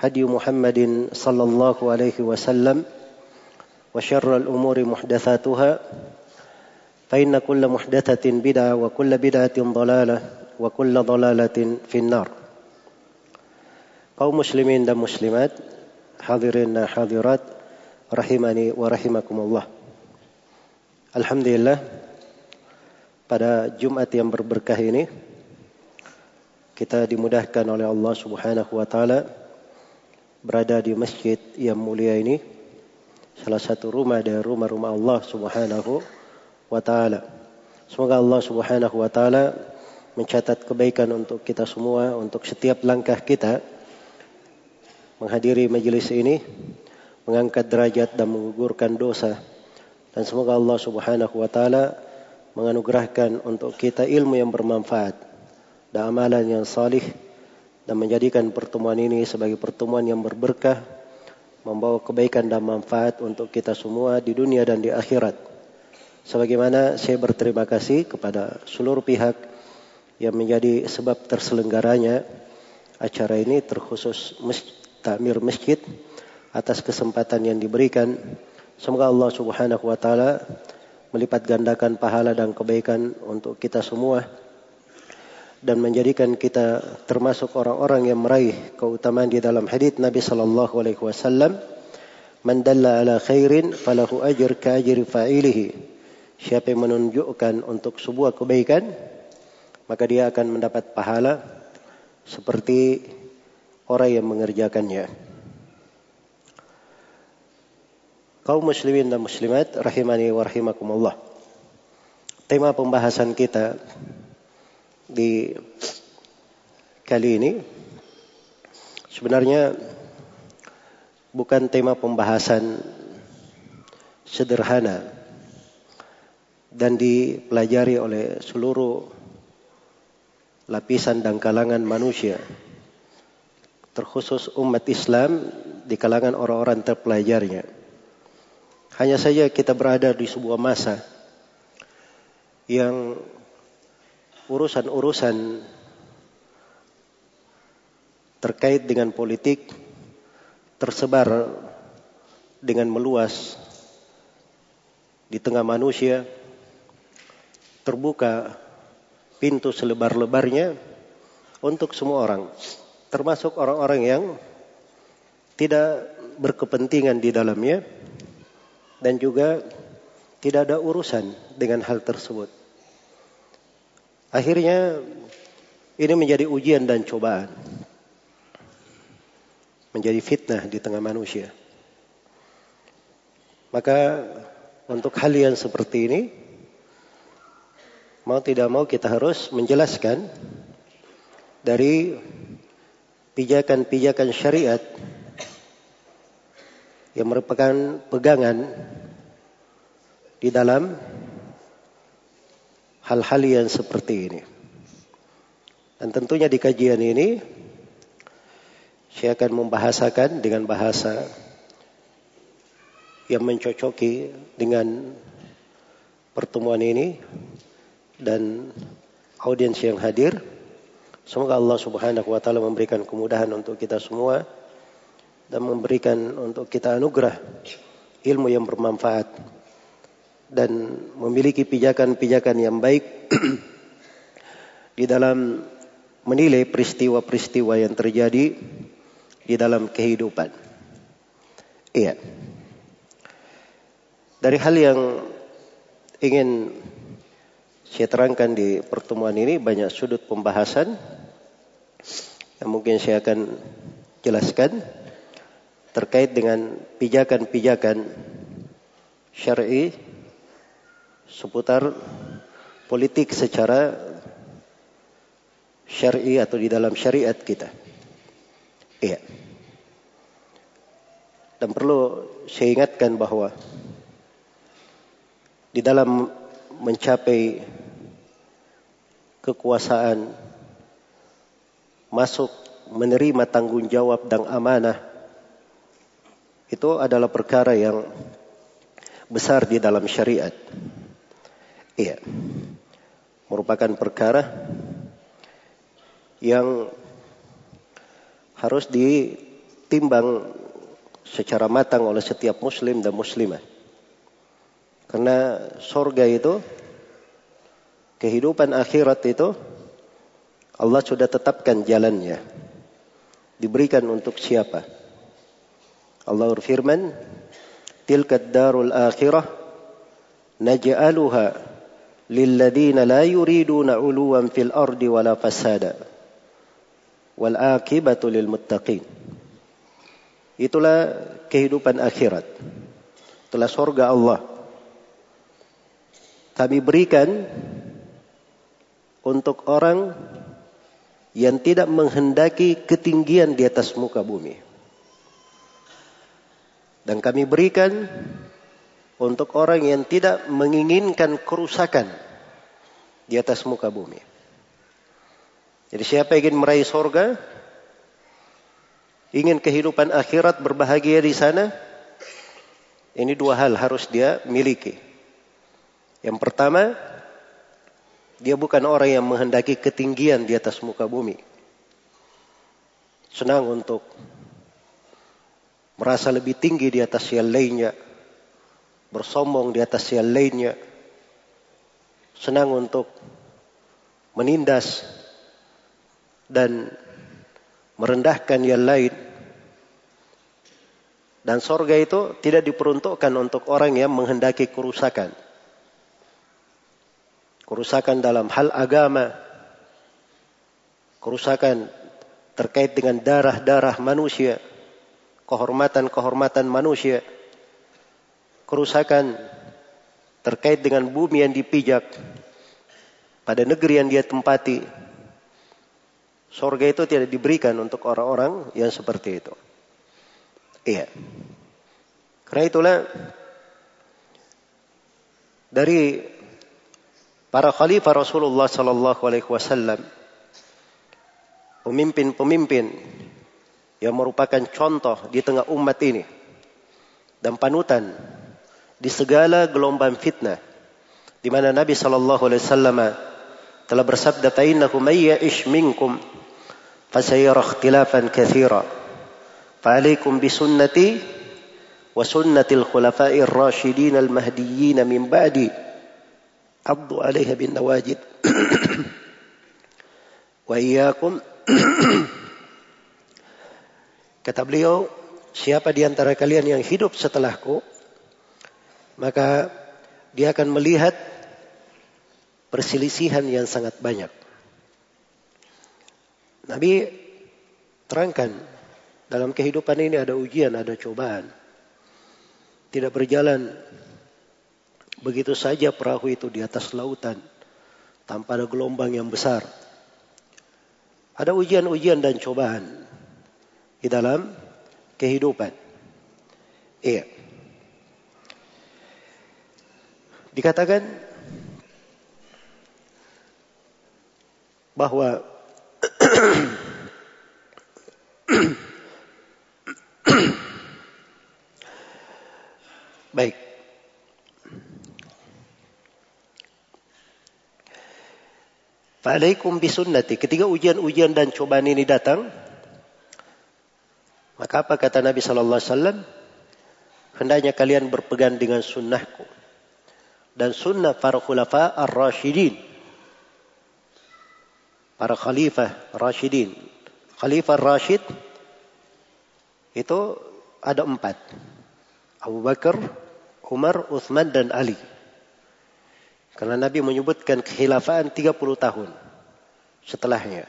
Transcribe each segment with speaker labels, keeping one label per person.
Speaker 1: هدي محمد صلى الله عليه وسلم وشر الأمور محدثاتها فإن كل محدثة بدعة وكل بدعة ضلالة وكل ضلالة في النار. قوم مسلمين دم مسلمات حاضرين حاضرات رحمني ورحمكم الله الحمد لله pada Jumat yang berberkah ini kita dimudahkan oleh Allah Subhanahu wa taala berada di masjid yang mulia ini salah satu rumah dari rumah-rumah Allah Subhanahu wa taala. Semoga Allah Subhanahu wa taala mencatat kebaikan untuk kita semua untuk setiap langkah kita menghadiri majelis ini mengangkat derajat dan menggugurkan dosa dan semoga Allah Subhanahu wa taala menganugerahkan untuk kita ilmu yang bermanfaat dan amalan yang salih dan menjadikan pertemuan ini sebagai pertemuan yang berberkah membawa kebaikan dan manfaat untuk kita semua di dunia dan di akhirat. Sebagaimana saya berterima kasih kepada seluruh pihak yang menjadi sebab terselenggaranya acara ini terkhusus takmir masjid atas kesempatan yang diberikan. Semoga Allah Subhanahu wa taala melipat gandakan pahala dan kebaikan untuk kita semua dan menjadikan kita termasuk orang-orang yang meraih keutamaan di dalam hadis Nabi sallallahu alaihi wasallam man dalla ala khairin falahu ajr ka ajri fa'ilihi. Siapa yang menunjukkan untuk sebuah kebaikan maka dia akan mendapat pahala seperti orang yang mengerjakannya. Kaum muslimin dan muslimat rahimani wa rahimakumullah. Tema pembahasan kita di kali ini sebenarnya bukan tema pembahasan sederhana dan dipelajari oleh seluruh lapisan dan kalangan manusia terkhusus umat Islam di kalangan orang-orang terpelajarnya. Hanya saja kita berada di sebuah masa yang urusan-urusan terkait dengan politik tersebar dengan meluas di tengah manusia terbuka pintu selebar-lebarnya untuk semua orang termasuk orang-orang yang tidak berkepentingan di dalamnya dan juga tidak ada urusan dengan hal tersebut Akhirnya ini menjadi ujian dan cobaan. Menjadi fitnah di tengah manusia. Maka untuk hal yang seperti ini mau tidak mau kita harus menjelaskan dari pijakan-pijakan syariat yang merupakan pegangan di dalam hal-hal yang seperti ini. Dan tentunya di kajian ini saya akan membahasakan dengan bahasa yang mencocoki dengan pertemuan ini dan audiens yang hadir. Semoga Allah Subhanahu wa taala memberikan kemudahan untuk kita semua dan memberikan untuk kita anugerah ilmu yang bermanfaat dan memiliki pijakan-pijakan yang baik di dalam menilai peristiwa-peristiwa yang terjadi di dalam kehidupan. Iya. Dari hal yang ingin saya terangkan di pertemuan ini banyak sudut pembahasan yang mungkin saya akan jelaskan terkait dengan pijakan-pijakan syar'i seputar politik secara syar'i atau di dalam syariat kita. Iya. Dan perlu saya ingatkan bahwa di dalam mencapai kekuasaan masuk menerima tanggung jawab dan amanah itu adalah perkara yang besar di dalam syariat. Iya. Merupakan perkara yang harus ditimbang secara matang oleh setiap muslim dan muslimah. Karena sorga itu, kehidupan akhirat itu, Allah sudah tetapkan jalannya. Diberikan untuk siapa? Allah berfirman, Tilka darul akhirah, naj'aluha yuriduna uluwan fil ardi wala fasada. Wal akibatu lil muttaqin. Itulah kehidupan akhirat. Itulah sorga Allah kami berikan untuk orang yang tidak menghendaki ketinggian di atas muka bumi. Dan kami berikan untuk orang yang tidak menginginkan kerusakan di atas muka bumi. Jadi siapa ingin meraih sorga, ingin kehidupan akhirat berbahagia di sana, ini dua hal harus dia miliki. Yang pertama, dia bukan orang yang menghendaki ketinggian di atas muka bumi. Senang untuk merasa lebih tinggi di atas yang lainnya, bersombong di atas yang lainnya, senang untuk menindas dan merendahkan yang lain. Dan sorga itu tidak diperuntukkan untuk orang yang menghendaki kerusakan kerusakan dalam hal agama, kerusakan terkait dengan darah-darah manusia, kehormatan-kehormatan manusia, kerusakan terkait dengan bumi yang dipijak pada negeri yang dia tempati. Sorga itu tidak diberikan untuk orang-orang yang seperti itu. Iya. Karena itulah dari para khalifah Rasulullah sallallahu alaihi wasallam pemimpin-pemimpin yang merupakan contoh di tengah umat ini dan panutan di segala gelombang fitnah. Di mana Nabi Shallallahu Alaihi Wasallam telah bersabda, "Tainaku mayyish minkum, fasayara ikhtilafan katsira fa alaikum bi sunnati wa sunnatil khulafa'ir rasyidin al-mahdiyyin min ba'di. Abdu 'alaiha bin nawajid." wa iyyakum Kata beliau, siapa di antara kalian yang hidup setelahku, maka dia akan melihat perselisihan yang sangat banyak Nabi terangkan dalam kehidupan ini ada ujian, ada cobaan. Tidak berjalan Begitu saja perahu itu di atas lautan tanpa ada gelombang yang besar. Ada ujian-ujian dan cobaan di dalam kehidupan. Iya. Dikatakan bahwa baik Fa'alaikum bisunnati. Ketika ujian-ujian dan cobaan ini datang, maka apa kata Nabi Sallallahu Alaihi Wasallam? Hendaknya kalian berpegang dengan sunnahku dan sunnah para khulafa ar-rasyidin. Para khalifah rasyidin. Khalifah Rashid itu ada empat. Abu Bakar, Umar, Uthman, dan Ali. Karena Nabi menyebutkan kekhilafaan 30 tahun setelahnya.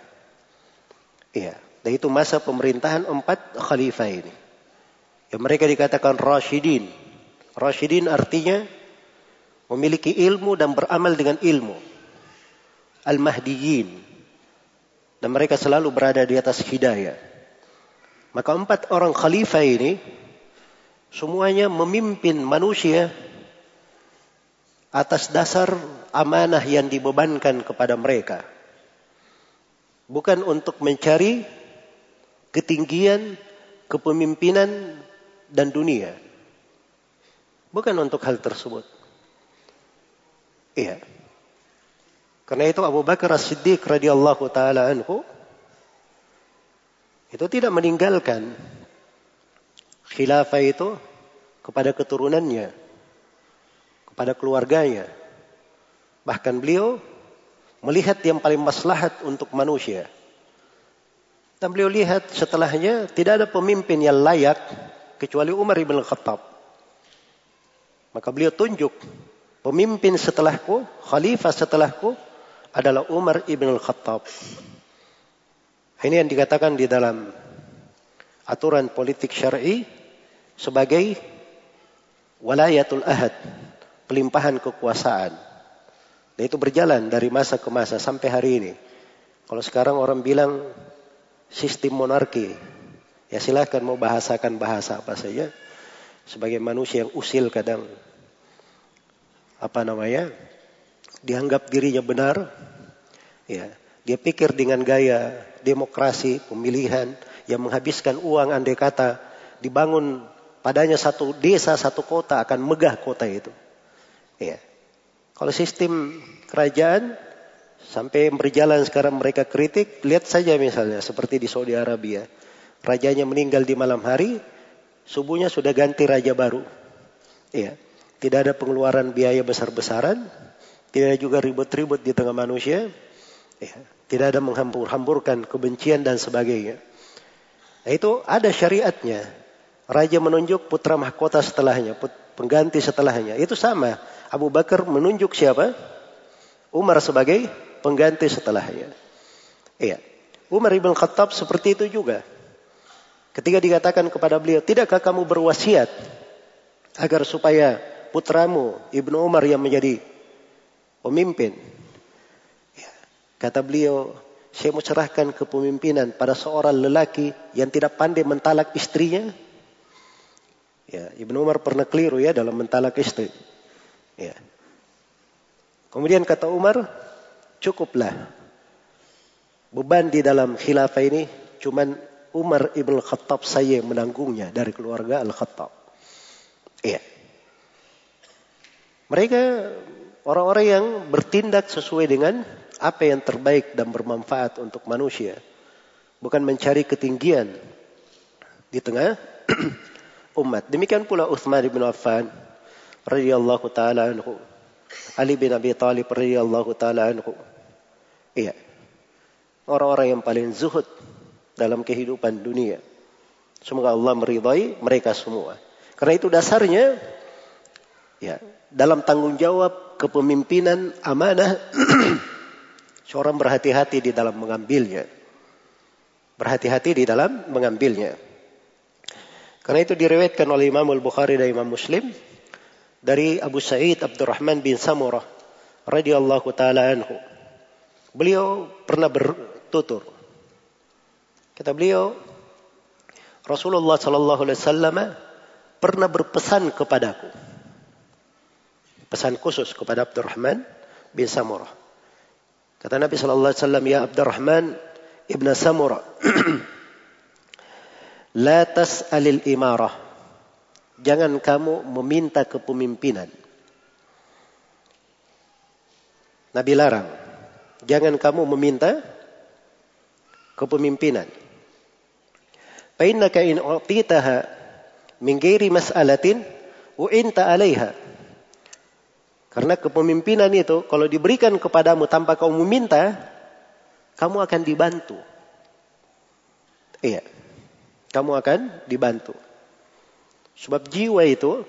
Speaker 1: Iya. Dan itu masa pemerintahan empat khalifah ini. Yang mereka dikatakan Rashidin. Rashidin artinya memiliki ilmu dan beramal dengan ilmu. Al-Mahdiyin. Dan mereka selalu berada di atas hidayah. Maka empat orang khalifah ini semuanya memimpin manusia atas dasar amanah yang dibebankan kepada mereka. Bukan untuk mencari ketinggian, kepemimpinan, dan dunia. Bukan untuk hal tersebut. Iya. Karena itu Abu Bakar As-Siddiq radhiyallahu taala anhu itu tidak meninggalkan khilafah itu kepada keturunannya kepada keluarganya. Bahkan beliau melihat yang paling maslahat untuk manusia. Dan beliau lihat setelahnya tidak ada pemimpin yang layak kecuali Umar ibn Khattab. Maka beliau tunjuk pemimpin setelahku, khalifah setelahku adalah Umar ibn Khattab. Ini yang dikatakan di dalam aturan politik syar'i sebagai walayatul ahad pelimpahan kekuasaan. Dan itu berjalan dari masa ke masa sampai hari ini. Kalau sekarang orang bilang sistem monarki, ya silahkan mau bahasakan bahasa apa saja. Sebagai manusia yang usil kadang apa namanya dianggap dirinya benar, ya dia pikir dengan gaya demokrasi pemilihan yang menghabiskan uang andai kata dibangun padanya satu desa satu kota akan megah kota itu. Ya. Kalau sistem kerajaan sampai berjalan sekarang mereka kritik, lihat saja misalnya seperti di Saudi Arabia. Rajanya meninggal di malam hari, subuhnya sudah ganti raja baru. Ya. Tidak ada pengeluaran biaya besar-besaran, tidak ada juga ribut-ribut di tengah manusia. Ya. Tidak ada menghambur-hamburkan kebencian dan sebagainya. Nah, itu ada syariatnya. Raja menunjuk putra mahkota setelahnya, pengganti setelahnya. Itu sama. Abu Bakar menunjuk siapa? Umar sebagai pengganti setelahnya. Iya. Umar ibn Khattab seperti itu juga. Ketika dikatakan kepada beliau, tidakkah kamu berwasiat agar supaya putramu Ibnu Umar yang menjadi pemimpin? Ya. Kata beliau, saya mau cerahkan kepemimpinan pada seorang lelaki yang tidak pandai mentalak istrinya. Ya, Ibnu Umar pernah keliru ya dalam mentalak istri. Ya. Kemudian kata Umar, cukuplah. Beban di dalam khilafah ini cuman Umar ibn Khattab saya menanggungnya dari keluarga Al-Khattab. Iya. Mereka orang-orang yang bertindak sesuai dengan apa yang terbaik dan bermanfaat untuk manusia. Bukan mencari ketinggian di tengah umat. Demikian pula Uthman bin Affan radhiyallahu taala anhu. Ali bin Abi Thalib radhiyallahu taala anhu. Iya. Orang-orang yang paling zuhud dalam kehidupan dunia. Semoga Allah meridai mereka semua. Karena itu dasarnya ya, dalam tanggung jawab kepemimpinan amanah seorang berhati-hati di dalam mengambilnya. Berhati-hati di dalam mengambilnya. Karena itu diriwayatkan oleh Imam Al-Bukhari dan Imam Muslim dari Abu Sa'id Abdurrahman bin Samurah radhiyallahu taala anhu. Beliau pernah bertutur. Kata beliau, Rasulullah sallallahu alaihi wasallam pernah berpesan kepadaku. Pesan khusus kepada Abdurrahman bin Samurah. Kata Nabi sallallahu alaihi wasallam, "Ya Abdurrahman ibn Samurah, la tas'alil imarah." Jangan kamu meminta kepemimpinan. Nabi larang. jangan kamu meminta kepemimpinan. Fa'innaka in u'titaha min ghairi mas'alatin u'inta 'alaiha. Karena kepemimpinan itu kalau diberikan kepadamu tanpa kau meminta, kamu akan dibantu. Iya. Kamu akan dibantu. Sebab jiwa itu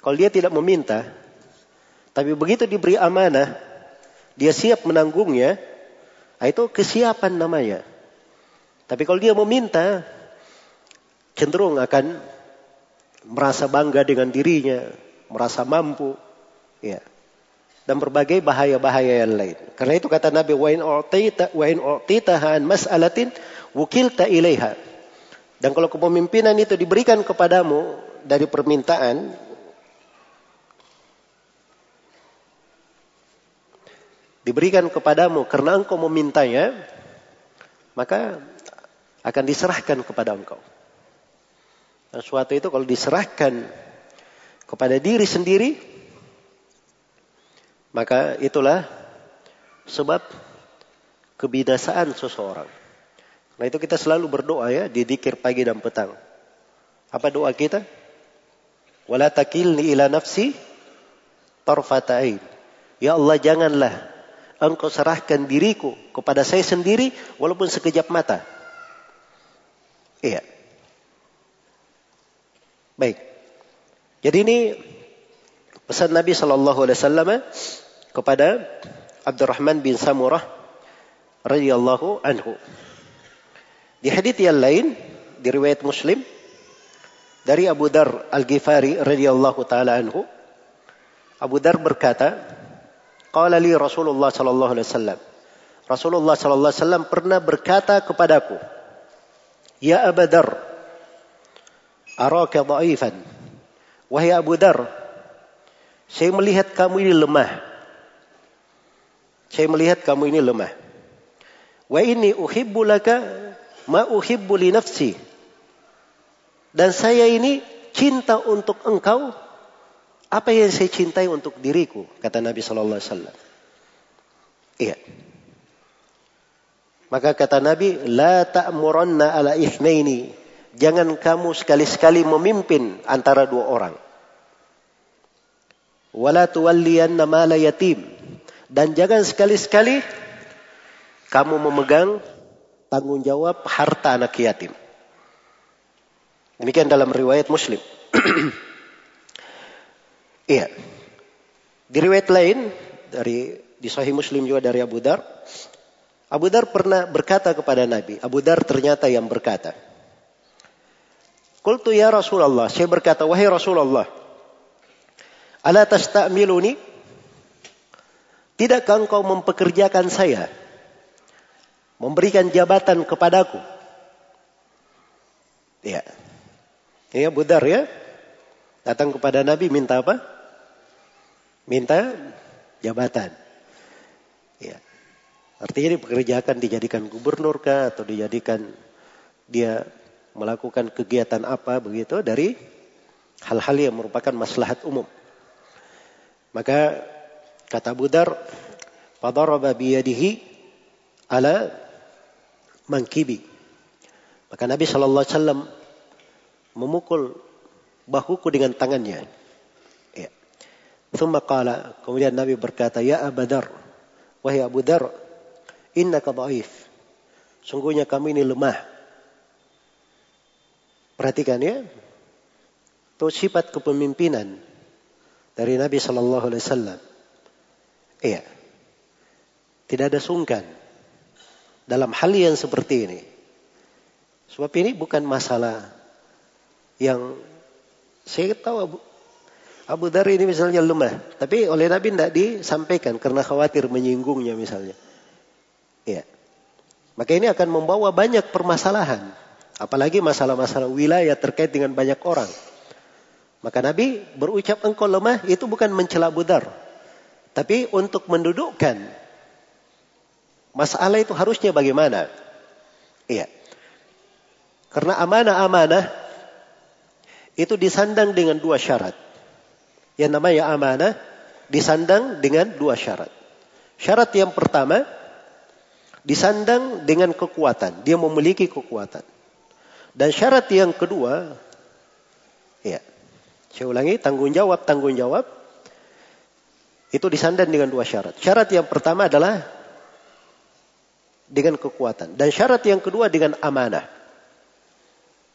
Speaker 1: kalau dia tidak meminta, tapi begitu diberi amanah, dia siap menanggungnya, nah itu kesiapan namanya. Tapi kalau dia meminta, cenderung akan merasa bangga dengan dirinya, merasa mampu, ya. Dan berbagai bahaya-bahaya yang lain. Karena itu kata Nabi, "Wa in u'tita wa in u'titaha an mas'alatin wukilta ilaiha." Dan kalau kepemimpinan itu diberikan kepadamu dari permintaan, diberikan kepadamu karena engkau memintanya, maka akan diserahkan kepada engkau. Dan suatu itu kalau diserahkan kepada diri sendiri, maka itulah sebab kebinasaan seseorang. Nah itu kita selalu berdoa ya di dikir pagi dan petang. Apa doa kita? Wala takilni ila nafsi tarfata'in. Ya Allah janganlah engkau serahkan diriku kepada saya sendiri walaupun sekejap mata. Iya. Baik. Jadi ini pesan Nabi Shallallahu Alaihi Wasallam kepada Abdurrahman bin Samurah radhiyallahu anhu. Di hadits yang lain di riwayat Muslim dari Abu Dar Al-Ghifari radhiyallahu taala anhu Abu Dar berkata Qala li Rasulullah sallallahu alaihi wasallam. Rasulullah sallallahu alaihi wasallam pernah berkata kepadaku, "Ya Abu Dar, araka dha'ifan." Wahai Abu Dar, saya melihat kamu ini lemah. Saya melihat kamu ini lemah. Wa ini uhibbu laka ma uhibbu li nafsi. Dan saya ini cinta untuk engkau apa yang saya cintai untuk diriku? Kata Nabi Shallallahu Alaihi Wasallam. Iya. Maka kata Nabi, la ta'muranna ala ithnaini. Jangan kamu sekali-sekali memimpin antara dua orang. Wala tuwalliyanna mala yatim. Dan jangan sekali-sekali kamu memegang tanggung jawab harta anak yatim. Demikian dalam riwayat Muslim. Iya. Di riwayat lain dari di Sahih Muslim juga dari Abu Dar, Abu Dar pernah berkata kepada Nabi. Abu Dar ternyata yang berkata. Qultu ya Rasulullah, saya berkata, wahai Rasulullah, ala tasta'miluni? Tidakkah engkau mempekerjakan saya? Memberikan jabatan kepadaku? Ya. Ini Abu Dar ya. Datang kepada Nabi minta apa? minta jabatan. Ya. Artinya dipekerjakan dijadikan gubernur kah atau dijadikan dia melakukan kegiatan apa begitu dari hal-hal yang merupakan maslahat umum. Maka kata Budar, "Fadaraba biyadihi ala mangkibi." Maka Nabi sallallahu alaihi wasallam memukul bahuku dengan tangannya. Thumma qala, kemudian Nabi berkata, Ya Abu Dar, wahai Abu Dar, innaka dhaif. Sungguhnya kami ini lemah. Perhatikan ya. Itu sifat kepemimpinan dari Nabi Shallallahu Alaihi Wasallam. Iya. Tidak ada sungkan dalam hal yang seperti ini. Sebab ini bukan masalah yang saya tahu Abu Dhar ini misalnya lemah, tapi oleh Nabi tidak disampaikan karena khawatir menyinggungnya misalnya. Ya. Maka ini akan membawa banyak permasalahan. Apalagi masalah-masalah wilayah terkait dengan banyak orang. Maka Nabi berucap engkau lemah itu bukan mencela Abu Dhar. Tapi untuk mendudukkan masalah itu harusnya bagaimana. Iya. Karena amanah-amanah itu disandang dengan dua syarat. Yang namanya amanah disandang dengan dua syarat. Syarat yang pertama, Disandang dengan kekuatan. Dia memiliki kekuatan. Dan syarat yang kedua, ya, saya ulangi, tanggung jawab, tanggung jawab, itu disandang dengan dua syarat. Syarat yang pertama adalah dengan kekuatan. Dan syarat yang kedua dengan amanah.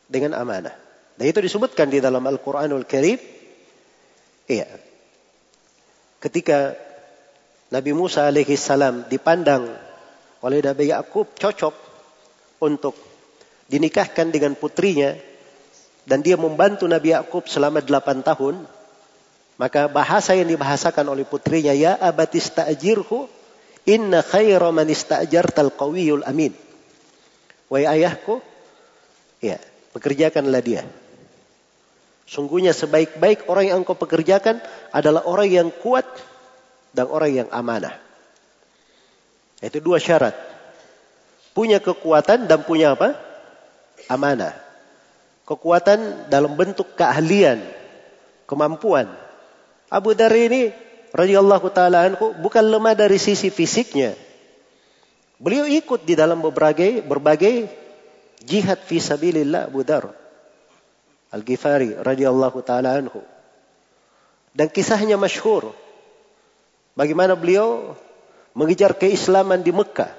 Speaker 1: Dengan amanah. Dan itu disebutkan di dalam Al-Quranul Karim. Iya. Ketika Nabi Musa alaihi salam dipandang oleh Nabi Yakub cocok untuk dinikahkan dengan putrinya dan dia membantu Nabi Yakub selama delapan tahun, maka bahasa yang dibahasakan oleh putrinya, ya abatis ta'jirhu, inna khaira man ista'jartal qawiyul amin. Wahai ayahku, ya, pekerjakanlah dia. Sungguhnya sebaik-baik orang yang engkau pekerjakan adalah orang yang kuat dan orang yang amanah. Itu dua syarat. Punya kekuatan dan punya apa? Amanah kekuatan dalam bentuk keahlian, kemampuan. Abu Dhar ini radhiyallahu taala anhu bukan lemah dari sisi fisiknya. Beliau ikut di dalam berbagai berbagai jihad fi sabilillah Abu Dhar Al-Ghifari radhiyallahu taala anhu. Dan kisahnya masyhur. Bagaimana beliau mengejar keislaman di Mekah.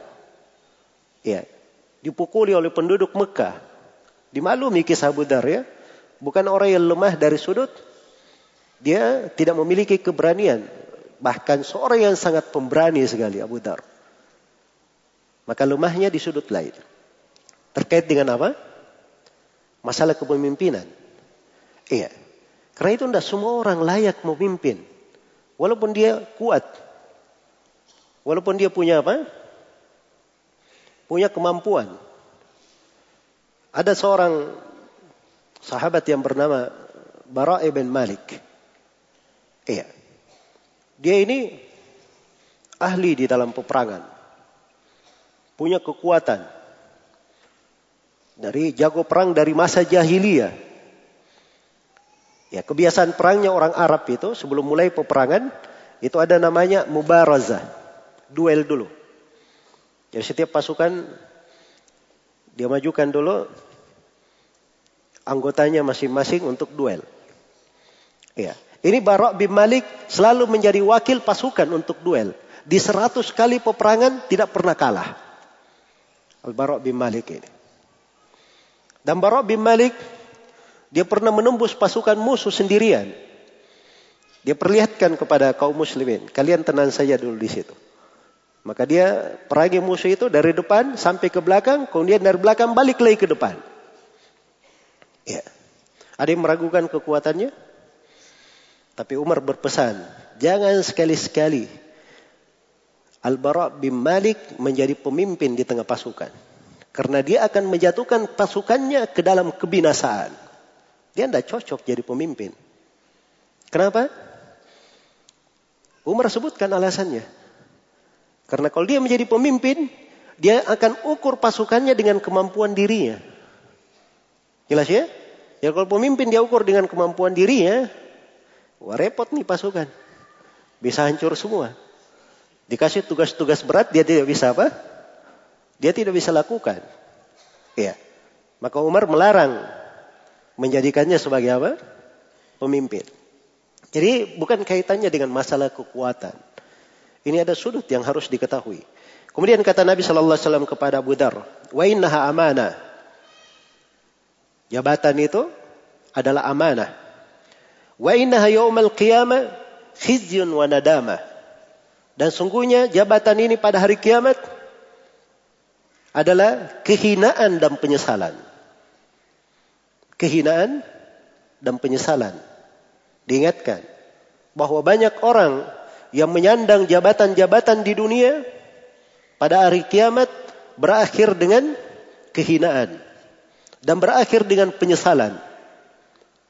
Speaker 1: Ya, dipukuli oleh penduduk Mekah Dimaklumi kisah Budar ya. Bukan orang yang lemah dari sudut. Dia tidak memiliki keberanian. Bahkan seorang yang sangat pemberani sekali Abu Dar. Maka lemahnya di sudut lain. Terkait dengan apa? Masalah kepemimpinan. Iya. Karena itu tidak semua orang layak memimpin. Walaupun dia kuat. Walaupun dia punya apa? Punya kemampuan. Ada seorang sahabat yang bernama Bara ibn Malik. Iya. Dia ini ahli di dalam peperangan. Punya kekuatan. Dari jago perang dari masa jahiliyah. Ya, kebiasaan perangnya orang Arab itu sebelum mulai peperangan itu ada namanya mubarazah, duel dulu. Jadi setiap pasukan dia majukan dulu anggotanya masing-masing untuk duel. Ya. Ini Barok bin Malik selalu menjadi wakil pasukan untuk duel. Di seratus kali peperangan tidak pernah kalah. Al-Barok bin Malik ini. Dan Barok bin Malik dia pernah menembus pasukan musuh sendirian. Dia perlihatkan kepada kaum muslimin, kalian tenang saja dulu di situ. Maka dia perangi musuh itu dari depan sampai ke belakang, kemudian dari belakang balik lagi ke depan. Ya. Ada yang meragukan kekuatannya? Tapi Umar berpesan, jangan sekali-sekali Al-Bara bin Malik menjadi pemimpin di tengah pasukan. Karena dia akan menjatuhkan pasukannya ke dalam kebinasaan. Dia tidak cocok jadi pemimpin. Kenapa? Umar sebutkan alasannya. Karena kalau dia menjadi pemimpin, dia akan ukur pasukannya dengan kemampuan dirinya. Jelas ya? Ya kalau pemimpin dia ukur dengan kemampuan dirinya, wah repot nih pasukan. Bisa hancur semua. Dikasih tugas-tugas berat dia tidak bisa apa? Dia tidak bisa lakukan. Ya. Maka Umar melarang menjadikannya sebagai apa? Pemimpin. Jadi bukan kaitannya dengan masalah kekuatan. Ini ada sudut yang harus diketahui. Kemudian kata Nabi Shallallahu Alaihi Wasallam kepada Abu Dar, wa innaha amanah. Jabatan itu adalah amanah. Wa innaha yaumal qiyamah khizyun wa nadama. Dan sungguhnya jabatan ini pada hari kiamat adalah kehinaan dan penyesalan. Kehinaan dan penyesalan. Diingatkan bahwa banyak orang yang menyandang jabatan-jabatan di dunia pada hari kiamat berakhir dengan kehinaan dan berakhir dengan penyesalan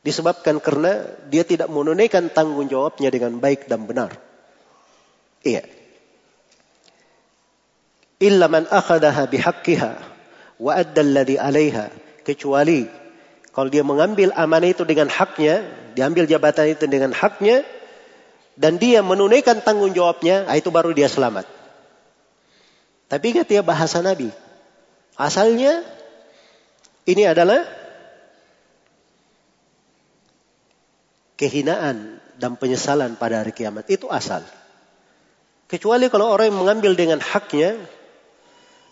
Speaker 1: disebabkan karena dia tidak menunaikan tanggung jawabnya dengan baik dan benar. Iya. Illa man akhadaha bihaqqiha wa adda alladhi 'alaiha kecuali kalau dia mengambil amanah itu dengan haknya, diambil jabatan itu dengan haknya, dan dia menunaikan tanggung jawabnya, ah, itu baru dia selamat. Tapi ingat ya bahasa Nabi. Asalnya ini adalah kehinaan dan penyesalan pada hari kiamat. Itu asal. Kecuali kalau orang yang mengambil dengan haknya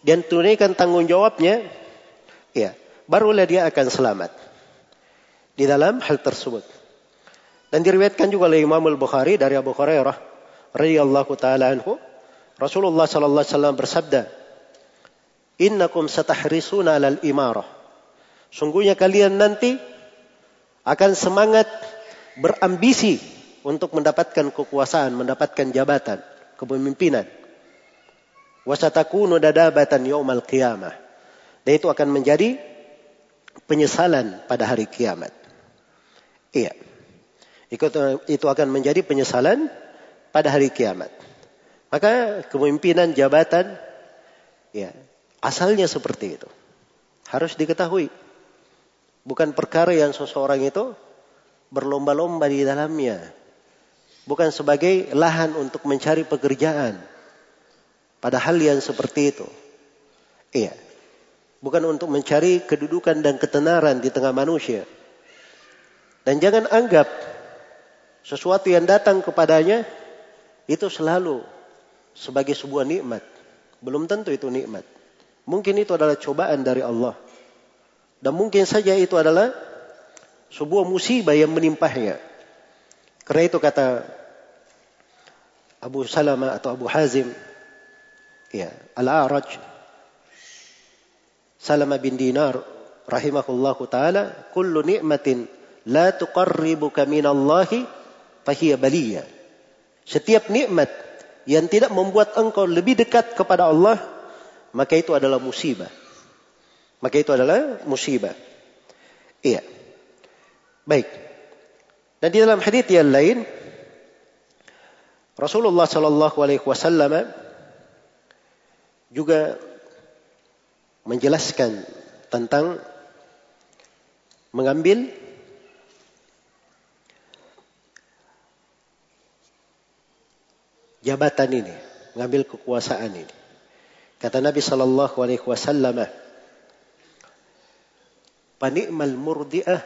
Speaker 1: dan tunaikan tanggung jawabnya, ya, barulah dia akan selamat di dalam hal tersebut. Dan diriwayatkan juga oleh Imam Al-Bukhari dari Abu Hurairah radhiyallahu taala anhu, Rasulullah sallallahu alaihi wasallam bersabda, "Innakum satahrisuna 'alal imarah." Sungguhnya kalian nanti akan semangat berambisi untuk mendapatkan kekuasaan, mendapatkan jabatan kepemimpinan. Wasatakunu dadabatan yaumal qiyamah. Dan itu akan menjadi penyesalan pada hari kiamat. Iya. Itu akan menjadi penyesalan pada hari kiamat. Maka kepemimpinan jabatan ya, asalnya seperti itu. Harus diketahui. Bukan perkara yang seseorang itu berlomba-lomba di dalamnya bukan sebagai lahan untuk mencari pekerjaan. Padahal yang seperti itu. Iya. Bukan untuk mencari kedudukan dan ketenaran di tengah manusia. Dan jangan anggap sesuatu yang datang kepadanya itu selalu sebagai sebuah nikmat. Belum tentu itu nikmat. Mungkin itu adalah cobaan dari Allah. Dan mungkin saja itu adalah sebuah musibah yang menimpahnya. Karena itu kata Abu Salama atau Abu Hazim ya, Al-A'raj Salama bin Dinar rahimahullahu taala kullu ni'matin la tuqarribuka minallahi fahiya baliyah. Setiap nikmat yang tidak membuat engkau lebih dekat kepada Allah maka itu adalah musibah. Maka itu adalah musibah. Iya. Baik. Dan di dalam hadis yang lain Rasulullah Shallallahu Alaihi Wasallam juga menjelaskan tentang mengambil jabatan ini, mengambil kekuasaan ini. Kata Nabi Shallallahu Alaihi Wasallam, "Panikmal murdiah,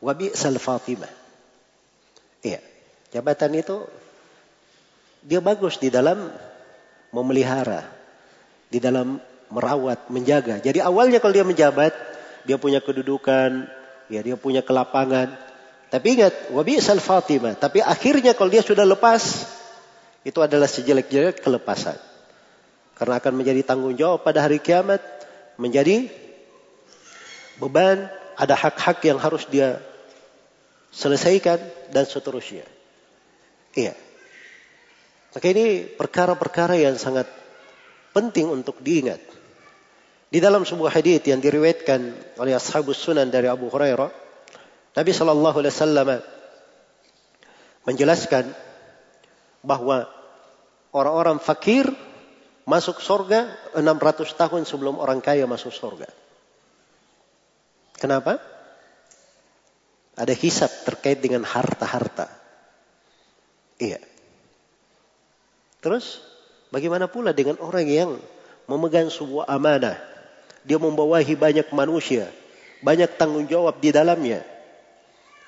Speaker 1: wabi sal Fatimah." Iya. Jabatan itu dia bagus di dalam memelihara, di dalam merawat, menjaga. Jadi awalnya kalau dia menjabat, dia punya kedudukan, ya dia punya kelapangan. Tapi ingat, wabi sal Fatimah. Tapi akhirnya kalau dia sudah lepas, itu adalah sejelek-jelek kelepasan. Karena akan menjadi tanggung jawab pada hari kiamat, menjadi beban, ada hak-hak yang harus dia selesaikan dan seterusnya. Iya. Maka ini perkara-perkara yang sangat penting untuk diingat. Di dalam sebuah hadis yang diriwayatkan oleh ashabus sunan dari Abu Hurairah, Nabi Shallallahu Alaihi Wasallam menjelaskan bahwa orang-orang fakir masuk surga 600 tahun sebelum orang kaya masuk surga. Kenapa? Ada hisap terkait dengan harta-harta. Iya. Terus bagaimana pula dengan orang yang memegang sebuah amanah? Dia membawahi banyak manusia, banyak tanggung jawab di dalamnya.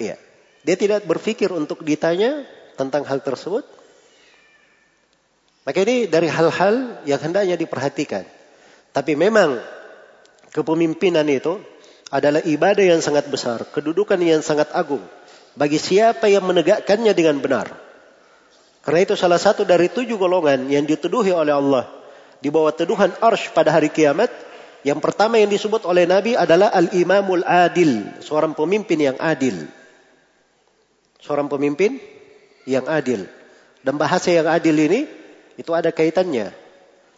Speaker 1: Iya. Dia tidak berpikir untuk ditanya tentang hal tersebut. Maka ini dari hal-hal yang hendaknya diperhatikan. Tapi memang kepemimpinan itu adalah ibadah yang sangat besar, kedudukan yang sangat agung bagi siapa yang menegakkannya dengan benar. Karena itu salah satu dari tujuh golongan yang dituduhi oleh Allah di bawah tuduhan arsh pada hari kiamat. Yang pertama yang disebut oleh Nabi adalah al-imamul adil, seorang pemimpin yang adil. Seorang pemimpin yang adil. Dan bahasa yang adil ini itu ada kaitannya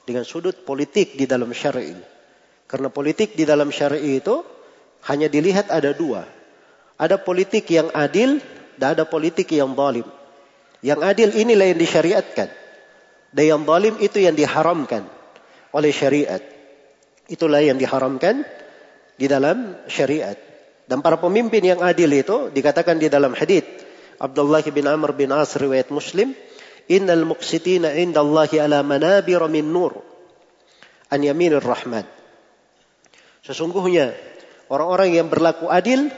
Speaker 1: dengan sudut politik di dalam syar'i. Karena politik di dalam syar'i itu hanya dilihat ada dua. Ada politik yang adil dan ada politik yang zalim. Yang adil inilah yang disyariatkan. Dan yang zalim itu yang diharamkan oleh syariat. Itulah yang diharamkan di dalam syariat. Dan para pemimpin yang adil itu dikatakan di dalam hadis Abdullah bin Amr bin As riwayat Muslim, "Innal muqsitina 'inda Allah ala manabir min nur." an yaminir rahman. Sesungguhnya orang-orang yang berlaku adil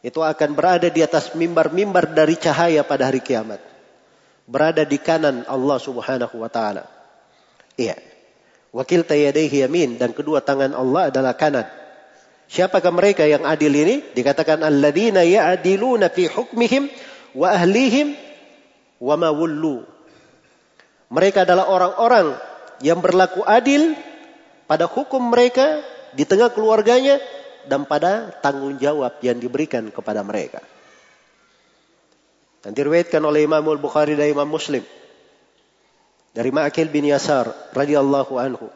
Speaker 1: itu akan berada di atas mimbar-mimbar dari cahaya pada hari kiamat. Berada di kanan Allah Subhanahu wa taala. Iya. Wakil tayyadaihi yamin dan kedua tangan Allah adalah kanan. Siapakah mereka yang adil ini? Dikatakan alladzina ya'diluna fi hukmihim wa ahlihim wa ma wullu. Mereka adalah orang-orang yang berlaku adil pada hukum mereka di tengah keluarganya, dan pada tanggung jawab yang diberikan kepada mereka. Dan diriwayatkan oleh Imam Al-Bukhari dan Imam Muslim. Dari Ma'akil bin Yasar radhiyallahu anhu.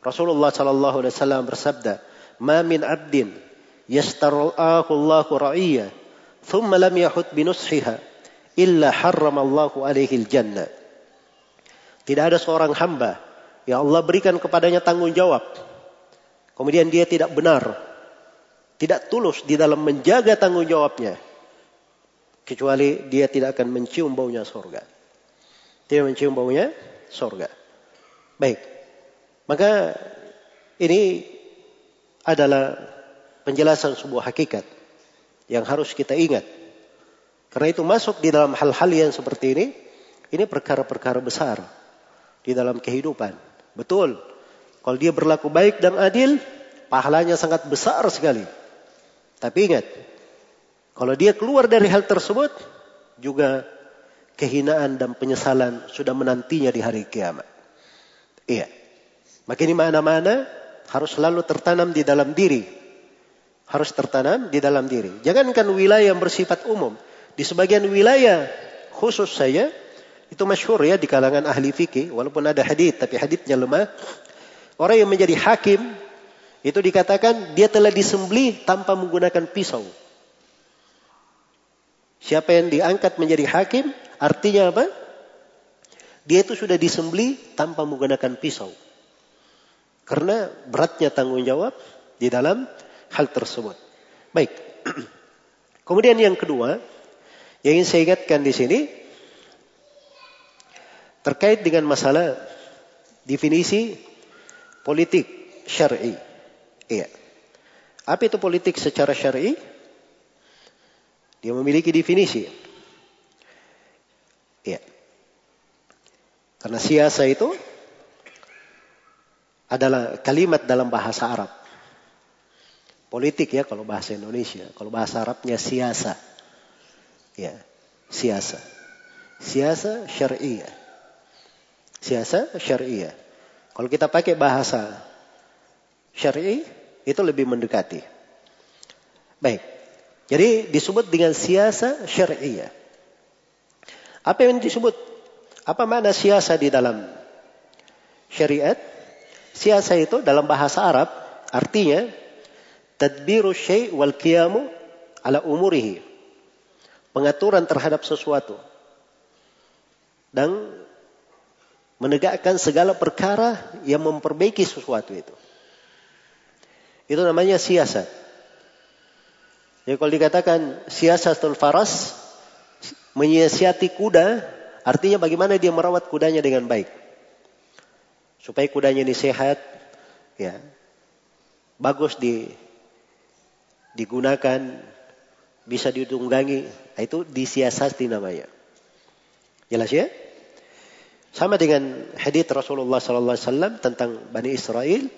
Speaker 1: Rasulullah sallallahu alaihi wasallam bersabda, "Ma min 'abdin yastarallahu Allahu ra'iyya, thumma lam yahut bi nushiha, illa harrama Allahu alaihi al-jannah." Tidak ada seorang hamba yang Allah berikan kepadanya tanggung jawab Kemudian dia tidak benar. Tidak tulus di dalam menjaga tanggung jawabnya. Kecuali dia tidak akan mencium baunya surga. Tidak mencium baunya surga. Baik. Maka ini adalah penjelasan sebuah hakikat yang harus kita ingat. Karena itu masuk di dalam hal-hal yang seperti ini, ini perkara-perkara besar di dalam kehidupan. Betul, kalau dia berlaku baik dan adil, pahalanya sangat besar sekali. Tapi ingat, kalau dia keluar dari hal tersebut, juga kehinaan dan penyesalan sudah menantinya di hari kiamat. Iya. Makin ini mana-mana harus selalu tertanam di dalam diri. Harus tertanam di dalam diri. Jangankan wilayah yang bersifat umum. Di sebagian wilayah khusus saya, itu masyhur ya di kalangan ahli fikih, walaupun ada hadith tapi hadithnya lemah. Orang yang menjadi hakim itu dikatakan dia telah disembelih tanpa menggunakan pisau. Siapa yang diangkat menjadi hakim artinya apa? Dia itu sudah disembelih tanpa menggunakan pisau. Karena beratnya tanggung jawab di dalam hal tersebut. Baik. Kemudian yang kedua, yang ingin saya ingatkan di sini terkait dengan masalah definisi politik syar'i. Iya. Apa itu politik secara syar'i? Dia memiliki definisi. Iya. Karena siasa itu adalah kalimat dalam bahasa Arab. Politik ya kalau bahasa Indonesia. Kalau bahasa Arabnya siasa. Ya, siasa. Siasa syariah. Siasa syariah. Kalau kita pakai bahasa syar'i itu lebih mendekati. Baik. Jadi disebut dengan siasa syariah. Apa yang disebut? Apa makna siasa di dalam syariat? Siasa itu dalam bahasa Arab artinya tadbiru syai' wal qiyamu ala umurihi. Pengaturan terhadap sesuatu. Dan menegakkan segala perkara yang memperbaiki sesuatu itu. Itu namanya siasat. Jadi kalau dikatakan siasatul faras, menyiasati kuda, artinya bagaimana dia merawat kudanya dengan baik supaya kudanya ini sehat, ya, bagus di digunakan, bisa ditunggangi, nah, itu disiasati namanya. Jelas ya? Sama dengan hadits Rasulullah sallallahu alaihi wasallam tentang Bani Israel,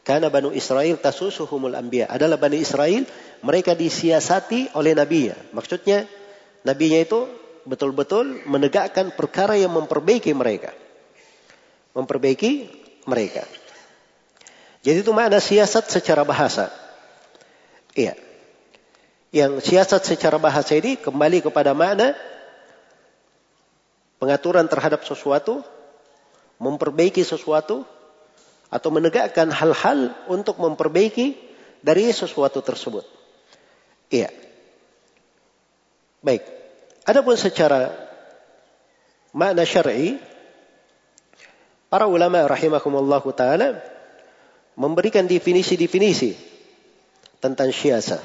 Speaker 1: karena Bani Israel tasusuhumul anbiya. Adalah Bani Israel, mereka disiasati oleh nabinya. Maksudnya, nabinya itu betul-betul menegakkan perkara yang memperbaiki mereka memperbaiki mereka. Jadi itu makna siasat secara bahasa. Iya. Yang siasat secara bahasa ini kembali kepada makna pengaturan terhadap sesuatu, memperbaiki sesuatu, atau menegakkan hal-hal untuk memperbaiki dari sesuatu tersebut. Iya. Baik. Adapun secara makna syar'i, Para ulama rahimakumullahu taala memberikan definisi-definisi tentang syiasa.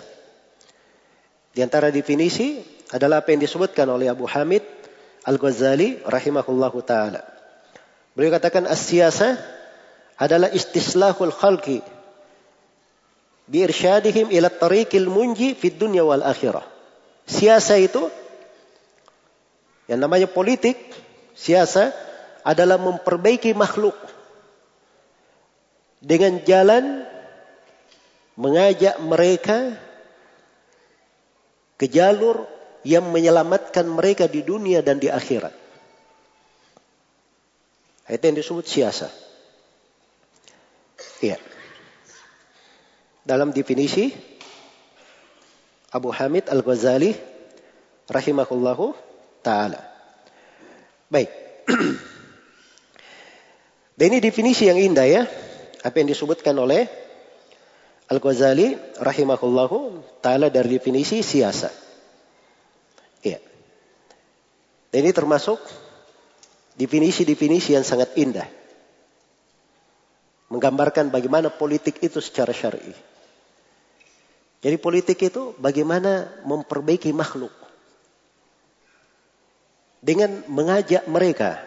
Speaker 1: Di antara definisi adalah apa yang disebutkan oleh Abu Hamid Al-Ghazali rahimahullahu taala. Beliau katakan as-siyasa adalah istislahul khalqi biirsyadihim ila tariqil munji fid dunya wal akhirah. Siasa itu yang namanya politik, siasa adalah memperbaiki makhluk dengan jalan mengajak mereka ke jalur yang menyelamatkan mereka di dunia dan di akhirat. Itu yang disebut siasa. Iya. Dalam definisi Abu Hamid Al-Ghazali rahimahullahu taala. Baik. Dan ini definisi yang indah ya. Apa yang disebutkan oleh Al-Ghazali rahimahullahu taala dari definisi siasa. Iya. Dan ini termasuk definisi-definisi yang sangat indah. Menggambarkan bagaimana politik itu secara syar'i. Jadi politik itu bagaimana memperbaiki makhluk. Dengan mengajak mereka.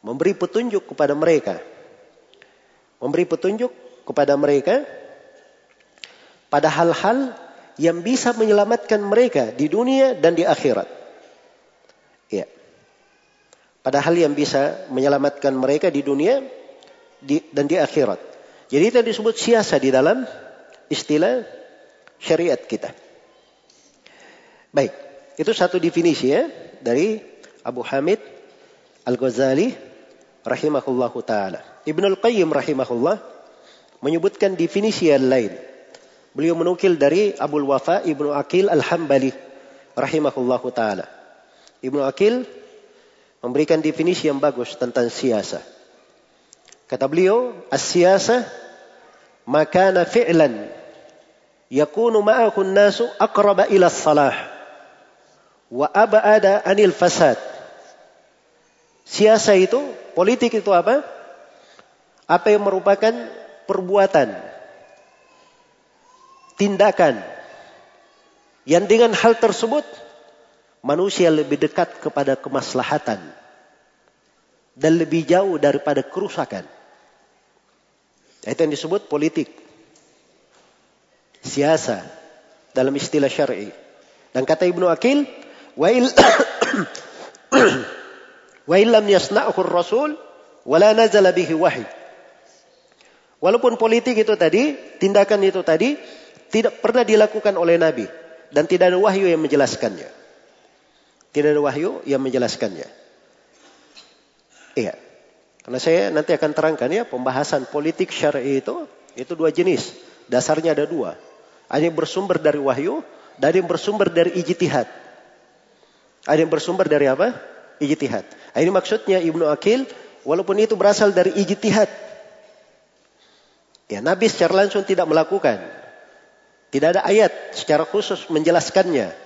Speaker 1: Memberi petunjuk kepada mereka. Memberi petunjuk kepada mereka. Pada hal-hal yang bisa menyelamatkan mereka di dunia dan di akhirat. Ya. Pada hal yang bisa menyelamatkan mereka di dunia di, dan di akhirat. Jadi itu disebut siasa di dalam istilah syariat kita. Baik, itu satu definisi ya dari Abu Hamid Al-Ghazali rahimahullahu taala. Ibnu Al-Qayyim rahimahullah menyebutkan definisi yang lain. Beliau menukil dari Abu Wafa Ibnu Akil Al-Hambali rahimahullahu taala. Ibnu Akil memberikan definisi yang bagus tentang siasa. Kata beliau, as-siyasa makana fi'lan yakunu ma'ahu nasu aqraba ila salah wa ab'ada anil fasad. Siasa itu, politik itu apa? Apa yang merupakan perbuatan, tindakan yang dengan hal tersebut manusia lebih dekat kepada kemaslahatan dan lebih jauh daripada kerusakan. Itu yang disebut politik. Siasa dalam istilah syar'i. Dan kata Ibnu Akil, wa il wa illam yasna'hu rasul wala nazala bihi wahyi. Walaupun politik itu tadi, tindakan itu tadi tidak pernah dilakukan oleh Nabi dan tidak ada wahyu yang menjelaskannya. Tidak ada wahyu yang menjelaskannya. Iya. Karena saya nanti akan terangkan ya pembahasan politik syar'i itu itu dua jenis. Dasarnya ada dua. Ada yang bersumber dari wahyu, dan ada yang bersumber dari ijtihad. Ada yang bersumber dari apa? Ijtihad. Nah, ini maksudnya Ibnu Akil walaupun itu berasal dari ijtihad. Ya, Nabi secara langsung tidak melakukan. Tidak ada ayat secara khusus menjelaskannya.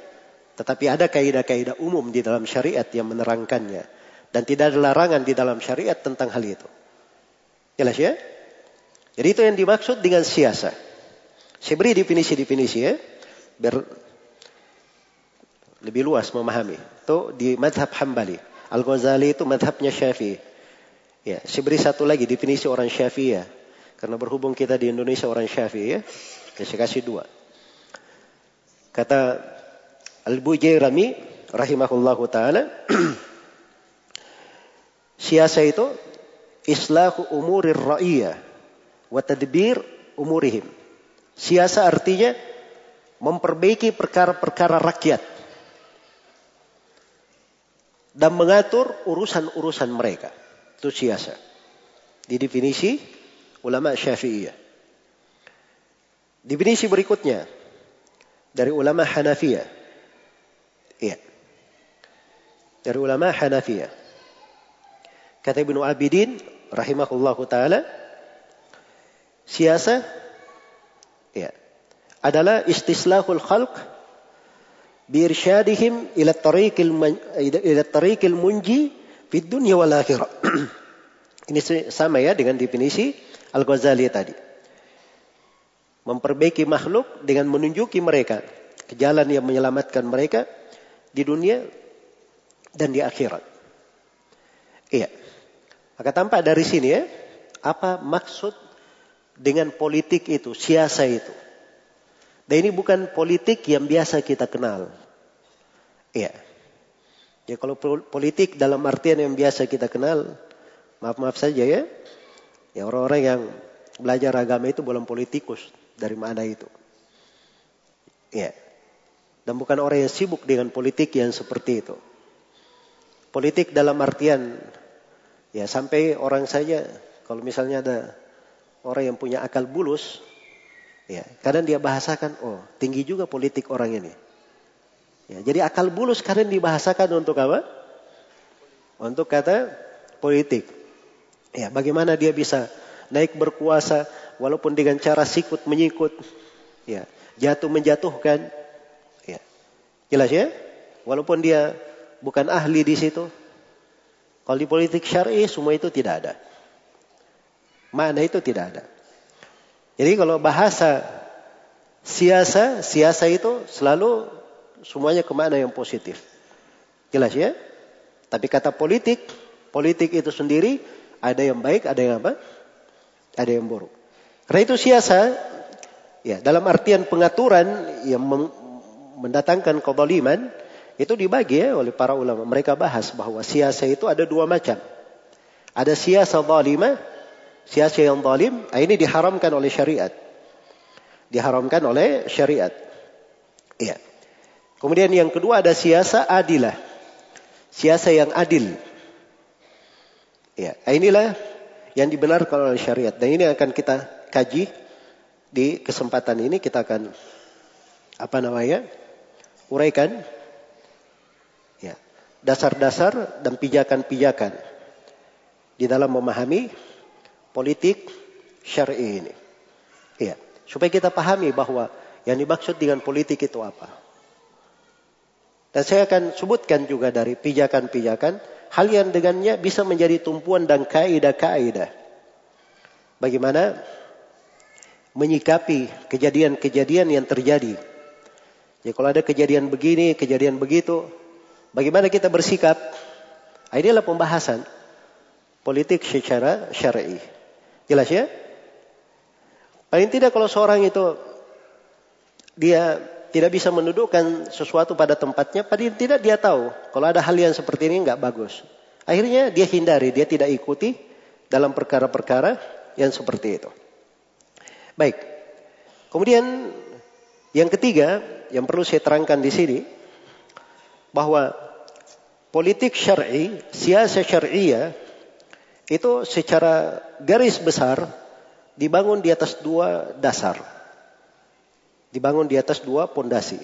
Speaker 1: Tetapi ada kaidah-kaidah umum di dalam syariat yang menerangkannya. Dan tidak ada larangan di dalam syariat tentang hal itu. Jelas ya? Jadi itu yang dimaksud dengan siasa. Saya beri definisi-definisi ya. Biar lebih luas memahami. Itu di madhab hambali. Al-Ghazali itu madhabnya syafi'i. Ya, saya beri satu lagi definisi orang syafi'i ya. Karena berhubung kita di Indonesia orang syafi'i ya. ya saya kasih dua. Kata Al-Bujairami rahimahullahu ta'ala. Siasa itu islahu umurir ra'iyah wa tadbir umurihim. Siasa artinya memperbaiki perkara-perkara rakyat dan mengatur urusan-urusan mereka. Itu siasa. Di definisi ulama Syafi'iyah. Definisi berikutnya dari ulama Hanafiyah. Iya. Dari ulama Hanafiyah. Kata Ibnu Abidin rahimahullahu taala siasa ya adalah istislahul khalq biirsyadihim ila tariqil ila tariqil munji fid dunya wal akhirah. Ini sama ya dengan definisi Al-Ghazali tadi. Memperbaiki makhluk dengan menunjuki mereka ke jalan yang menyelamatkan mereka di dunia dan di akhirat. Iya. Maka tampak dari sini ya, apa maksud dengan politik itu, siasa itu. Dan ini bukan politik yang biasa kita kenal. Iya. Ya kalau politik dalam artian yang biasa kita kenal, maaf-maaf saja ya. Ya orang-orang yang belajar agama itu belum politikus dari mana itu. Ya. Dan bukan orang yang sibuk dengan politik yang seperti itu. Politik dalam artian Ya sampai orang saja kalau misalnya ada orang yang punya akal bulus, ya kadang dia bahasakan, oh tinggi juga politik orang ini. Ya, jadi akal bulus kadang dibahasakan untuk apa? Untuk kata politik. Ya, bagaimana dia bisa naik berkuasa walaupun dengan cara sikut menyikut, ya, jatuh menjatuhkan, ya. Jelas ya? Walaupun dia bukan ahli di situ, kalau di politik syar'i semua itu tidak ada. Makna itu tidak ada. Jadi kalau bahasa siasa, siasa itu selalu semuanya ke mana yang positif. Jelas ya? Tapi kata politik, politik itu sendiri ada yang baik, ada yang apa? Ada yang buruk. Karena itu siasa, ya dalam artian pengaturan yang mendatangkan kezaliman, itu dibagi ya oleh para ulama. Mereka bahas bahwa siasa itu ada dua macam. Ada siasa zalimah, siasa yang zalim, ah, ini diharamkan oleh syariat. Diharamkan oleh syariat. Iya. Kemudian yang kedua ada siasa adilah. Siasa yang adil. Ya, inilah yang dibenarkan oleh syariat. Dan ini akan kita kaji di kesempatan ini kita akan apa namanya? uraikan dasar-dasar dan pijakan-pijakan di dalam memahami politik syar'i ini. Iya, supaya kita pahami bahwa yang dimaksud dengan politik itu apa. Dan saya akan sebutkan juga dari pijakan-pijakan hal yang dengannya bisa menjadi tumpuan dan kaidah-kaidah. Bagaimana menyikapi kejadian-kejadian yang terjadi. Jadi kalau ada kejadian begini, kejadian begitu, Bagaimana kita bersikap? Ah, inilah pembahasan politik secara syar'i. Jelas ya? Paling tidak kalau seorang itu dia tidak bisa mendudukkan sesuatu pada tempatnya, paling tidak dia tahu kalau ada hal yang seperti ini nggak bagus. Akhirnya dia hindari, dia tidak ikuti dalam perkara-perkara yang seperti itu. Baik. Kemudian yang ketiga yang perlu saya terangkan di sini bahwa politik syar'i, siasa syariah itu secara garis besar dibangun di atas dua dasar. Dibangun di atas dua pondasi.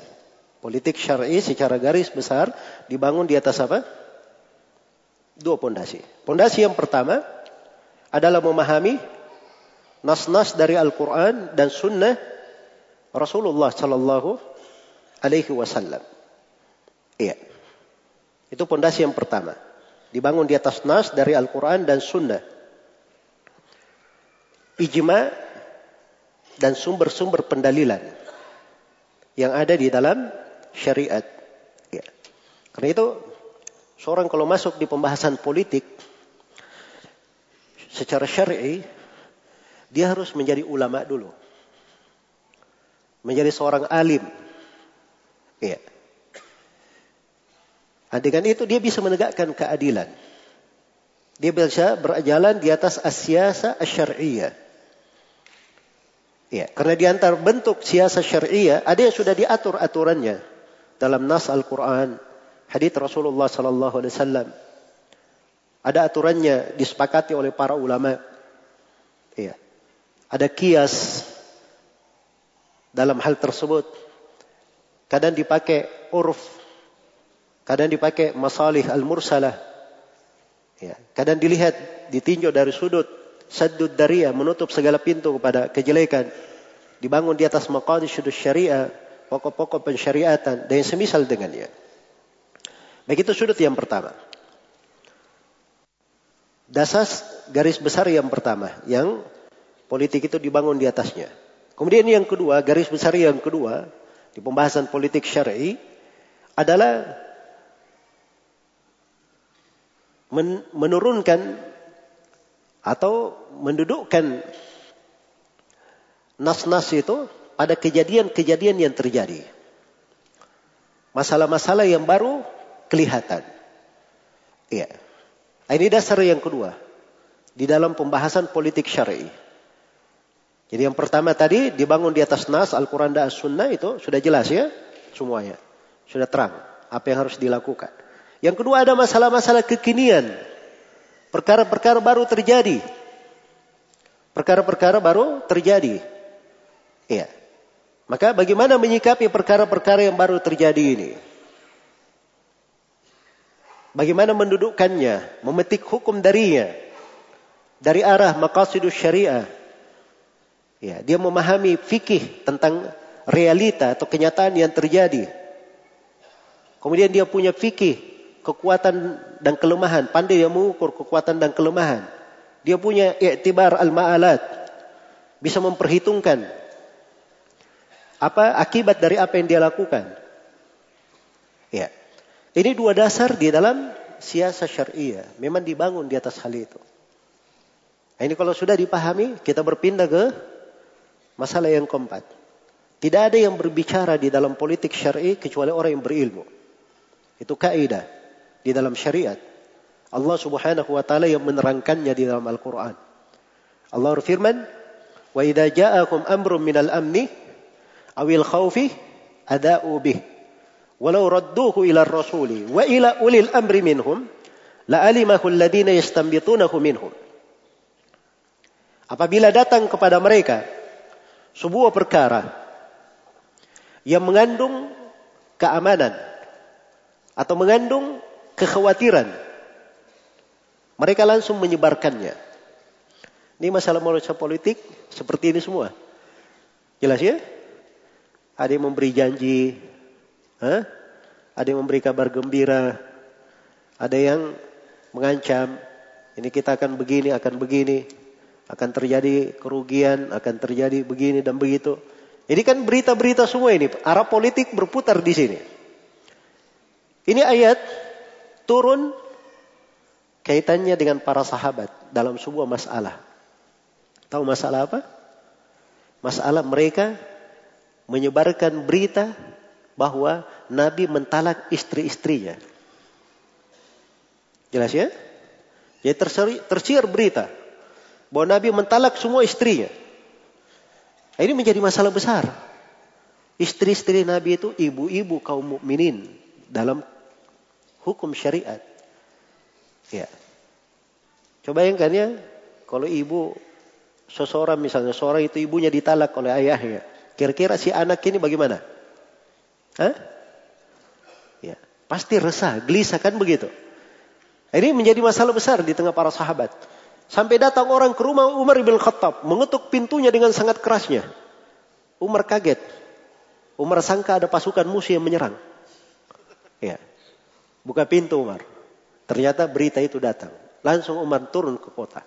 Speaker 1: Politik syar'i secara garis besar dibangun di atas apa? Dua pondasi. Pondasi yang pertama adalah memahami nas-nas dari Al-Quran dan Sunnah Rasulullah Sallallahu Alaihi Wasallam. Iya. Itu pondasi yang pertama. Dibangun di atas nas dari Al-Quran dan Sunnah. Ijma dan sumber-sumber pendalilan yang ada di dalam syariat. Ya. Karena itu seorang kalau masuk di pembahasan politik secara syar'i dia harus menjadi ulama dulu. Menjadi seorang alim. Ya. Nah, dengan itu dia bisa menegakkan keadilan. Dia bisa berjalan di atas asyasa asyariyah. Ya, karena di antara bentuk siasa syariah ada yang sudah diatur aturannya dalam nas Al-Qur'an, hadis Rasulullah sallallahu alaihi wasallam. Ada aturannya disepakati oleh para ulama. Ya. Ada kias dalam hal tersebut. Kadang dipakai uruf Kadang dipakai masalih al-mursalah. Ya. Kadang dilihat, ditinjau dari sudut saddud daria, menutup segala pintu kepada kejelekan. Dibangun di atas maqadi sudut syariah, pokok-pokok pensyariatan, dan yang semisal dengannya. Baik itu sudut yang pertama. Dasar garis besar yang pertama, yang politik itu dibangun di atasnya. Kemudian yang kedua, garis besar yang kedua, di pembahasan politik syar'i adalah menurunkan Atau mendudukkan nas-nas itu pada kejadian-kejadian yang terjadi. Masalah-masalah yang baru kelihatan. Iya. Ini dasar yang kedua. Di dalam pembahasan politik syar'i. Jadi yang pertama tadi dibangun di atas nas Al-Quran dan As-Sunnah itu sudah jelas ya semuanya. Sudah terang apa yang harus dilakukan. Yang kedua ada masalah-masalah kekinian. Perkara-perkara baru terjadi. Perkara-perkara baru terjadi. Iya. Maka bagaimana menyikapi perkara-perkara yang baru terjadi ini? Bagaimana mendudukkannya, memetik hukum darinya dari arah maqasidus syariah. Ya, dia memahami fikih tentang realita atau kenyataan yang terjadi. Kemudian dia punya fikih, kekuatan dan kelemahan, pandai dia mengukur kekuatan dan kelemahan. Dia punya i'tibar al-ma'alat, bisa memperhitungkan apa akibat dari apa yang dia lakukan. Ya. Ini dua dasar di dalam siasa syariah. Memang dibangun di atas hal itu. Nah, ini kalau sudah dipahami, kita berpindah ke masalah yang keempat. Tidak ada yang berbicara di dalam politik syariah kecuali orang yang berilmu. Itu kaidah di dalam syariat. Allah Subhanahu wa taala yang menerangkannya di dalam Al-Qur'an. Allah berfirman, "Wa idza ja'akum amrun minal amni awil khawfi ada'u bih." walau radduhu ila rasuli wa ila ulil amri minhum la alimahu alladhina minhum apabila datang kepada mereka sebuah perkara yang mengandung keamanan atau mengandung kekhawatiran mereka langsung menyebarkannya ini masalah manusia politik seperti ini semua jelas ya ada yang memberi janji Hah? Ada yang memberi kabar gembira, ada yang mengancam, ini kita akan begini, akan begini, akan terjadi kerugian, akan terjadi begini dan begitu. Ini kan berita-berita semua ini, arah politik berputar di sini. Ini ayat turun kaitannya dengan para sahabat dalam sebuah masalah. Tahu masalah apa? Masalah mereka menyebarkan berita bahwa Nabi mentalak istri-istrinya. Jelas ya? Jadi tersiar berita bahwa Nabi mentalak semua istrinya. Ini menjadi masalah besar. Istri-istri Nabi itu ibu-ibu kaum mukminin dalam hukum syariat. Ya. Coba bayangkan ya, kalau ibu seseorang misalnya seorang itu ibunya ditalak oleh ayahnya, kira-kira si anak ini bagaimana? Hah? Ya, pasti resah, gelisah kan begitu. Ini menjadi masalah besar di tengah para sahabat. Sampai datang orang ke rumah Umar bin Khattab, mengetuk pintunya dengan sangat kerasnya. Umar kaget. Umar sangka ada pasukan musuh yang menyerang. Ya. Buka pintu Umar. Ternyata berita itu datang. Langsung Umar turun ke kota.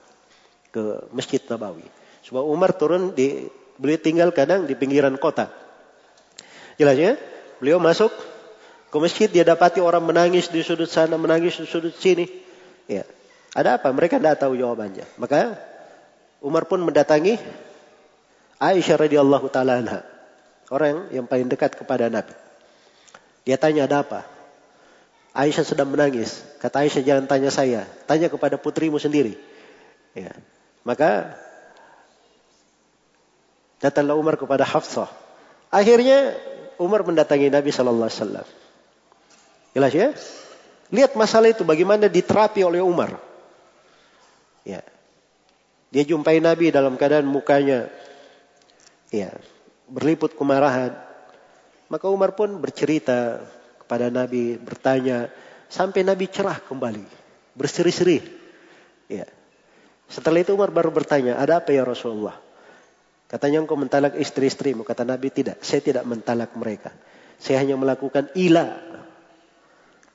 Speaker 1: Ke Masjid Nabawi. Sebab Umar turun di beliau tinggal kadang di pinggiran kota. Jelas ya? Beliau masuk ke masjid, dia dapati orang menangis di sudut sana, menangis di sudut sini. Ya. Ada apa? Mereka tidak tahu jawabannya. Maka Umar pun mendatangi Aisyah radhiyallahu taala. Orang yang paling dekat kepada Nabi. Dia tanya ada apa? Aisyah sedang menangis. Kata Aisyah jangan tanya saya, tanya kepada putrimu sendiri. Ya. Maka datanglah Umar kepada Hafsah. Akhirnya Umar mendatangi Nabi Shallallahu Alaihi Wasallam. Jelas ya? Lihat masalah itu bagaimana diterapi oleh Umar. Ya. Dia jumpai Nabi dalam keadaan mukanya ya, berliput kemarahan. Maka Umar pun bercerita kepada Nabi, bertanya sampai Nabi cerah kembali, berseri-seri. Ya. Setelah itu Umar baru bertanya, "Ada apa ya Rasulullah?" Katanya engkau mentalak istri-istrimu. Kata Nabi tidak, saya tidak mentalak mereka. Saya hanya melakukan ila.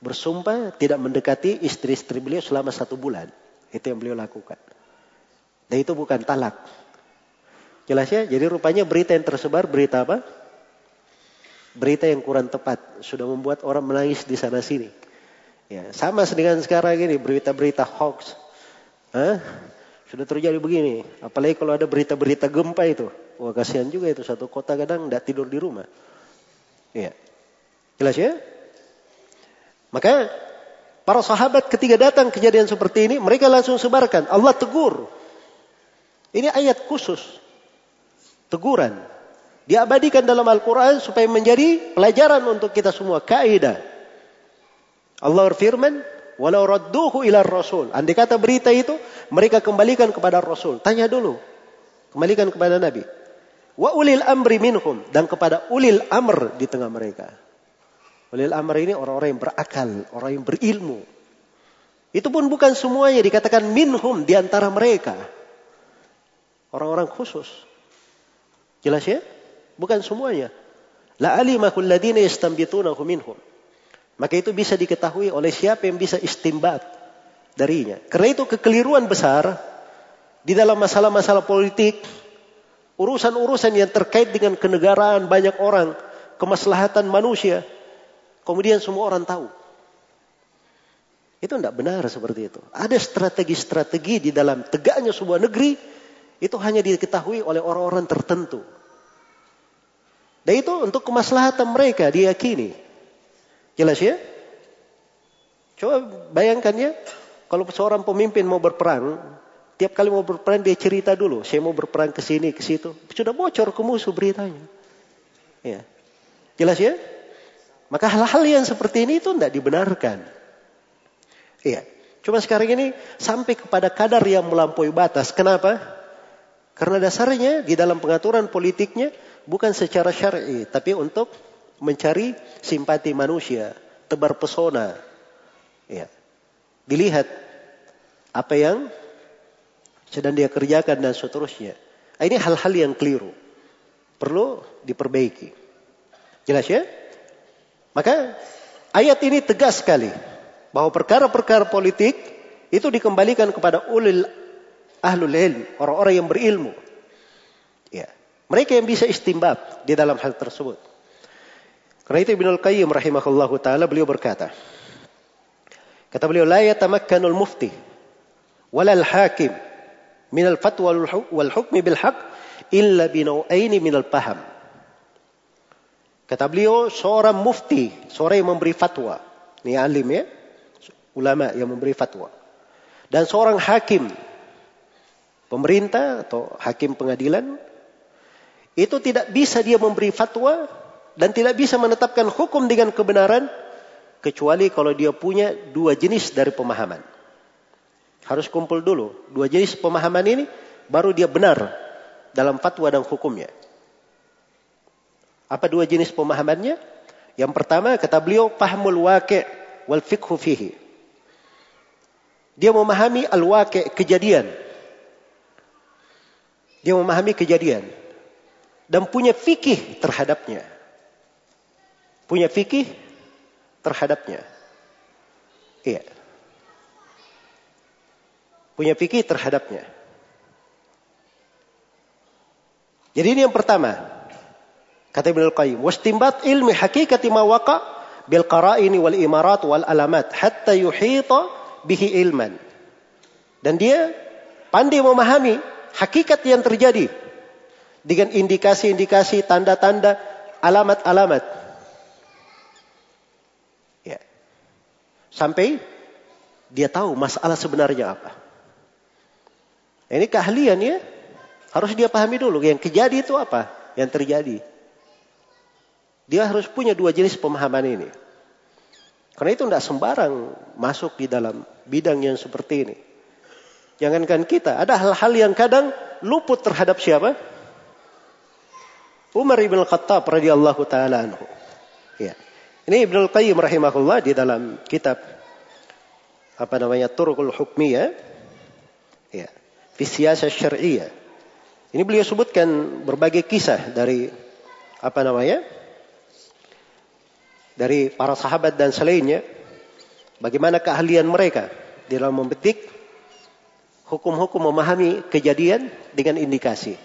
Speaker 1: Bersumpah tidak mendekati istri-istri beliau selama satu bulan. Itu yang beliau lakukan. Dan itu bukan talak. Jelas ya? Jadi rupanya berita yang tersebar, berita apa? Berita yang kurang tepat. Sudah membuat orang menangis di sana sini. Ya, sama dengan sekarang ini berita-berita hoax. Hah? Sudah terjadi begini. Apalagi kalau ada berita-berita gempa itu. Wah kasihan juga itu satu kota kadang tidak tidur di rumah. Iya. Jelas ya? Maka para sahabat ketika datang kejadian seperti ini, mereka langsung sebarkan. Allah tegur. Ini ayat khusus. Teguran. Diabadikan dalam Al-Quran supaya menjadi pelajaran untuk kita semua. Kaidah. Allah berfirman, Walau radduhu ila rasul. Andai kata berita itu, mereka kembalikan kepada rasul. Tanya dulu. Kembalikan kepada Nabi. Wa ulil amri minhum. Dan kepada ulil amr di tengah mereka. Ulil amr ini orang-orang yang berakal. Orang yang berilmu. Itu pun bukan semuanya dikatakan minhum di antara mereka. Orang-orang khusus. Jelas ya? Bukan semuanya. La alimahul ladina yastambitunahu minhum. Maka itu bisa diketahui oleh siapa yang bisa istimbat darinya. Karena itu kekeliruan besar di dalam masalah-masalah politik, urusan-urusan yang terkait dengan kenegaraan banyak orang, kemaslahatan manusia, kemudian semua orang tahu. Itu tidak benar seperti itu. Ada strategi-strategi di dalam tegaknya sebuah negeri, itu hanya diketahui oleh orang-orang tertentu. Dan itu untuk kemaslahatan mereka diyakini. Jelas ya? Coba bayangkan ya, kalau seorang pemimpin mau berperang, tiap kali mau berperang dia cerita dulu, saya mau berperang ke sini, ke situ. Sudah bocor ke musuh beritanya. Ya. Jelas ya? Maka hal-hal yang seperti ini itu tidak dibenarkan. Iya. Cuma sekarang ini sampai kepada kadar yang melampaui batas. Kenapa? Karena dasarnya di dalam pengaturan politiknya bukan secara syar'i, tapi untuk mencari simpati manusia, tebar pesona. Ya. Dilihat apa yang sedang dia kerjakan dan seterusnya. Nah, ini hal-hal yang keliru. Perlu diperbaiki. Jelas ya? Maka ayat ini tegas sekali bahwa perkara-perkara politik itu dikembalikan kepada ulil ahlul ilm, orang-orang yang berilmu. Mereka yang bisa istimbat di dalam hal tersebut. Karena itu Ibnu Al-Qayyim rahimahullahu taala beliau berkata, kata beliau la yatamakkanul mufti wala al-hakim min al-fatwa wal hukmi bil haqq illa bi naw'aini min al-faham. Kata beliau seorang mufti, seorang yang memberi fatwa. Ini alim ya, ulama yang memberi fatwa. Dan seorang hakim, pemerintah atau hakim pengadilan, itu tidak bisa dia memberi fatwa dan tidak bisa menetapkan hukum dengan kebenaran kecuali kalau dia punya dua jenis dari pemahaman. Harus kumpul dulu dua jenis pemahaman ini baru dia benar dalam fatwa dan hukumnya. Apa dua jenis pemahamannya? Yang pertama kata beliau pahmul waqi' wal fiqhu fihi. Dia memahami al-waqi' kejadian. Dia memahami kejadian dan punya fikih terhadapnya punya fikih terhadapnya. Iya. Punya fikih terhadapnya. Jadi ini yang pertama. Kata Ibnu Al-Qayyim, "Wastimbat ilmi hakikati ma waqa bil qara'ini wal imarat wal alamat hatta yuhita bihi ilman." Dan dia pandai memahami hakikat yang terjadi dengan indikasi-indikasi, tanda-tanda, alamat-alamat Sampai dia tahu masalah sebenarnya apa. Ini keahlian ya. Harus dia pahami dulu. Yang kejadi itu apa? Yang terjadi. Dia harus punya dua jenis pemahaman ini. Karena itu tidak sembarang masuk di dalam bidang yang seperti ini. Jangankan kita, ada hal-hal yang kadang luput terhadap siapa? Umar ibn Khattab radhiyallahu taala anhu. Ya. Ini Ibnu Qayyim rahimahullah di dalam kitab apa namanya Turqul Hukmiyah ya, fi syar'iyyah. Ini beliau sebutkan berbagai kisah dari apa namanya? dari para sahabat dan selainnya bagaimana keahlian mereka di dalam memetik hukum-hukum memahami kejadian dengan indikasi.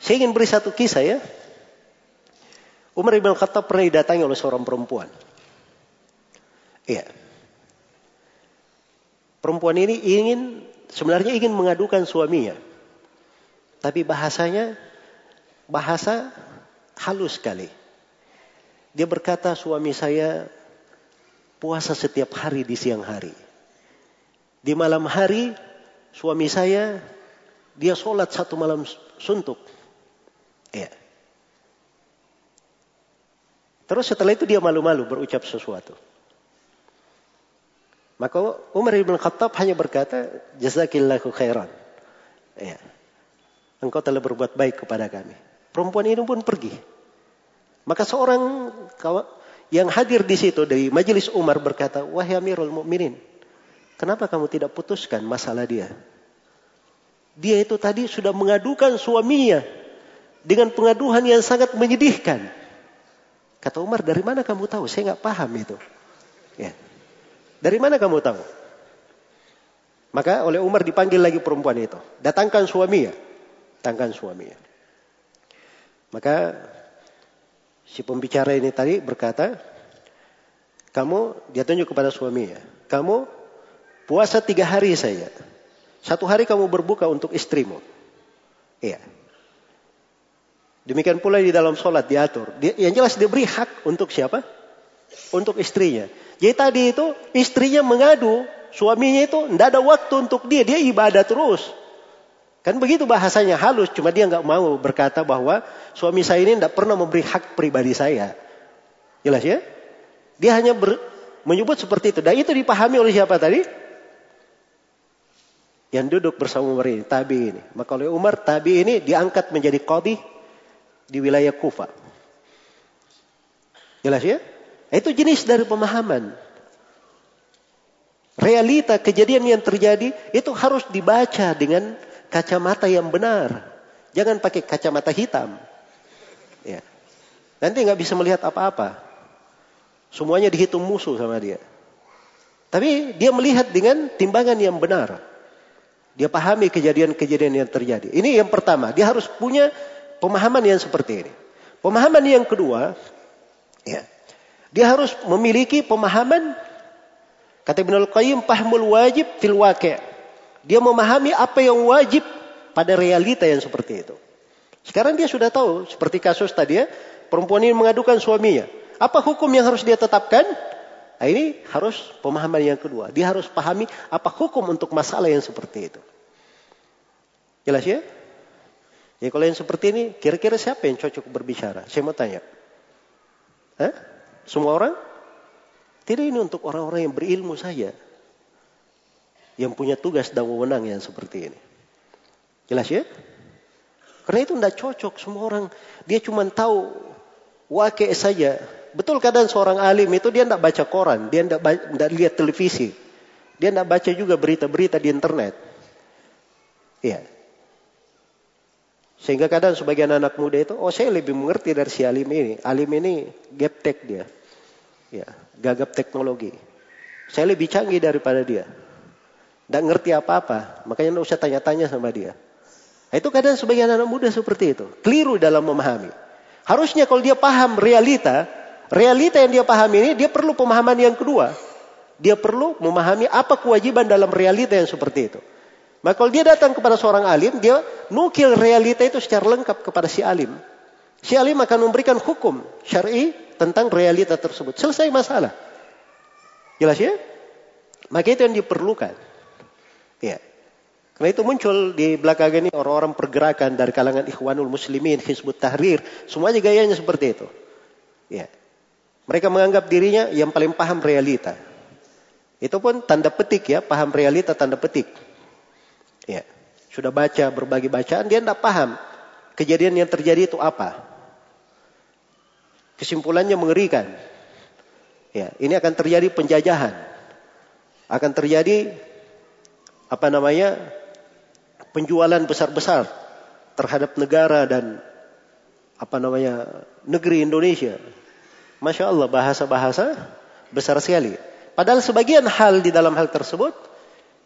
Speaker 1: Saya ingin beri satu kisah ya Umar ibn Khattab pernah didatangi oleh seorang perempuan. Iya. Perempuan ini ingin sebenarnya ingin mengadukan suaminya. Tapi bahasanya bahasa halus sekali. Dia berkata suami saya puasa setiap hari di siang hari. Di malam hari suami saya dia sholat satu malam suntuk. Ya. Terus setelah itu dia malu-malu berucap sesuatu. Maka Umar bin Khattab hanya berkata, Jazakillahu khairan. Ya. Engkau telah berbuat baik kepada kami. Perempuan ini pun pergi. Maka seorang yang hadir di situ dari majelis Umar berkata, Wahai Amirul Mukminin, kenapa kamu tidak putuskan masalah dia? Dia itu tadi sudah mengadukan suaminya dengan pengaduhan yang sangat menyedihkan. Kata Umar, dari mana kamu tahu? Saya nggak paham itu. Ya. Dari mana kamu tahu? Maka oleh Umar dipanggil lagi perempuan itu. Datangkan suaminya. Datangkan suaminya. Maka si pembicara ini tadi berkata, kamu, dia tunjuk kepada suaminya. Kamu puasa tiga hari saja. Satu hari kamu berbuka untuk istrimu. Iya. Demikian pula di dalam sholat diatur. Yang jelas diberi hak untuk siapa? Untuk istrinya. Jadi tadi itu istrinya mengadu, suaminya itu tidak ada waktu untuk dia, dia ibadah terus. Kan begitu bahasanya halus, cuma dia nggak mau berkata bahwa suami saya ini tidak pernah memberi hak pribadi saya. Jelas ya? Dia hanya ber, menyebut seperti itu. Dan itu dipahami oleh siapa tadi? Yang duduk bersama Umar ini, tabi ini. Maka oleh Umar, tabi ini diangkat menjadi qadhi di wilayah Kufa. Jelas ya? Itu jenis dari pemahaman. Realita kejadian yang terjadi itu harus dibaca dengan kacamata yang benar. Jangan pakai kacamata hitam. Ya. Nanti nggak bisa melihat apa-apa. Semuanya dihitung musuh sama dia. Tapi dia melihat dengan timbangan yang benar. Dia pahami kejadian-kejadian yang terjadi. Ini yang pertama. Dia harus punya Pemahaman yang seperti ini. Pemahaman yang kedua, ya, dia harus memiliki pemahaman kata Ibnu Al-Qayyim pahmul wajib fil waqi'. Dia memahami apa yang wajib pada realita yang seperti itu. Sekarang dia sudah tahu seperti kasus tadi ya, perempuan ini mengadukan suaminya. Apa hukum yang harus dia tetapkan? Nah, ini harus pemahaman yang kedua. Dia harus pahami apa hukum untuk masalah yang seperti itu. Jelas ya? Ya kalau yang seperti ini, kira-kira siapa yang cocok berbicara? Saya mau tanya. Hah? Semua orang? Tidak ini untuk orang-orang yang berilmu saja. Yang punya tugas dan wewenang yang seperti ini. Jelas ya? Karena itu tidak cocok. Semua orang, dia cuma tahu wakil saja. Betul kadang seorang alim itu dia tidak baca koran. Dia tidak lihat televisi. Dia tidak baca juga berita-berita di internet. Iya. Sehingga kadang sebagian anak muda itu, oh saya lebih mengerti dari si alim ini. Alim ini gaptek dia. Ya, gagap teknologi. Saya lebih canggih daripada dia. Tidak ngerti apa-apa. Makanya tidak usah tanya-tanya sama dia. Nah, itu kadang sebagian anak muda seperti itu. Keliru dalam memahami. Harusnya kalau dia paham realita, realita yang dia pahami ini, dia perlu pemahaman yang kedua. Dia perlu memahami apa kewajiban dalam realita yang seperti itu. Maka kalau dia datang kepada seorang alim, dia nukil realita itu secara lengkap kepada si alim. Si alim akan memberikan hukum syar'i tentang realita tersebut. Selesai masalah. Jelas ya? Maka itu yang diperlukan. Ya. Karena itu muncul di belakang ini orang-orang pergerakan dari kalangan ikhwanul muslimin, hizbut tahrir. Semuanya gayanya seperti itu. Ya. Mereka menganggap dirinya yang paling paham realita. Itu pun tanda petik ya, paham realita tanda petik. Ya. Sudah baca berbagai bacaan, dia tidak paham kejadian yang terjadi itu apa. Kesimpulannya mengerikan. Ya, ini akan terjadi penjajahan. Akan terjadi apa namanya? penjualan besar-besar terhadap negara dan apa namanya? negeri Indonesia. Masya Allah bahasa-bahasa besar sekali. Padahal sebagian hal di dalam hal tersebut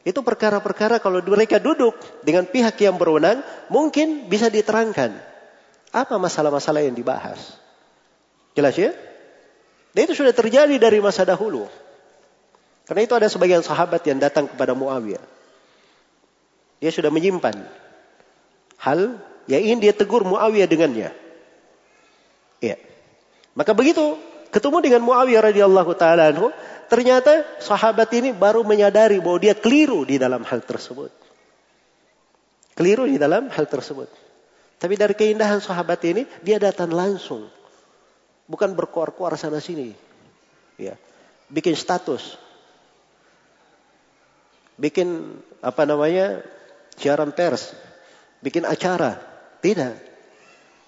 Speaker 1: itu perkara-perkara kalau mereka duduk dengan pihak yang berwenang, mungkin bisa diterangkan. Apa masalah-masalah yang dibahas? Jelas ya? Dan itu sudah terjadi dari masa dahulu. Karena itu ada sebagian sahabat yang datang kepada Muawiyah. Dia sudah menyimpan hal yang ingin dia tegur Muawiyah dengannya. Ya. Maka begitu ketemu dengan Muawiyah radhiyallahu taala anhu, ternyata sahabat ini baru menyadari bahwa dia keliru di dalam hal tersebut. Keliru di dalam hal tersebut. Tapi dari keindahan sahabat ini, dia datang langsung. Bukan berkuar-kuar sana sini. Ya. Bikin status. Bikin apa namanya? siaran pers. Bikin acara. Tidak.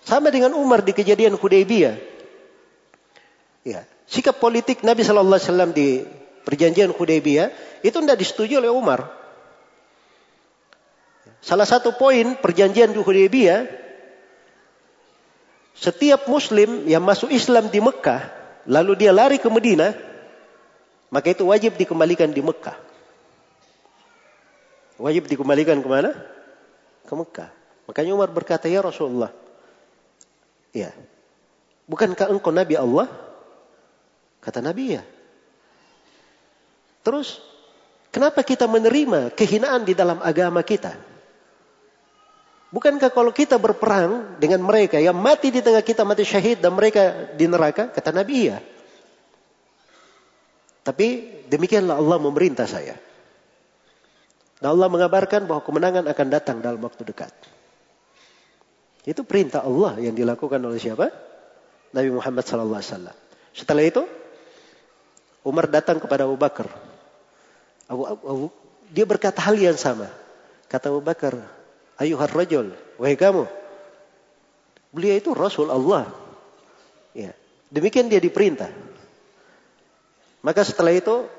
Speaker 1: Sama dengan Umar di kejadian Hudaybiyah. Ya. Sikap politik Nabi Shallallahu Alaihi Wasallam di perjanjian Hudaybiyah itu tidak disetujui oleh Umar. Salah satu poin perjanjian di Hudaybiyah, setiap muslim yang masuk Islam di Mekah, lalu dia lari ke Medina, maka itu wajib dikembalikan di Mekah. Wajib dikembalikan ke mana? Ke Mekah. Makanya Umar berkata, Ya Rasulullah, ya, bukankah engkau Nabi Allah? Kata Nabi ya. Terus, kenapa kita menerima kehinaan di dalam agama kita? Bukankah kalau kita berperang dengan mereka yang mati di tengah kita mati syahid dan mereka di neraka? Kata Nabi iya. Tapi demikianlah Allah memerintah saya. Dan Allah mengabarkan bahwa kemenangan akan datang dalam waktu dekat. Itu perintah Allah yang dilakukan oleh siapa? Nabi Muhammad wasallam. Setelah itu Umar datang kepada Abu Bakar. Abu, Abu, dia berkata hal yang sama. Kata Abu Bakar, ayuhar rajul, wahai kamu. Beliau itu Rasul Allah. Ya. Demikian dia diperintah. Maka setelah itu,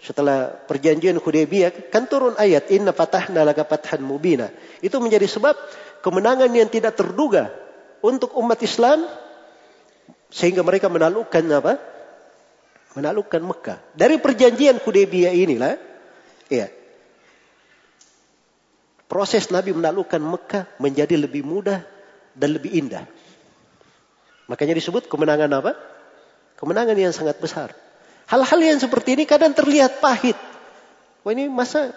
Speaker 1: setelah perjanjian Hudaybiyah, kan turun ayat Inna fatahna laka fathan mubina. Itu menjadi sebab kemenangan yang tidak terduga untuk umat Islam sehingga mereka menaklukkan apa? Menaklukkan Mekah. Dari perjanjian Hudaybiyah inilah, ya, proses Nabi menaklukkan Mekah menjadi lebih mudah dan lebih indah. Makanya disebut kemenangan apa? Kemenangan yang sangat besar. Hal-hal yang seperti ini kadang terlihat pahit. Wah ini masa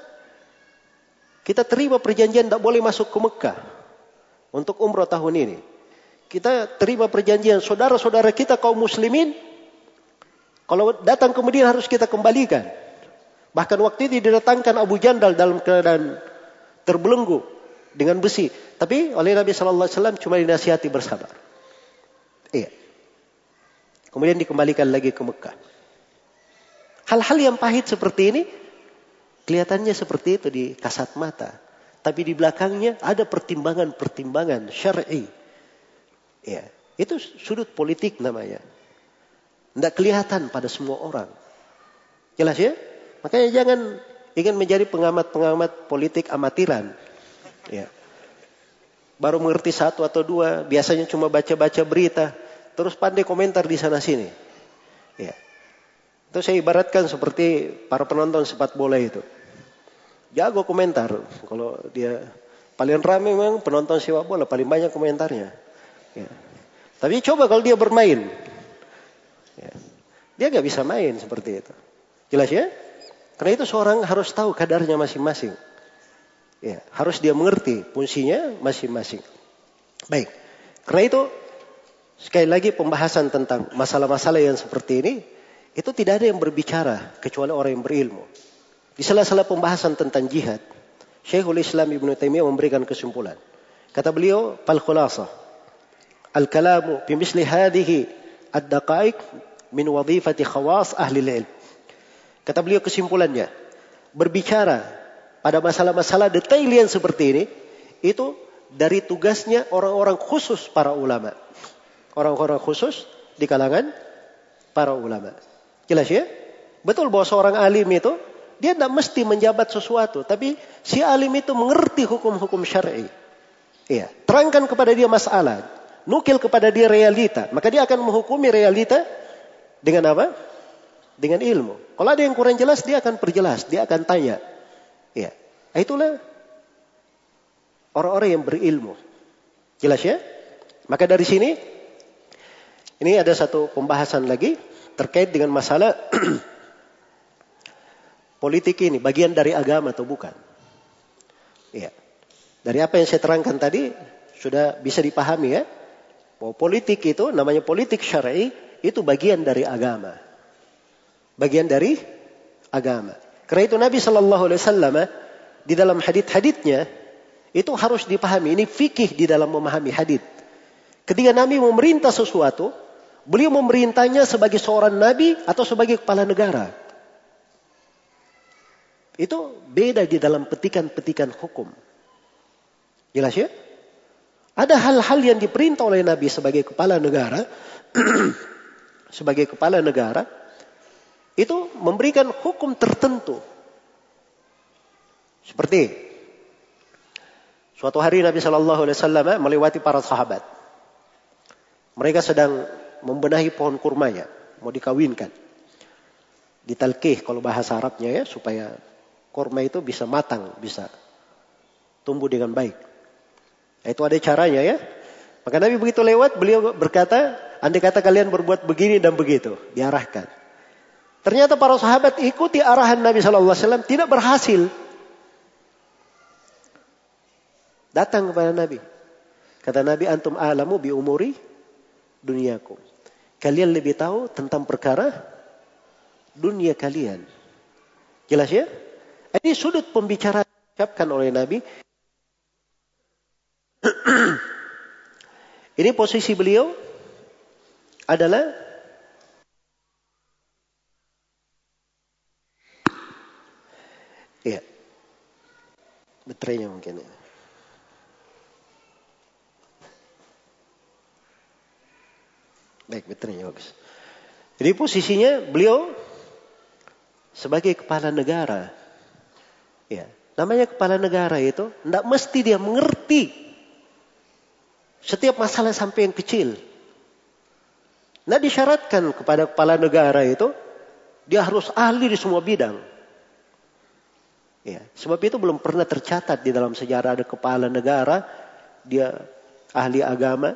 Speaker 1: kita terima perjanjian tidak boleh masuk ke Mekah untuk umroh tahun ini. Kita terima perjanjian saudara-saudara kita kaum muslimin kalau datang ke Medina harus kita kembalikan. Bahkan waktu itu didatangkan Abu Jandal dalam keadaan terbelenggu dengan besi. Tapi oleh Nabi Shallallahu Alaihi Wasallam cuma dinasihati bersabar. Iya. Kemudian dikembalikan lagi ke Mekah. Hal-hal yang pahit seperti ini kelihatannya seperti itu di kasat mata. Tapi di belakangnya ada pertimbangan-pertimbangan syar'i. Ya, itu sudut politik namanya. Tidak kelihatan pada semua orang. Jelas ya? Makanya jangan ingin menjadi pengamat-pengamat politik amatiran. Ya. Baru mengerti satu atau dua, biasanya cuma baca-baca berita, terus pandai komentar di sana sini. Ya. Itu saya ibaratkan seperti para penonton sepak bola itu. Jago komentar. Kalau dia paling ramai memang penonton sepak bola, paling banyak komentarnya. Ya. Tapi coba kalau dia bermain. Ya. Dia nggak bisa main seperti itu. Jelas ya? Karena itu seorang harus tahu kadarnya masing-masing. Ya, harus dia mengerti fungsinya masing-masing. Baik. Karena itu sekali lagi pembahasan tentang masalah-masalah yang seperti ini itu tidak ada yang berbicara kecuali orang yang berilmu. Di salah-salah pembahasan tentang jihad, Syekhul Islam Ibn Taimiyah memberikan kesimpulan. Kata beliau, "Fal khulasa al-kalamu fi misli hadhihi ad-daqaiq min wadhifati khawas ahli al-ilm." Kata beliau kesimpulannya, berbicara pada masalah-masalah detail yang seperti ini, itu dari tugasnya orang-orang khusus para ulama. Orang-orang khusus di kalangan para ulama. Jelas ya? Betul bahwa seorang alim itu, dia tidak mesti menjabat sesuatu. Tapi si alim itu mengerti hukum-hukum syar'i. Iya. Terangkan kepada dia masalah. Nukil kepada dia realita. Maka dia akan menghukumi realita dengan apa? dengan ilmu. Kalau ada yang kurang jelas, dia akan perjelas, dia akan tanya. Ya, itulah orang-orang yang berilmu. Jelas ya? Maka dari sini, ini ada satu pembahasan lagi terkait dengan masalah politik ini, bagian dari agama atau bukan. Ya. Dari apa yang saya terangkan tadi sudah bisa dipahami ya. Bahwa politik itu namanya politik syar'i itu bagian dari agama. Bagian dari agama. Karena itu Nabi Shallallahu Alaihi Wasallam di dalam hadit-haditnya itu harus dipahami. Ini fikih di dalam memahami hadit. Ketika Nabi memerintah sesuatu, beliau memerintahnya sebagai seorang nabi atau sebagai kepala negara. Itu beda di dalam petikan-petikan hukum. Jelas ya? Ada hal-hal yang diperintah oleh Nabi sebagai kepala negara, sebagai kepala negara, itu memberikan hukum tertentu. Seperti suatu hari Nabi Shallallahu Alaihi Wasallam melewati para sahabat. Mereka sedang membenahi pohon kurmanya, mau dikawinkan. Ditalkih kalau bahasa Arabnya ya, supaya kurma itu bisa matang, bisa tumbuh dengan baik. Itu ada caranya ya. Maka Nabi begitu lewat, beliau berkata, andai kata kalian berbuat begini dan begitu, diarahkan. Ternyata para sahabat ikuti arahan Nabi Shallallahu Alaihi Wasallam tidak berhasil. Datang kepada Nabi. Kata Nabi, antum alamu bi umuri duniaku. Kalian lebih tahu tentang perkara dunia kalian. Jelas ya? Ini sudut pembicaraan diucapkan oleh Nabi. Ini posisi beliau adalah ya baterainya mungkin ya. Baik, baterainya bagus. Jadi posisinya beliau sebagai kepala negara. Ya, namanya kepala negara itu tidak mesti dia mengerti setiap masalah sampai yang kecil. Nah disyaratkan kepada kepala negara itu dia harus ahli di semua bidang. Ya, sebab itu belum pernah tercatat di dalam sejarah ada kepala negara dia ahli agama,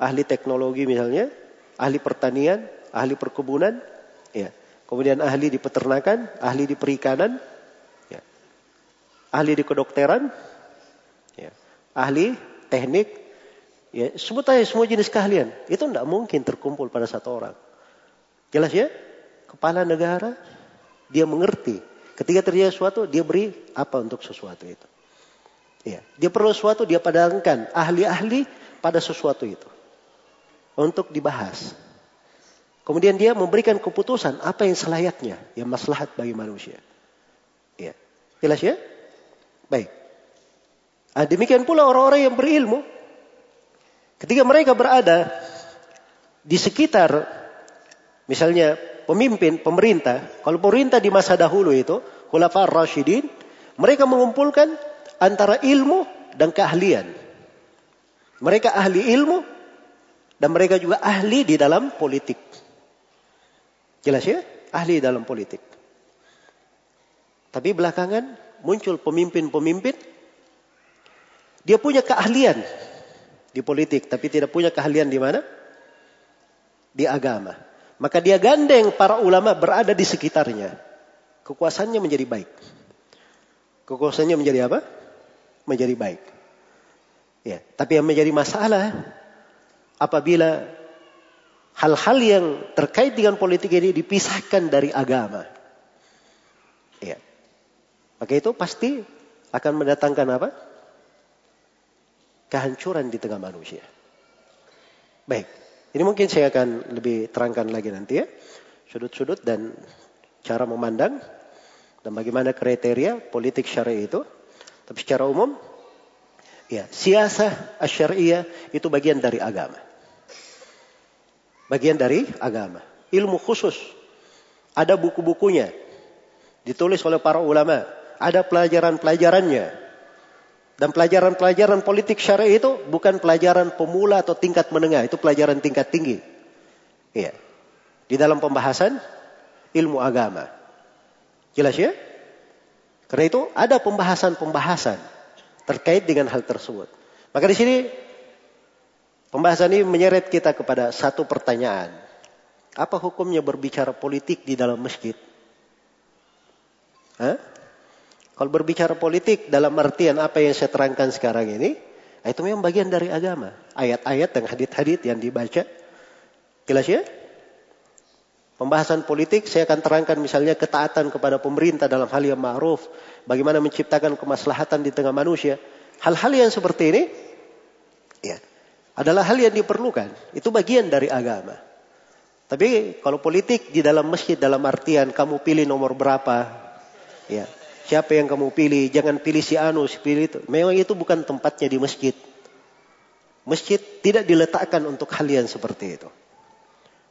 Speaker 1: ahli teknologi misalnya, ahli pertanian, ahli perkebunan, ya. Kemudian ahli di peternakan, ahli di perikanan, ya. ahli di kedokteran. Ahli teknik, ya. sebut aja semua jenis keahlian. Itu tidak mungkin terkumpul pada satu orang. Jelas ya? Kepala negara, dia mengerti. Ketika terjadi sesuatu, dia beri apa untuk sesuatu itu. Ya. Dia perlu sesuatu, dia padangkan ahli-ahli pada sesuatu itu untuk dibahas. Kemudian dia memberikan keputusan apa yang selayaknya, yang maslahat bagi manusia. Ya. Jelas ya? Baik. Nah, demikian pula orang-orang yang berilmu. Ketika mereka berada di sekitar misalnya pemimpin, pemerintah. Kalau pemerintah di masa dahulu itu, Khulafa Rashidin, mereka mengumpulkan antara ilmu dan keahlian. Mereka ahli ilmu, dan mereka juga ahli di dalam politik. Jelas ya? Ahli dalam politik. Tapi belakangan muncul pemimpin-pemimpin. Dia punya keahlian di politik. Tapi tidak punya keahlian di mana? Di agama. Maka dia gandeng para ulama berada di sekitarnya. Kekuasaannya menjadi baik. Kekuasaannya menjadi apa? Menjadi baik. Ya, tapi yang menjadi masalah apabila hal-hal yang terkait dengan politik ini dipisahkan dari agama. Ya. Maka itu pasti akan mendatangkan apa? Kehancuran di tengah manusia. Baik, ini mungkin saya akan lebih terangkan lagi nanti ya. Sudut-sudut dan cara memandang dan bagaimana kriteria politik syariah itu. Tapi secara umum, ya, siasah syariah itu bagian dari agama bagian dari agama. Ilmu khusus. Ada buku-bukunya. Ditulis oleh para ulama. Ada pelajaran-pelajarannya. Dan pelajaran-pelajaran politik syariah itu bukan pelajaran pemula atau tingkat menengah. Itu pelajaran tingkat tinggi. Iya. Di dalam pembahasan ilmu agama. Jelas ya? Karena itu ada pembahasan-pembahasan terkait dengan hal tersebut. Maka di sini Pembahasan ini menyeret kita kepada satu pertanyaan. Apa hukumnya berbicara politik di dalam masjid? Hah? Kalau berbicara politik dalam artian apa yang saya terangkan sekarang ini, itu memang bagian dari agama. Ayat-ayat dan hadit-hadit yang dibaca. Jelas ya? Pembahasan politik saya akan terangkan misalnya ketaatan kepada pemerintah dalam hal yang ma'ruf. Bagaimana menciptakan kemaslahatan di tengah manusia. Hal-hal yang seperti ini ya, adalah hal yang diperlukan. Itu bagian dari agama. Tapi kalau politik di dalam masjid dalam artian kamu pilih nomor berapa. Ya, siapa yang kamu pilih. Jangan pilih si anu, si pilih itu. Memang itu bukan tempatnya di masjid. Masjid tidak diletakkan untuk hal yang seperti itu.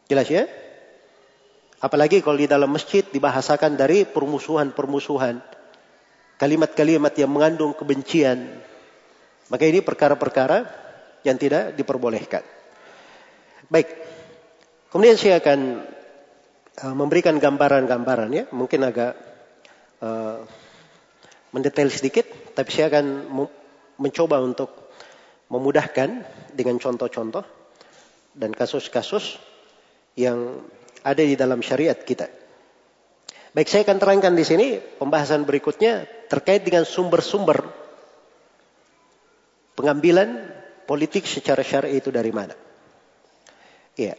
Speaker 1: Jelas ya? Apalagi kalau di dalam masjid dibahasakan dari permusuhan-permusuhan. Kalimat-kalimat yang mengandung kebencian. Maka ini perkara-perkara yang tidak diperbolehkan. Baik. Kemudian saya akan uh, memberikan gambaran-gambaran ya. Mungkin agak uh, mendetail sedikit. Tapi saya akan mencoba untuk memudahkan dengan contoh-contoh dan kasus-kasus yang ada di dalam syariat kita. Baik, saya akan terangkan di sini pembahasan berikutnya terkait dengan sumber-sumber pengambilan politik secara syar'i itu dari mana. Iya.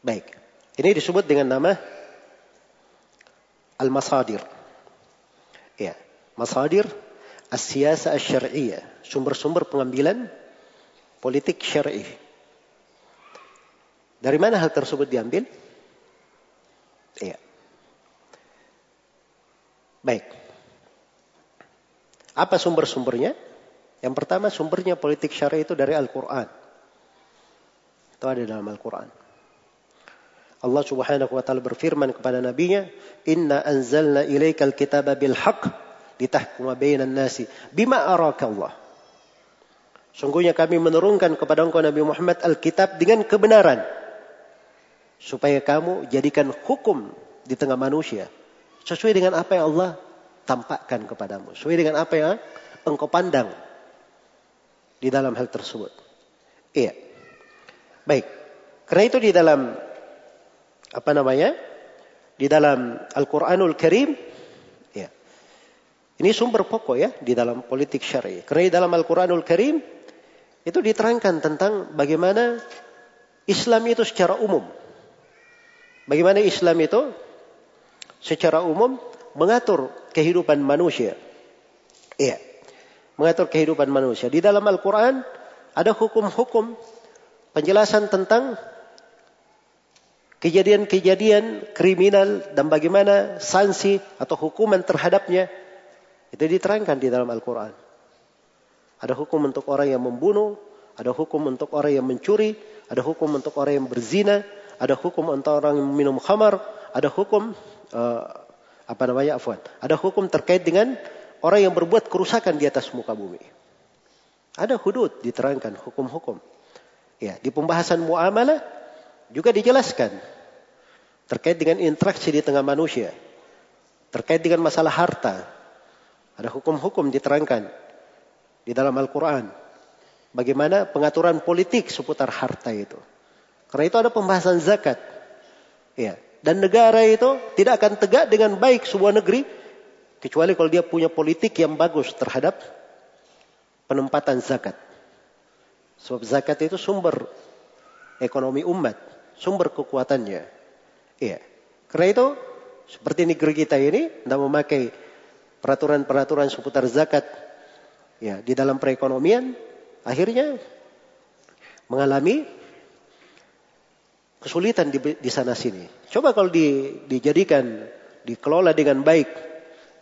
Speaker 1: Baik. Ini disebut dengan nama al-masadir. Iya. Masadir as-siyasa asy-syar'iyyah, sumber-sumber pengambilan politik syar'i. Dari mana hal tersebut diambil? Iya. Baik. Apa sumber-sumbernya? Yang pertama sumbernya politik syariah itu dari Al-Quran. Itu ada dalam Al-Quran. Allah subhanahu wa ta'ala berfirman kepada nabinya, Inna anzalna ilaikal kitaba bil haq litahkuma bainan nasi bima araka Allah. Sungguhnya kami menurunkan kepada engkau Nabi Muhammad Alkitab dengan kebenaran supaya kamu jadikan hukum di tengah manusia sesuai dengan apa yang Allah tampakkan kepadamu, sesuai dengan apa yang engkau pandang di dalam hal tersebut. Iya. Baik. Karena itu di dalam apa namanya? Di dalam Al-Qur'anul Karim ya. Ini sumber pokok ya di dalam politik syariah. Karena di dalam Al-Qur'anul Karim itu diterangkan tentang bagaimana Islam itu secara umum Bagaimana Islam itu secara umum mengatur kehidupan manusia. Iya. Mengatur kehidupan manusia. Di dalam Al-Quran ada hukum-hukum penjelasan tentang kejadian-kejadian kriminal dan bagaimana sanksi atau hukuman terhadapnya. Itu diterangkan di dalam Al-Quran. Ada hukum untuk orang yang membunuh, ada hukum untuk orang yang mencuri, ada hukum untuk orang yang berzina, ada hukum untuk orang yang minum khamar, ada hukum uh, apa namanya afwan, ada hukum terkait dengan orang yang berbuat kerusakan di atas muka bumi. Ada hudud diterangkan hukum-hukum. Ya, di pembahasan muamalah juga dijelaskan terkait dengan interaksi di tengah manusia, terkait dengan masalah harta. Ada hukum-hukum diterangkan di dalam Al-Quran. Bagaimana pengaturan politik seputar harta itu. Karena itu ada pembahasan zakat. Ya. Dan negara itu tidak akan tegak dengan baik sebuah negeri kecuali kalau dia punya politik yang bagus terhadap penempatan zakat. Sebab zakat itu sumber ekonomi umat, sumber kekuatannya. Iya. Karena itu seperti negeri kita ini tidak memakai peraturan-peraturan seputar zakat ya di dalam perekonomian akhirnya mengalami kesulitan di, di sana sini. Coba kalau di, dijadikan, dikelola dengan baik,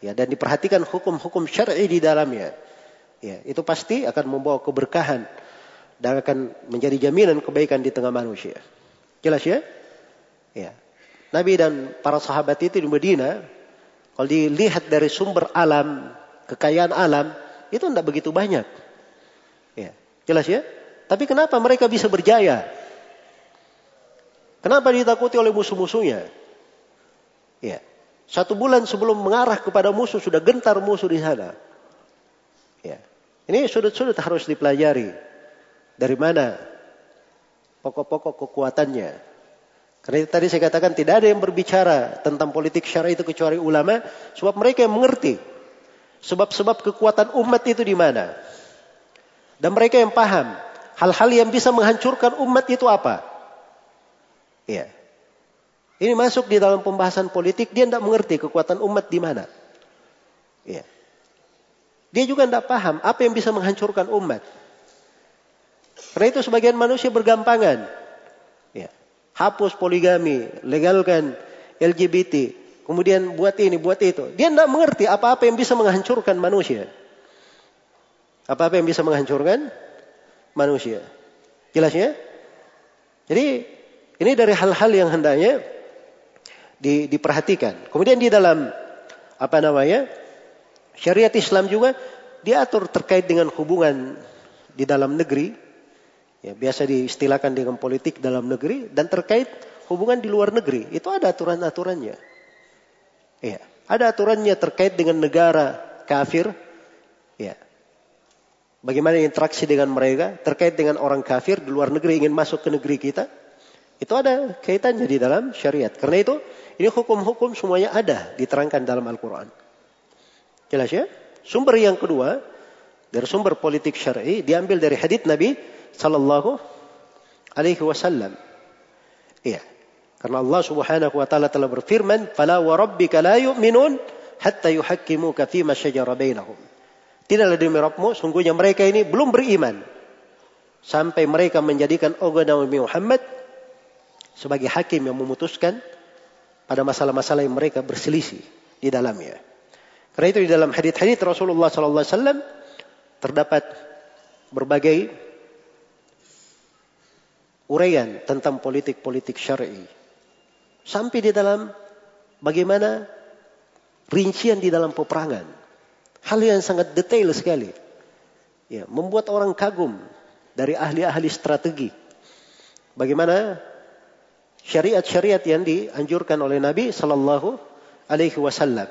Speaker 1: ya dan diperhatikan hukum-hukum syar'i di dalamnya, ya itu pasti akan membawa keberkahan dan akan menjadi jaminan kebaikan di tengah manusia. Jelas ya? Ya. Nabi dan para sahabat itu di Medina, kalau dilihat dari sumber alam, kekayaan alam, itu tidak begitu banyak. Ya. Jelas ya? Tapi kenapa mereka bisa berjaya? Kenapa ditakuti oleh musuh-musuhnya? Ya. Satu bulan sebelum mengarah kepada musuh sudah gentar musuh di sana. Ya. Ini sudut-sudut harus dipelajari. Dari mana pokok-pokok kekuatannya. Karena itu tadi saya katakan tidak ada yang berbicara tentang politik syar'i itu kecuali ulama, sebab mereka yang mengerti sebab-sebab kekuatan umat itu di mana. Dan mereka yang paham hal-hal yang bisa menghancurkan umat itu apa. Iya. Ini masuk di dalam pembahasan politik, dia tidak mengerti kekuatan umat di mana. Iya. Dia juga tidak paham apa yang bisa menghancurkan umat. Karena itu sebagian manusia bergampangan. Ya. Hapus poligami, legalkan LGBT, kemudian buat ini, buat itu. Dia tidak mengerti apa-apa yang bisa menghancurkan manusia. Apa-apa yang bisa menghancurkan manusia. Jelas ya? Jadi ini dari hal-hal yang hendaknya di, diperhatikan. Kemudian di dalam apa namanya syariat Islam juga diatur terkait dengan hubungan di dalam negeri ya biasa diistilahkan dengan politik dalam negeri dan terkait hubungan di luar negeri itu ada aturan-aturannya. Ya, ada aturannya terkait dengan negara kafir. Ya. Bagaimana interaksi dengan mereka terkait dengan orang kafir di luar negeri ingin masuk ke negeri kita. Itu ada kaitannya di dalam syariat. Karena itu ini hukum-hukum semuanya ada diterangkan dalam Al-Quran. Jelas ya? Sumber yang kedua dari sumber politik syar'i diambil dari hadits Nabi sallallahu alaihi wasallam. Iya. Karena Allah Subhanahu wa taala telah berfirman, "Fala wa rabbika la yu'minun hatta yuhakkimuka fi ma shajara bainahum." Tidaklah demi Rabbmu, sungguhnya mereka ini belum beriman sampai mereka menjadikan Allah Nabi Muhammad sebagai hakim yang memutuskan pada masalah-masalah yang mereka berselisih di dalamnya. Karena itu di dalam hadits-hadits Rasulullah wasallam terdapat berbagai uraian tentang politik-politik syar'i. Sampai di dalam bagaimana rincian di dalam peperangan. Hal yang sangat detail sekali. Ya, membuat orang kagum dari ahli-ahli strategi. Bagaimana syariat-syariat yang dianjurkan oleh Nabi Sallallahu Alaihi Wasallam.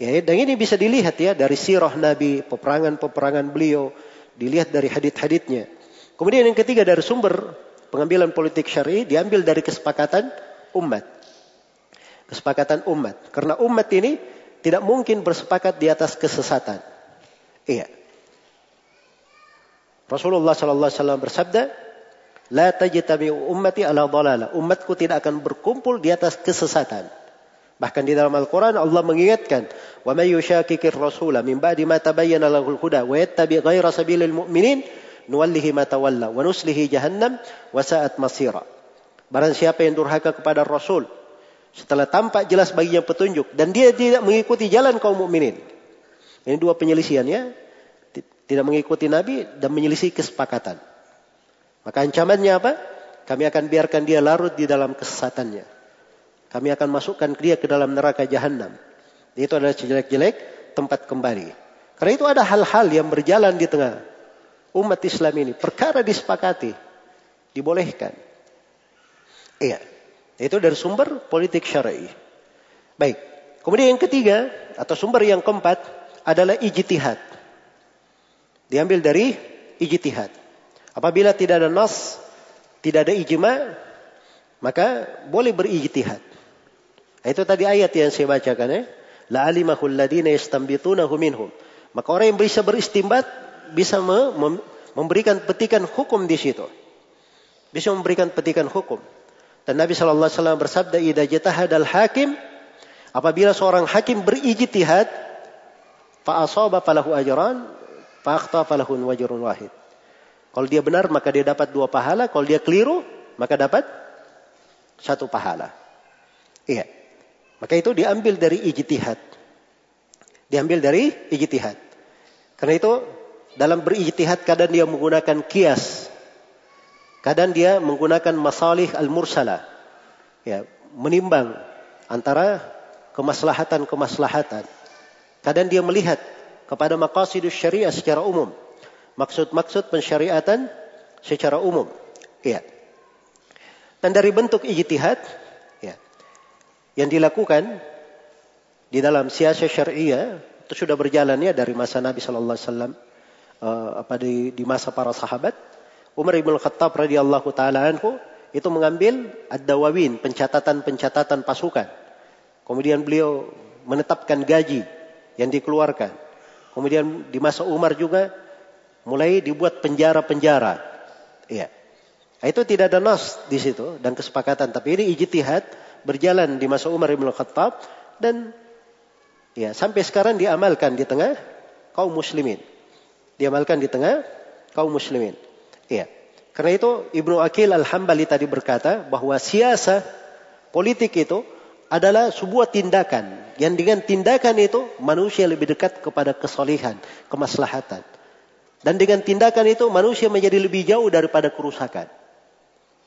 Speaker 1: Ya, dan ini bisa dilihat ya dari sirah Nabi, peperangan-peperangan beliau, dilihat dari hadit-haditnya. Kemudian yang ketiga dari sumber pengambilan politik syari diambil dari kesepakatan umat. Kesepakatan umat. Karena umat ini tidak mungkin bersepakat di atas kesesatan. Iya. Rasulullah sallallahu alaihi wasallam bersabda, "La tajtami ummati ala dhalalah." Umatku tidak akan berkumpul di atas kesesatan. Bahkan di dalam Al-Quran Allah mengingatkan, "Wa may yushakikir rasula min ba'di ma tabayyana lahul huda wa yattabi ghaira sabilil mu'minin nuwallihi ma tawalla wa nuslihi jahannam wa sa'at masira. Barang siapa yang durhaka kepada Rasul setelah tampak jelas baginya petunjuk dan dia tidak mengikuti jalan kaum mukminin. Ini dua penyelisihan ya. Tidak mengikuti Nabi dan menyelisih kesepakatan. Maka ancamannya apa? Kami akan biarkan dia larut di dalam kesesatannya. Kami akan masukkan dia ke dalam neraka jahanam. Itu adalah jelek-jelek tempat kembali. Karena itu ada hal-hal yang berjalan di tengah umat Islam ini perkara disepakati dibolehkan. Iya. Itu dari sumber politik syar'i. Baik. Kemudian yang ketiga atau sumber yang keempat adalah ijtihad. Diambil dari ijtihad. Apabila tidak ada nas, tidak ada ijma, maka boleh berijtihad. Itu tadi ayat yang saya bacakan ya. La alimahul ladina yastambitunahu minhum. Maka orang yang bisa beristimbat bisa memberikan petikan hukum di situ. Bisa memberikan petikan hukum. Dan Nabi Shallallahu Alaihi Wasallam bersabda, "Ida jatahadal hakim, apabila seorang hakim berijtihad, fa'asaba falahu ajran, fa'akhta falahu wajrun wahid." Kalau dia benar maka dia dapat dua pahala, kalau dia keliru maka dapat satu pahala. Iya. Maka itu diambil dari ijtihad. Diambil dari ijtihad. Karena itu dalam berijtihad kadang dia menggunakan kias. Kadang dia menggunakan masalih al-mursalah. Ya, menimbang antara kemaslahatan-kemaslahatan. Kadang dia melihat kepada maqasidus syariah secara umum. Maksud-maksud pensyariatan secara umum. Ya. Dan dari bentuk ijtihad ya, yang dilakukan di dalam siasat syariah itu sudah berjalan ya dari masa Nabi Shallallahu Alaihi Wasallam uh, apa di, di masa para sahabat. Umar ibn Khattab radhiyallahu taala anhu itu mengambil ad-dawawin, pencatatan-pencatatan pasukan. Kemudian beliau menetapkan gaji yang dikeluarkan. Kemudian di masa Umar juga mulai dibuat penjara-penjara. Ya. Itu tidak ada nas di situ dan kesepakatan, tapi ini ijtihad berjalan di masa Umar bin Khattab dan ya sampai sekarang diamalkan di tengah kaum muslimin. Diamalkan di tengah kaum muslimin. Iya. Karena itu Ibnu Akil Al-Hambali tadi berkata bahwa siasa politik itu adalah sebuah tindakan yang dengan tindakan itu manusia lebih dekat kepada kesolihan, kemaslahatan. Dan dengan tindakan itu manusia menjadi lebih jauh daripada kerusakan.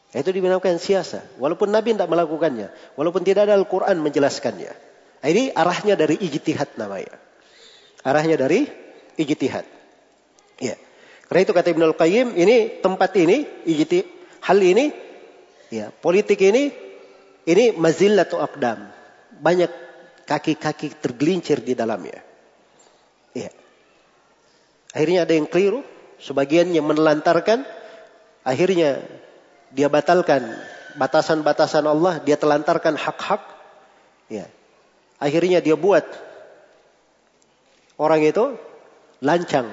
Speaker 1: Itu dinamakan siasa. Walaupun Nabi tidak melakukannya. Walaupun tidak ada Al-Quran menjelaskannya. Ini arahnya dari ijtihad namanya. Arahnya dari ijtihad. Ya. Karena itu kata Ibn Al-Qayyim, ini tempat ini, ijtihad, hal ini, ya, politik ini, ini mazillatu aqdam. Banyak kaki-kaki tergelincir di dalamnya. Ya. Akhirnya ada yang keliru, sebagian yang menelantarkan, akhirnya dia batalkan batasan-batasan Allah, dia telantarkan hak-hak. Ya. Akhirnya dia buat orang itu lancang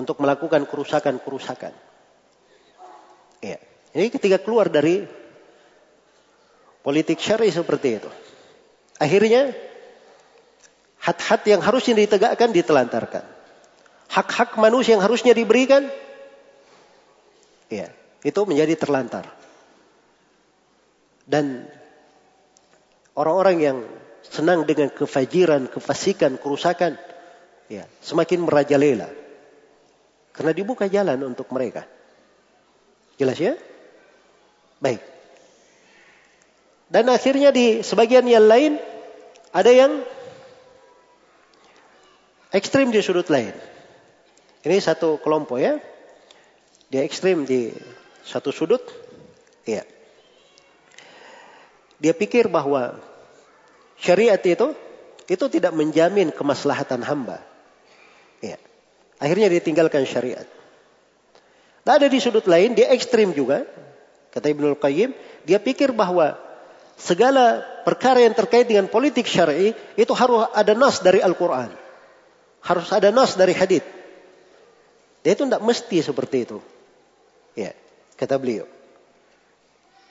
Speaker 1: untuk melakukan kerusakan-kerusakan. Ya. Ini ketika keluar dari politik syari seperti itu. Akhirnya hak-hak yang harusnya ditegakkan ditelantarkan. Hak-hak manusia yang harusnya diberikan ya, itu menjadi terlantar. Dan orang-orang yang senang dengan kefajiran, kefasikan, kerusakan, ya, semakin merajalela. Karena dibuka jalan untuk mereka. Jelas ya? Baik. Dan akhirnya di sebagian yang lain ada yang ekstrim di sudut lain. Ini satu kelompok ya. Dia ekstrim di satu sudut. Iya. Dia pikir bahwa syariat itu itu tidak menjamin kemaslahatan hamba. Akhirnya dia tinggalkan syariat. Tak ada di sudut lain, dia ekstrim juga. Kata Ibnu Qayyim, dia pikir bahwa segala perkara yang terkait dengan politik syar'i itu harus ada nas dari Al-Quran. Harus ada nas dari hadith. Dia itu tidak mesti seperti itu. Ya, kata beliau.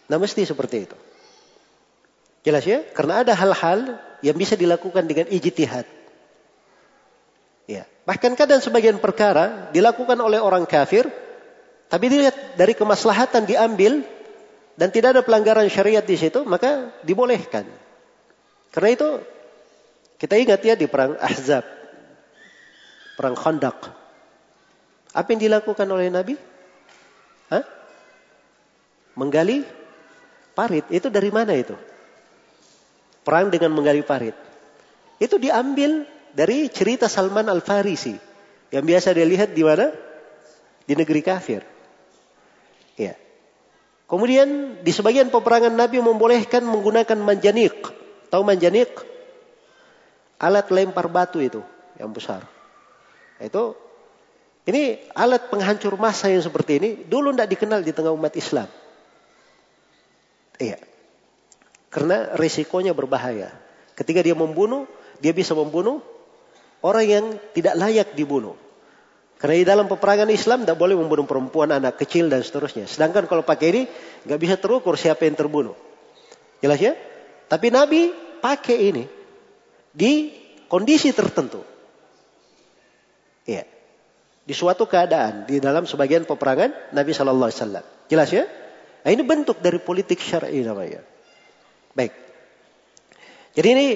Speaker 1: Tidak mesti seperti itu. Jelas ya? Karena ada hal-hal yang bisa dilakukan dengan ijtihad. Ya. Bahkan kadang sebagian perkara dilakukan oleh orang kafir, tapi dilihat dari kemaslahatan diambil dan tidak ada pelanggaran syariat di situ, maka dibolehkan. Karena itu kita ingat ya di perang Ahzab, perang Khandaq. Apa yang dilakukan oleh Nabi? Hah? Menggali parit. Itu dari mana itu? Perang dengan menggali parit. Itu diambil dari cerita Salman Al Farisi yang biasa dia lihat di mana? Di negeri kafir. Ya. Kemudian di sebagian peperangan Nabi membolehkan menggunakan manjanik. Tahu manjanik? Alat lempar batu itu yang besar. Itu ini alat penghancur massa yang seperti ini dulu tidak dikenal di tengah umat Islam. Iya. Karena risikonya berbahaya. Ketika dia membunuh, dia bisa membunuh orang yang tidak layak dibunuh. Karena di dalam peperangan Islam tidak boleh membunuh perempuan, anak kecil dan seterusnya. Sedangkan kalau pakai ini nggak bisa terukur siapa yang terbunuh. Jelas ya? Tapi Nabi pakai ini di kondisi tertentu. Iya. Di suatu keadaan di dalam sebagian peperangan Nabi Shallallahu Alaihi Wasallam. Jelas ya? Nah, ini bentuk dari politik syar'i namanya. Baik. Jadi ini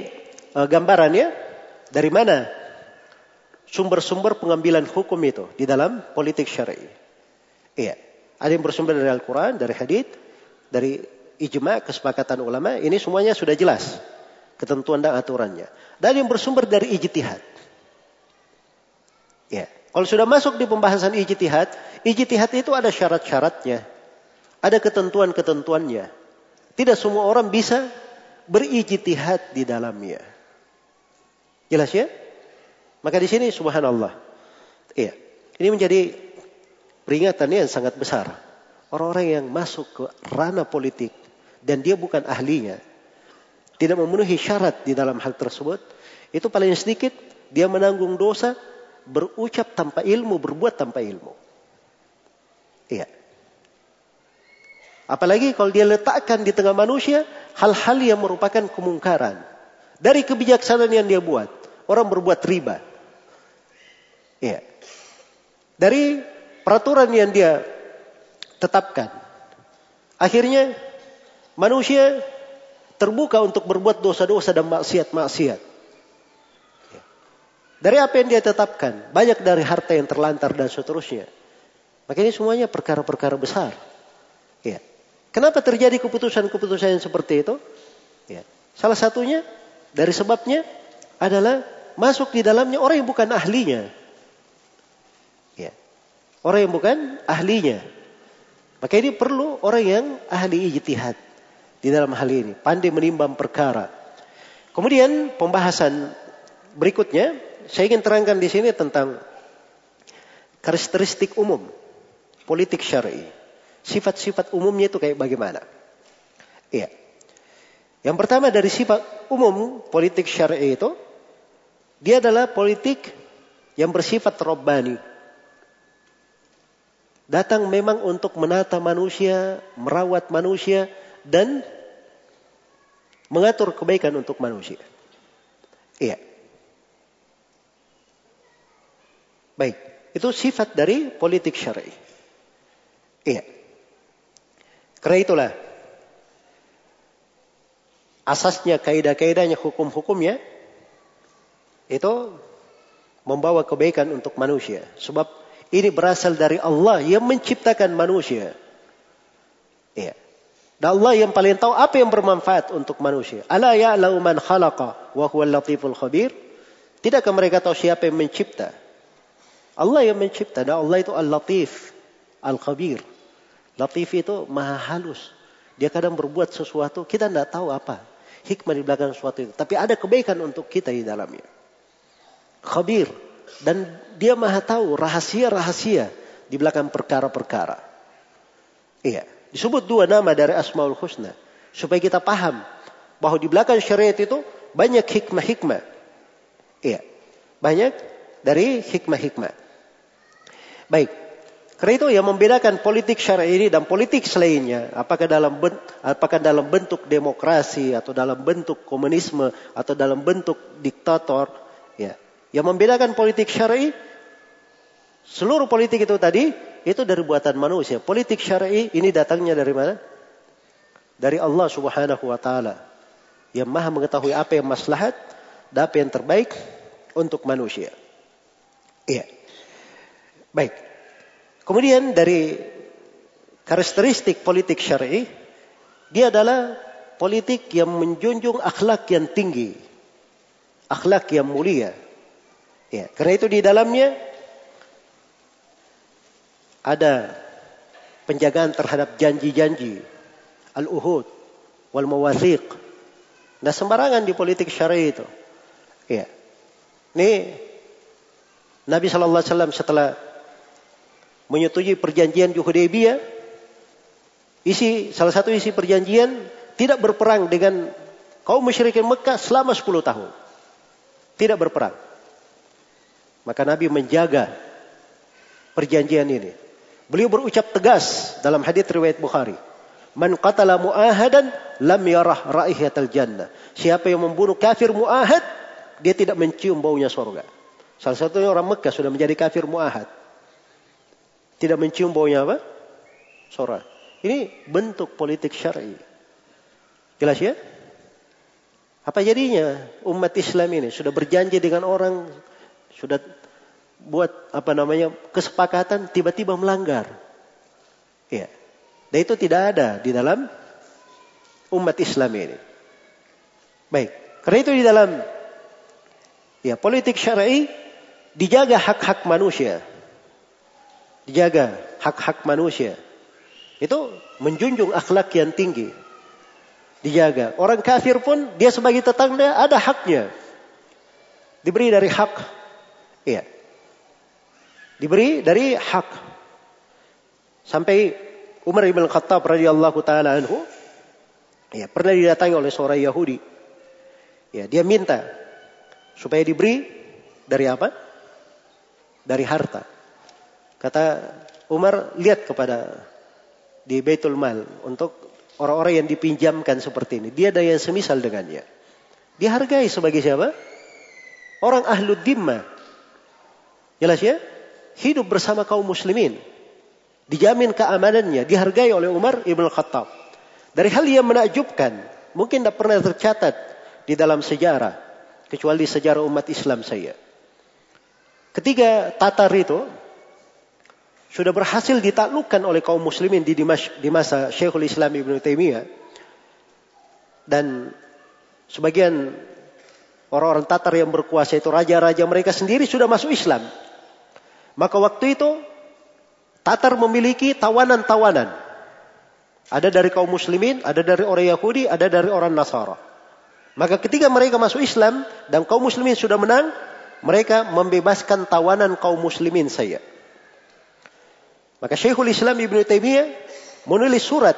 Speaker 1: uh, gambarannya dari mana sumber-sumber pengambilan hukum itu di dalam politik syar'i. Iya. Ada yang bersumber dari Al-Quran, dari hadith, dari ijma, kesepakatan ulama. Ini semuanya sudah jelas. Ketentuan dan aturannya. Dan yang bersumber dari ijtihad. Ya. Kalau sudah masuk di pembahasan ijtihad, ijtihad itu ada syarat-syaratnya. Ada ketentuan-ketentuannya. Tidak semua orang bisa berijtihad di dalamnya. Jelas ya? Maka di sini subhanallah. Iya. Ini menjadi peringatan yang sangat besar. Orang-orang yang masuk ke ranah politik dan dia bukan ahlinya, tidak memenuhi syarat di dalam hal tersebut, itu paling sedikit dia menanggung dosa berucap tanpa ilmu, berbuat tanpa ilmu. Iya. Apalagi kalau dia letakkan di tengah manusia hal-hal yang merupakan kemungkaran. Dari kebijaksanaan yang dia buat. Orang berbuat riba. Iya. Dari peraturan yang dia tetapkan. Akhirnya manusia terbuka untuk berbuat dosa-dosa dan maksiat-maksiat. Dari apa yang dia tetapkan, banyak dari harta yang terlantar dan seterusnya. Maka ini semuanya perkara-perkara besar. Ya. Kenapa terjadi keputusan-keputusan yang seperti itu? Ya. Salah satunya dari sebabnya adalah masuk di dalamnya orang yang bukan ahlinya. Orang yang bukan ahlinya. Maka ini perlu orang yang ahli ijtihad di dalam hal ini, pandai menimbang perkara. Kemudian pembahasan berikutnya, saya ingin terangkan di sini tentang karakteristik umum politik syar'i. Sifat-sifat umumnya itu kayak bagaimana? Iya. Yang pertama dari sifat umum politik syar'i itu, dia adalah politik yang bersifat robbani datang memang untuk menata manusia, merawat manusia, dan mengatur kebaikan untuk manusia. Iya. Baik, itu sifat dari politik syar'i. Iya. Karena itulah asasnya kaidah-kaidahnya hukum-hukumnya itu membawa kebaikan untuk manusia. Sebab ini berasal dari Allah yang menciptakan manusia. Ya. Dan Allah yang paling tahu apa yang bermanfaat untuk manusia. Ala ya'lau man khalaqa wa huwa latiful khabir. Tidakkah mereka tahu siapa yang mencipta? Allah yang mencipta. Dan Allah itu al-latif, al-khabir. Latif itu maha halus. Dia kadang berbuat sesuatu, kita tidak tahu apa. Hikmah di belakang sesuatu itu. Tapi ada kebaikan untuk kita di dalamnya. Khabir. Dan dia maha tahu rahasia-rahasia di belakang perkara-perkara. Iya. Disebut dua nama dari Asmaul Husna. Supaya kita paham bahwa di belakang syariat itu banyak hikmah-hikmah. Iya. Banyak dari hikmah-hikmah. Baik. Karena itu yang membedakan politik syariat ini dan politik selainnya, apakah dalam bentuk, apakah dalam bentuk demokrasi atau dalam bentuk komunisme atau dalam bentuk diktator, ya. Yang membedakan politik syar'i seluruh politik itu tadi itu dari buatan manusia. Politik syar'i ini datangnya dari mana? Dari Allah Subhanahu wa taala yang Maha mengetahui apa yang maslahat dan apa yang terbaik untuk manusia. Iya. Baik. Kemudian dari karakteristik politik syar'i dia adalah politik yang menjunjung akhlak yang tinggi, akhlak yang mulia. Ya, karena itu di dalamnya ada penjagaan terhadap janji-janji, al-uhud, wal mawathiq. Nah sembarangan di politik syar'i itu. Ya. Ini Nabi Shallallahu Alaihi Wasallam setelah menyetujui perjanjian Hudaybiyah, isi salah satu isi perjanjian tidak berperang dengan kaum musyrikin Mekah selama 10 tahun. Tidak berperang. Maka Nabi menjaga perjanjian ini. Beliau berucap tegas dalam hadis riwayat Bukhari. Man qatala mu'ahadan lam yarah raihatal jannah. Siapa yang membunuh kafir mu'ahad, dia tidak mencium baunya surga. Salah satunya orang Mekah sudah menjadi kafir mu'ahad. Tidak mencium baunya apa? Surga. Ini bentuk politik syar'i. Jelas ya? Apa jadinya umat Islam ini sudah berjanji dengan orang sudah buat apa namanya kesepakatan tiba-tiba melanggar. Ya. Dan itu tidak ada di dalam umat Islam ini. Baik. Karena itu di dalam ya politik syar'i dijaga hak-hak manusia. Dijaga hak-hak manusia. Itu menjunjung akhlak yang tinggi. Dijaga. Orang kafir pun dia sebagai tetangga ada haknya. Diberi dari hak Iya. Diberi dari hak. Sampai Umar ibn Khattab radhiyallahu taala anhu ya pernah didatangi oleh seorang Yahudi. Ya, dia minta supaya diberi dari apa? Dari harta. Kata Umar, lihat kepada di Baitul Mal untuk orang-orang yang dipinjamkan seperti ini. Dia ada yang semisal dengannya. Dihargai sebagai siapa? Orang ahlu dimma. Jelas ya? Hidup bersama kaum muslimin. Dijamin keamanannya, dihargai oleh Umar Ibn Khattab. Dari hal yang menakjubkan, mungkin tidak pernah tercatat di dalam sejarah, kecuali sejarah umat Islam saya. Ketiga Tatar itu sudah berhasil ditaklukkan oleh kaum muslimin di Dimash, di masa Syekhul Islam Ibn Taimiyah dan sebagian orang-orang Tatar yang berkuasa itu raja-raja mereka sendiri sudah masuk Islam. Maka waktu itu Tatar memiliki tawanan-tawanan. Ada dari kaum muslimin, ada dari orang Yahudi, ada dari orang Nasara. Maka ketika mereka masuk Islam dan kaum muslimin sudah menang, mereka membebaskan tawanan kaum muslimin saya. Maka Syekhul Islam Ibn Taimiyah menulis surat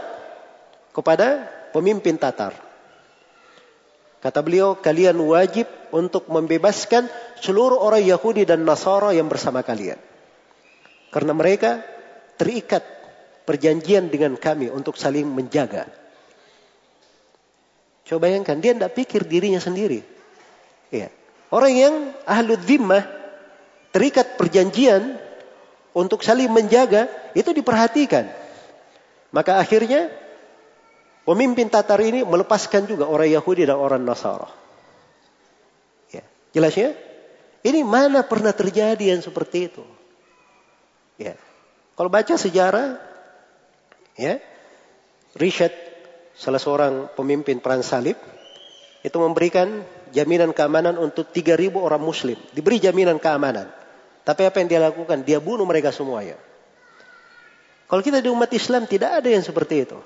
Speaker 1: kepada pemimpin Tatar. Kata beliau, kalian wajib untuk membebaskan seluruh orang Yahudi dan Nasara yang bersama kalian. Karena mereka terikat perjanjian dengan kami untuk saling menjaga. Coba bayangkan, dia tidak pikir dirinya sendiri. Ya. Orang yang ahlu dhimmah, terikat perjanjian untuk saling menjaga, itu diperhatikan. Maka akhirnya, pemimpin Tatar ini melepaskan juga orang Yahudi dan orang Nasara. Ya. Jelas ya? Ini mana pernah terjadi yang seperti itu? Ya. Kalau baca sejarah, ya, Richard, salah seorang pemimpin perang salib, itu memberikan jaminan keamanan untuk 3.000 orang muslim. Diberi jaminan keamanan. Tapi apa yang dia lakukan? Dia bunuh mereka semuanya. Kalau kita di umat Islam tidak ada yang seperti itu.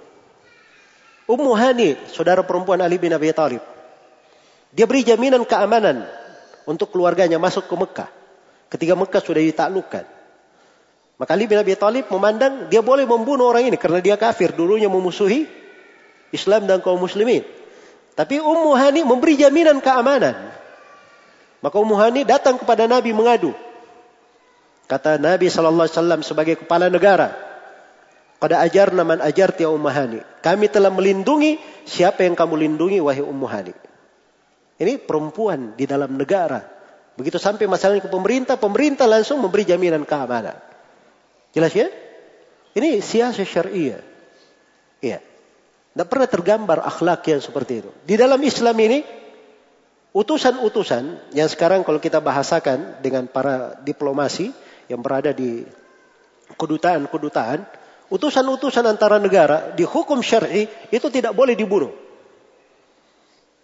Speaker 1: Ummu Hani, saudara perempuan Ali bin Abi Thalib. Dia beri jaminan keamanan untuk keluarganya masuk ke Mekah. Ketika Mekah sudah ditaklukkan. Maka Ali bin Abi Thalib memandang dia boleh membunuh orang ini karena dia kafir, dulunya memusuhi Islam dan kaum muslimin. Tapi Ummu Hani memberi jaminan keamanan. Maka Ummu Hani datang kepada Nabi mengadu. Kata Nabi sallallahu alaihi wasallam sebagai kepala negara, pada ajar naman ajar ya Ummu Hani. Kami telah melindungi siapa yang kamu lindungi wahai Ummu Hani. Ini perempuan di dalam negara. Begitu sampai masalahnya ke pemerintah, pemerintah langsung memberi jaminan keamanan. Jelas ya? Ini siasat syariah. Iya. Tidak pernah tergambar akhlak yang seperti itu. Di dalam Islam ini, utusan-utusan yang sekarang kalau kita bahasakan dengan para diplomasi yang berada di kedutaan-kedutaan, utusan-utusan antara negara di hukum syar'i itu tidak boleh dibunuh.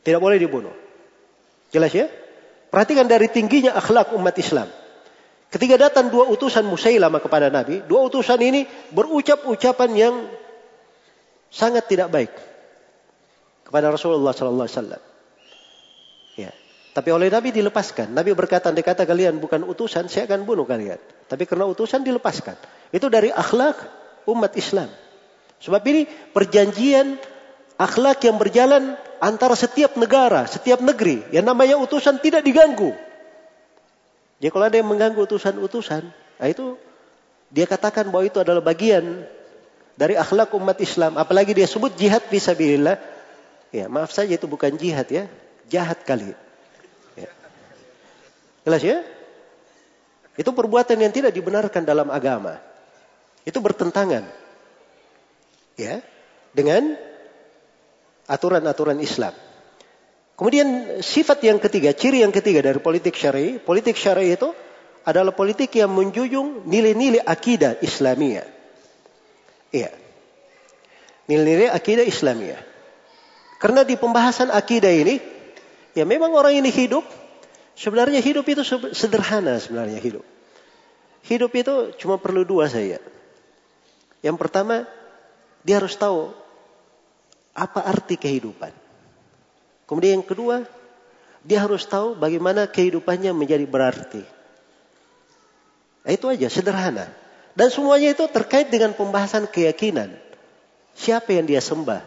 Speaker 1: Tidak boleh dibunuh. Jelas ya? Perhatikan dari tingginya akhlak umat Islam. Ketika datang dua utusan Musailamah kepada Nabi, dua utusan ini berucap ucapan yang sangat tidak baik kepada Rasulullah sallallahu alaihi wasallam. Ya. Tapi oleh Nabi dilepaskan. Nabi berkata, "Andai kata kalian bukan utusan, saya akan bunuh kalian." Tapi karena utusan dilepaskan. Itu dari akhlak umat Islam. Sebab ini perjanjian akhlak yang berjalan antara setiap negara, setiap negeri. Yang namanya utusan tidak diganggu. Jadi kalau ada yang mengganggu utusan-utusan, nah itu dia katakan bahwa itu adalah bagian dari akhlak umat Islam. Apalagi dia sebut jihad fisabilillah. Ya, maaf saja itu bukan jihad ya, jahat kali. Ya. Jelas ya? Itu perbuatan yang tidak dibenarkan dalam agama. Itu bertentangan. Ya, dengan aturan-aturan Islam. Kemudian sifat yang ketiga, ciri yang ketiga dari politik syar'i, politik syar'i itu adalah politik yang menjunjung nilai-nilai akidah Islamiyah. Iya. Nilai-nilai akidah Islamiyah. Karena di pembahasan akidah ini, ya memang orang ini hidup, sebenarnya hidup itu sederhana sebenarnya hidup. Hidup itu cuma perlu dua saja. Yang pertama, dia harus tahu apa arti kehidupan. Kemudian yang kedua, dia harus tahu bagaimana kehidupannya menjadi berarti. Nah, itu aja, sederhana. Dan semuanya itu terkait dengan pembahasan keyakinan. Siapa yang dia sembah?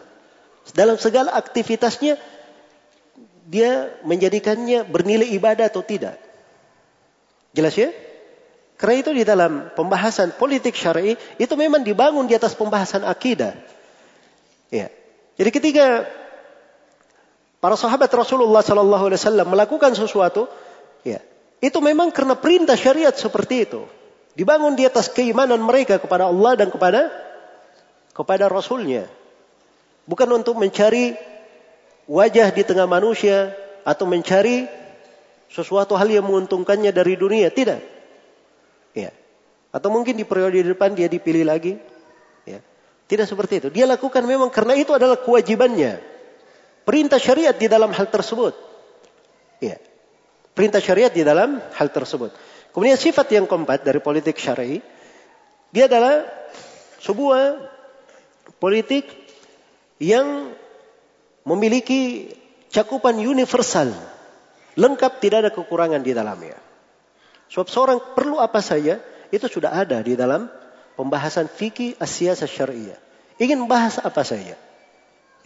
Speaker 1: Dalam segala aktivitasnya, dia menjadikannya bernilai ibadah atau tidak. Jelas ya? Karena itu di dalam pembahasan politik syar'i itu memang dibangun di atas pembahasan akidah. Ya. Jadi ketika para sahabat Rasulullah Sallallahu Alaihi Wasallam melakukan sesuatu, ya, itu memang karena perintah syariat seperti itu. Dibangun di atas keimanan mereka kepada Allah dan kepada kepada Rasulnya. Bukan untuk mencari wajah di tengah manusia atau mencari sesuatu hal yang menguntungkannya dari dunia. Tidak. Ya. Atau mungkin di periode depan dia dipilih lagi. Tidak seperti itu. Dia lakukan memang karena itu adalah kewajibannya. Perintah syariat di dalam hal tersebut. Ya. Perintah syariat di dalam hal tersebut. Kemudian sifat yang keempat dari politik syar'i, dia adalah sebuah politik yang memiliki cakupan universal, lengkap tidak ada kekurangan di dalamnya. Sebab seorang perlu apa saja itu sudah ada di dalam pembahasan fikih asyasa syariah. Ingin bahas apa saja.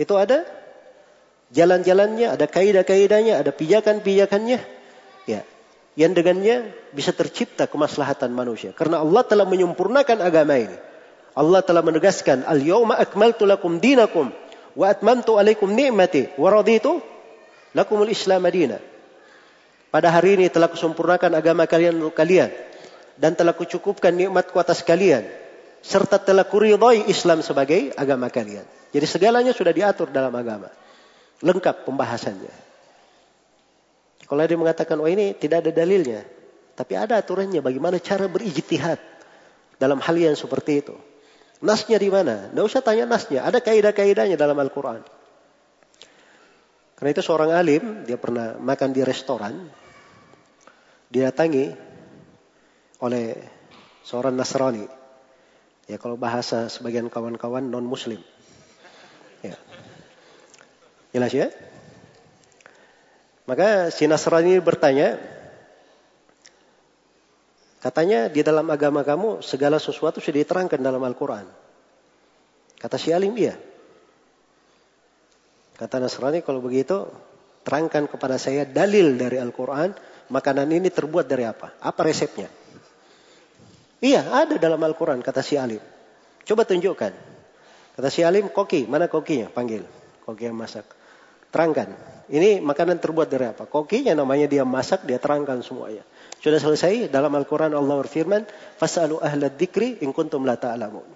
Speaker 1: Itu ada jalan-jalannya, ada kaidah-kaidahnya, ada pijakan-pijakannya. Ya, yang dengannya bisa tercipta kemaslahatan manusia. Karena Allah telah menyempurnakan agama ini. Allah telah menegaskan, "Al-yawma akmaltu lakum dinakum wa atmamtu alaikum ni'mati wa raditu lakumul Islam madina." Pada hari ini telah kusempurnakan agama kalian kalian dan telah kucukupkan nikmatku atas kalian serta telah kuridhai Islam sebagai agama kalian. Jadi segalanya sudah diatur dalam agama. Lengkap pembahasannya. Kalau ada yang mengatakan, oh ini tidak ada dalilnya. Tapi ada aturannya bagaimana cara berijtihad dalam hal yang seperti itu. Nasnya di mana? Tidak usah tanya nasnya. Ada kaidah-kaidahnya dalam Al-Quran. Karena itu seorang alim, dia pernah makan di restoran. Didatangi oleh seorang Nasrani. Ya kalau bahasa sebagian kawan-kawan non-muslim. Ya. Jelas ya? Maka si Nasrani bertanya, katanya di dalam agama kamu segala sesuatu sudah diterangkan dalam Al-Quran. Kata si alim, iya. Kata Nasrani, kalau begitu terangkan kepada saya dalil dari Al-Quran, makanan ini terbuat dari apa? Apa resepnya? Iya, ada dalam Al-Quran, kata si alim. Coba tunjukkan. Kata si alim, koki, mana kokinya? Panggil. Koki yang masak. Terangkan. Ini makanan terbuat dari apa? Kokinya namanya dia masak, dia terangkan semuanya. Sudah selesai dalam Al-Quran Allah berfirman, Fas'alu ahla dzikri in kuntum la ta'lamun.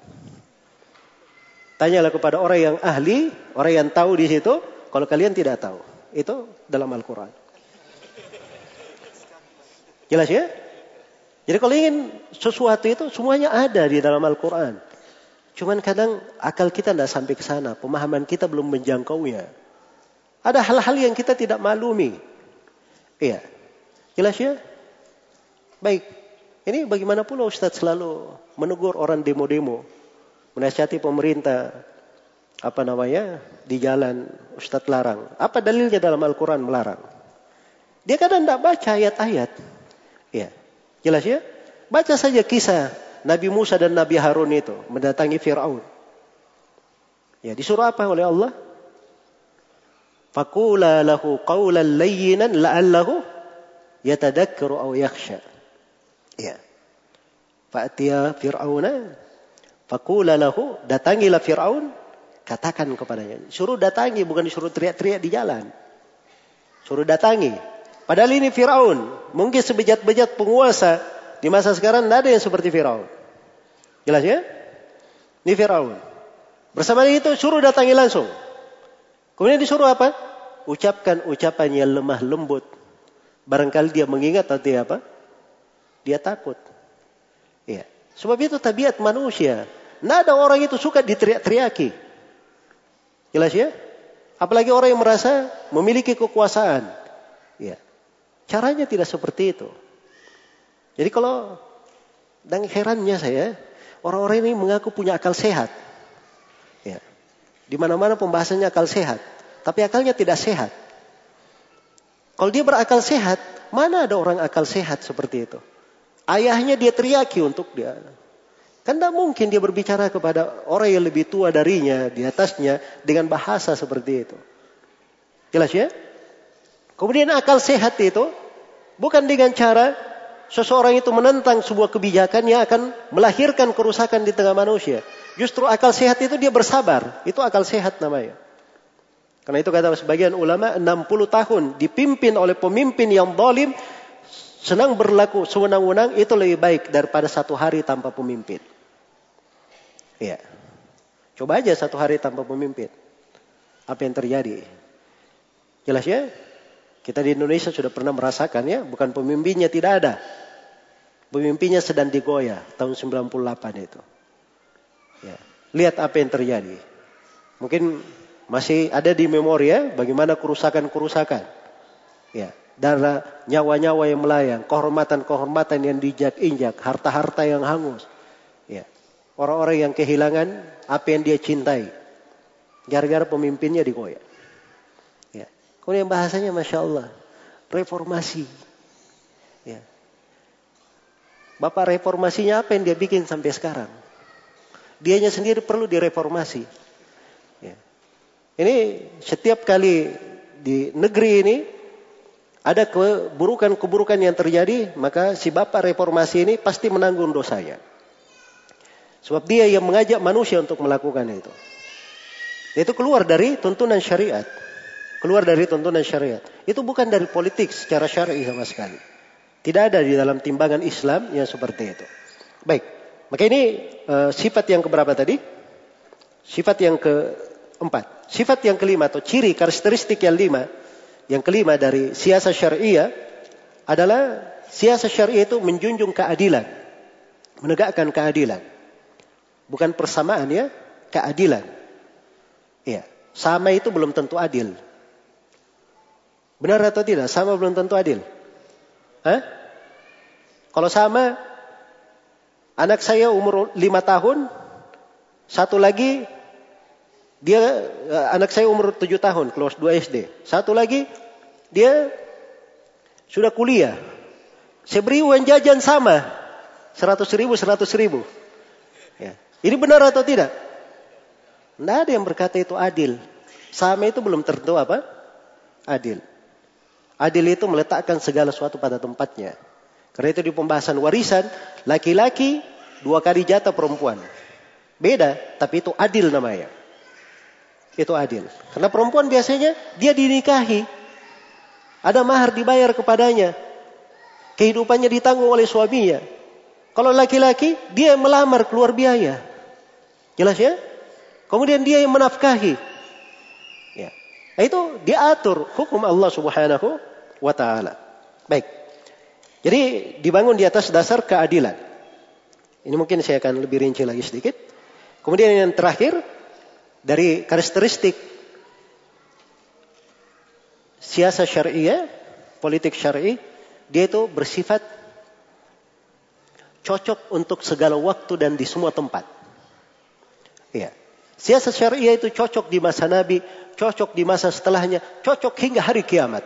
Speaker 1: Tanyalah kepada orang yang ahli, orang yang tahu di situ, kalau kalian tidak tahu. Itu dalam Al-Quran. Jelas ya? Jadi kalau ingin sesuatu itu semuanya ada di dalam Al-Quran. Cuman kadang akal kita tidak sampai ke sana, pemahaman kita belum menjangkaunya. Ada hal-hal yang kita tidak malumi. Iya. Jelas ya? Baik. Ini bagaimana pula Ustaz selalu menegur orang demo-demo. Menasihati pemerintah. Apa namanya? Di jalan Ustaz larang. Apa dalilnya dalam Al-Quran melarang? Dia kadang tidak baca ayat-ayat. Iya. Jelas ya? Baca saja kisah Nabi Musa dan Nabi Harun itu mendatangi Fir'aun. Ya, disuruh apa oleh Allah? Fakula lahu qawlan layyinan la'allahu yatadakkaru aw yakhsha. Ya. Fa'tiya Fir'auna fakula lahu datangilah Fir'aun katakan kepadanya. Suruh datangi bukan disuruh teriak-teriak di jalan. Suruh datangi. Padahal ini Fir'aun. Mungkin sebejat-bejat penguasa di masa sekarang tidak ada yang seperti Fir'aun. Jelas ya? Ini Fir'aun. Bersama itu suruh datangi langsung. Kemudian disuruh apa? Ucapkan ucapan yang lemah lembut. Barangkali dia mengingat atau dia apa? Dia takut. Ya. Sebab itu tabiat manusia. Tidak ada orang itu suka diteriak-teriaki. Jelas ya? Apalagi orang yang merasa memiliki kekuasaan. Ya. Caranya tidak seperti itu. Jadi kalau dan herannya saya, orang-orang ini mengaku punya akal sehat. Ya. Di mana-mana pembahasannya akal sehat. Tapi akalnya tidak sehat. Kalau dia berakal sehat, mana ada orang akal sehat seperti itu? Ayahnya dia teriaki untuk dia. Kan tidak mungkin dia berbicara kepada orang yang lebih tua darinya, di atasnya, dengan bahasa seperti itu. Jelas ya? Kemudian akal sehat itu bukan dengan cara seseorang itu menentang sebuah kebijakan yang akan melahirkan kerusakan di tengah manusia. Justru akal sehat itu dia bersabar. Itu akal sehat namanya. Karena itu kata sebagian ulama 60 tahun dipimpin oleh pemimpin yang zalim senang berlaku sewenang-wenang itu lebih baik daripada satu hari tanpa pemimpin. Iya. Coba aja satu hari tanpa pemimpin. Apa yang terjadi? Jelas ya? Kita di Indonesia sudah pernah merasakan ya, bukan pemimpinnya tidak ada. Pemimpinnya sedang digoyah tahun 98 itu. Ya. Lihat apa yang terjadi. Mungkin masih ada di memori ya, bagaimana kerusakan-kerusakan. Ya, darah nyawa-nyawa yang melayang, kehormatan-kehormatan yang dijak-injak, harta-harta yang hangus. Orang-orang yang kehilangan apa yang dia cintai. Gara-gara pemimpinnya digoyah. Kemudian bahasanya Masya Allah. Reformasi. Ya. Bapak reformasinya apa yang dia bikin sampai sekarang? Dianya sendiri perlu direformasi. Ya. Ini setiap kali di negeri ini ada keburukan-keburukan yang terjadi, maka si bapak reformasi ini pasti menanggung dosanya. Sebab dia yang mengajak manusia untuk melakukan itu. Itu keluar dari tuntunan syariat. Keluar dari tuntunan syariat. Itu bukan dari politik secara syar'i sama sekali. Tidak ada di dalam timbangan Islam yang seperti itu. Baik. Maka ini uh, sifat yang keberapa tadi? Sifat yang keempat. Sifat yang kelima atau ciri karakteristik yang lima. Yang kelima dari siasa syariah adalah siasa syariah itu menjunjung keadilan. Menegakkan keadilan. Bukan persamaan ya, keadilan. Iya, sama itu belum tentu adil. Benar atau tidak? Sama belum tentu adil. Hah? Kalau sama, anak saya umur lima tahun, satu lagi dia eh, anak saya umur tujuh tahun, kelas 2 SD. Satu lagi dia sudah kuliah. Saya beri uang jajan sama, seratus ribu, seratus ribu. Ya. Ini benar atau tidak? Tidak ada yang berkata itu adil. Sama itu belum tentu apa? Adil. Adil itu meletakkan segala sesuatu pada tempatnya. Karena itu di pembahasan warisan, laki-laki dua kali jatah perempuan. Beda, tapi itu adil namanya. Itu adil. Karena perempuan biasanya dia dinikahi. Ada mahar dibayar kepadanya. Kehidupannya ditanggung oleh suaminya. Kalau laki-laki, dia yang melamar keluar biaya. Jelas ya? Kemudian dia yang menafkahi. Ya. Nah, itu diatur hukum Allah Subhanahu wa taala. Baik. Jadi dibangun di atas dasar keadilan. Ini mungkin saya akan lebih rinci lagi sedikit. Kemudian yang terakhir dari karakteristik siasa syariah, politik syar'i, dia itu bersifat cocok untuk segala waktu dan di semua tempat. Iya. Siasat syariah itu cocok di masa Nabi, cocok di masa setelahnya, cocok hingga hari kiamat.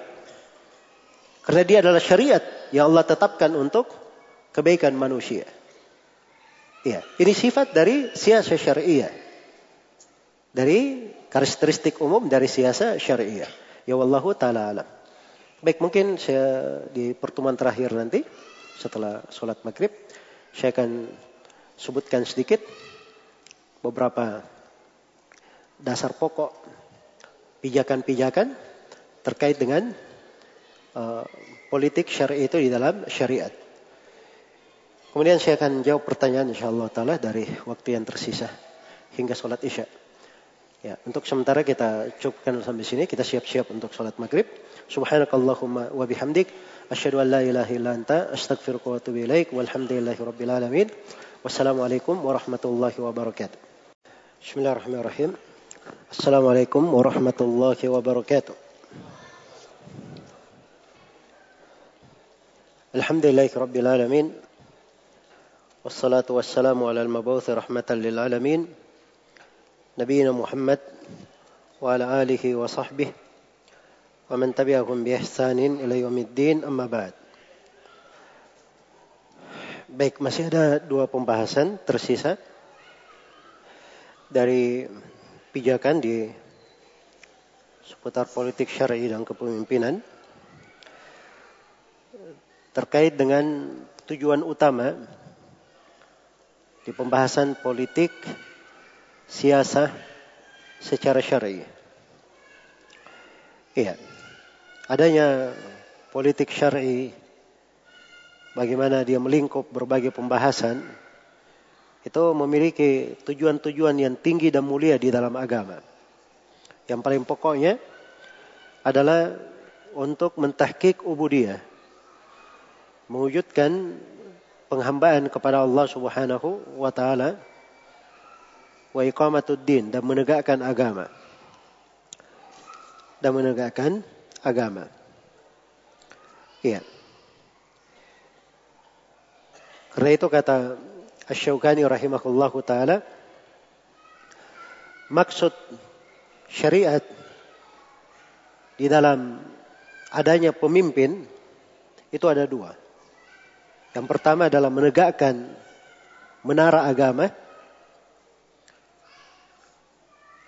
Speaker 1: Karena dia adalah syariat yang Allah tetapkan untuk kebaikan manusia. Iya, ini sifat dari siasat syariah. Dari karakteristik umum dari siasat syariah. Ya wallahu taala alam. Baik, mungkin saya di pertemuan terakhir nanti setelah sholat maghrib saya akan sebutkan sedikit beberapa dasar pokok pijakan-pijakan terkait dengan uh, politik syariah itu di dalam syariat. Kemudian saya akan jawab pertanyaan insyaallah taala dari waktu yang tersisa hingga sholat isya. Ya, untuk sementara kita cukupkan sampai sini. Kita siap-siap untuk sholat maghrib. Subhanakallahumma wa bihamdik. Asyhadu an la ilaha illa anta astaghfiruka wa. Walhamdulillahi rabbil alamin. Wassalamualaikum warahmatullahi wabarakatuh. Bismillahirrahmanirrahim. السلام عليكم ورحمة الله وبركاته. الحمد لله رب العالمين والصلاة والسلام على المبعوث رحمة للعالمين نبينا محمد وعلى آله وصحبه ومن تبعهم بإحسان إلى يوم الدين أما بعد. Baik, masih ada dua pembahasan tersisa dari pijakan di seputar politik syar'i dan kepemimpinan terkait dengan tujuan utama di pembahasan politik siasah secara syar'i. Iya. Adanya politik syar'i bagaimana dia melingkup berbagai pembahasan itu memiliki tujuan-tujuan yang tinggi dan mulia di dalam agama. Yang paling pokoknya adalah untuk mentahkik ubudiyah. Mewujudkan penghambaan kepada Allah Subhanahu wa taala wa iqamatuddin dan menegakkan agama. Dan menegakkan agama. Iya. Karena itu kata Asy-Syaukani rahimahullahu taala maksud syariat di dalam adanya pemimpin itu ada dua. Yang pertama adalah menegakkan menara agama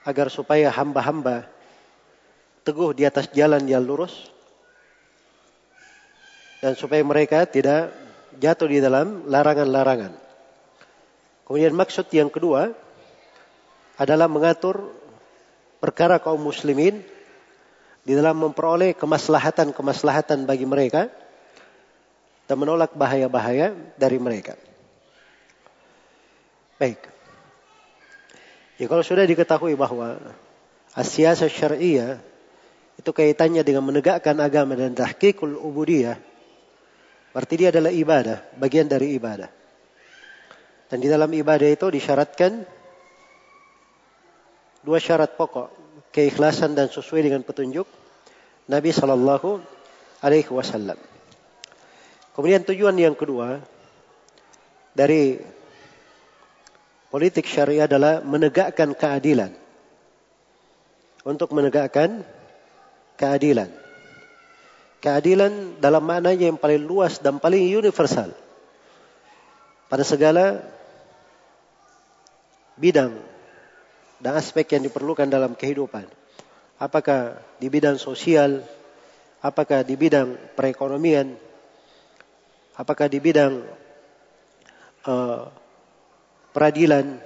Speaker 1: agar supaya hamba-hamba teguh di atas jalan yang lurus dan supaya mereka tidak jatuh di dalam larangan-larangan. Kemudian maksud yang kedua adalah mengatur perkara kaum muslimin di dalam memperoleh kemaslahatan-kemaslahatan bagi mereka dan menolak bahaya-bahaya dari mereka. Baik. Ya kalau sudah diketahui bahwa asyasa syariah itu kaitannya dengan menegakkan agama dan tahqiqul ubudiyah Berarti dia adalah ibadah, bagian dari ibadah. Dan di dalam ibadah itu disyaratkan dua syarat pokok, keikhlasan dan sesuai dengan petunjuk Nabi Shallallahu Alaihi Wasallam. Kemudian tujuan yang kedua dari politik syariah adalah menegakkan keadilan. Untuk menegakkan keadilan. Keadilan dalam maknanya yang paling luas dan paling universal. Pada segala bidang dan aspek yang diperlukan dalam kehidupan. Apakah di bidang sosial, apakah di bidang perekonomian, apakah di bidang uh, peradilan,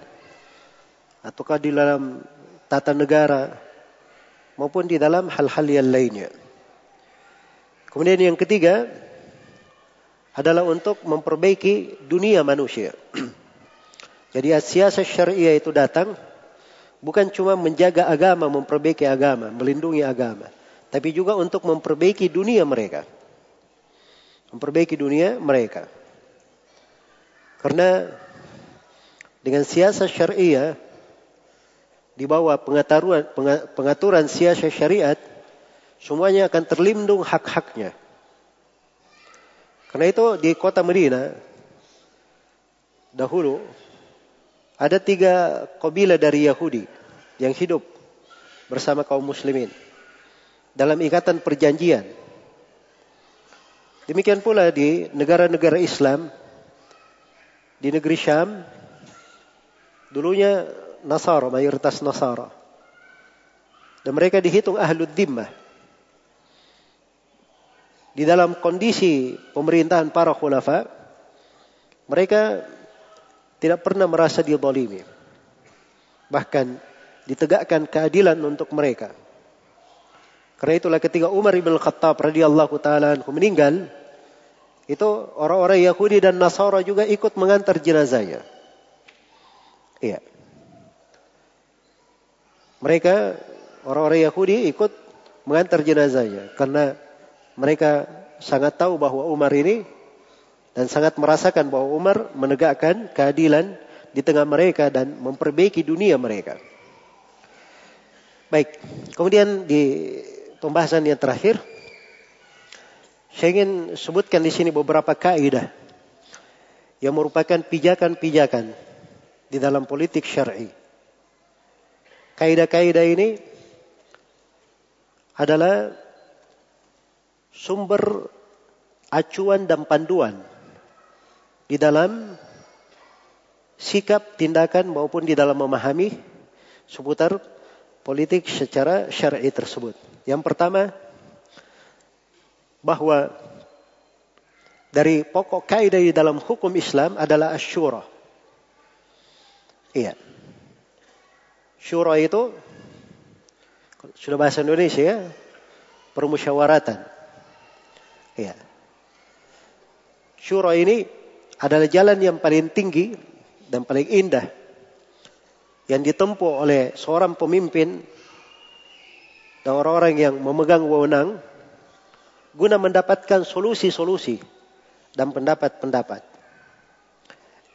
Speaker 1: ataukah di dalam tata negara, maupun di dalam hal-hal yang lainnya. Kemudian yang ketiga adalah untuk memperbaiki dunia manusia. Jadi siasat syariah itu datang bukan cuma menjaga agama, memperbaiki agama, melindungi agama, tapi juga untuk memperbaiki dunia mereka. Memperbaiki dunia mereka. Karena dengan siasat syariah di bawah pengaturan pengaturan siasat syariat semuanya akan terlindung hak-haknya. Karena itu di kota Medina dahulu ada tiga kabilah dari Yahudi yang hidup bersama kaum muslimin dalam ikatan perjanjian. Demikian pula di negara-negara Islam di negeri Syam dulunya Nasara, mayoritas Nasara. Dan mereka dihitung ahlud dimmah di dalam kondisi pemerintahan para khulafa, mereka tidak pernah merasa dizalimi. Bahkan ditegakkan keadilan untuk mereka. Karena itulah ketika Umar ibn Khattab radhiyallahu taala meninggal, itu orang-orang Yahudi dan Nasara juga ikut mengantar jenazahnya. Iya. Mereka orang-orang Yahudi ikut mengantar jenazahnya karena mereka sangat tahu bahwa Umar ini dan sangat merasakan bahwa Umar menegakkan keadilan di tengah mereka dan memperbaiki dunia mereka. Baik, kemudian di pembahasan yang terakhir, saya ingin sebutkan di sini beberapa kaidah yang merupakan pijakan-pijakan di dalam politik syar'i. Kaidah-kaidah ini adalah sumber acuan dan panduan di dalam sikap, tindakan maupun di dalam memahami seputar politik secara syar'i tersebut. Yang pertama bahwa dari pokok kaidah di dalam hukum Islam adalah asyura. Iya. Syura itu sudah bahasa Indonesia ya, permusyawaratan. Iya. Syura ini adalah jalan yang paling tinggi dan paling indah yang ditempuh oleh seorang pemimpin dan orang-orang yang memegang wewenang guna mendapatkan solusi-solusi dan pendapat-pendapat.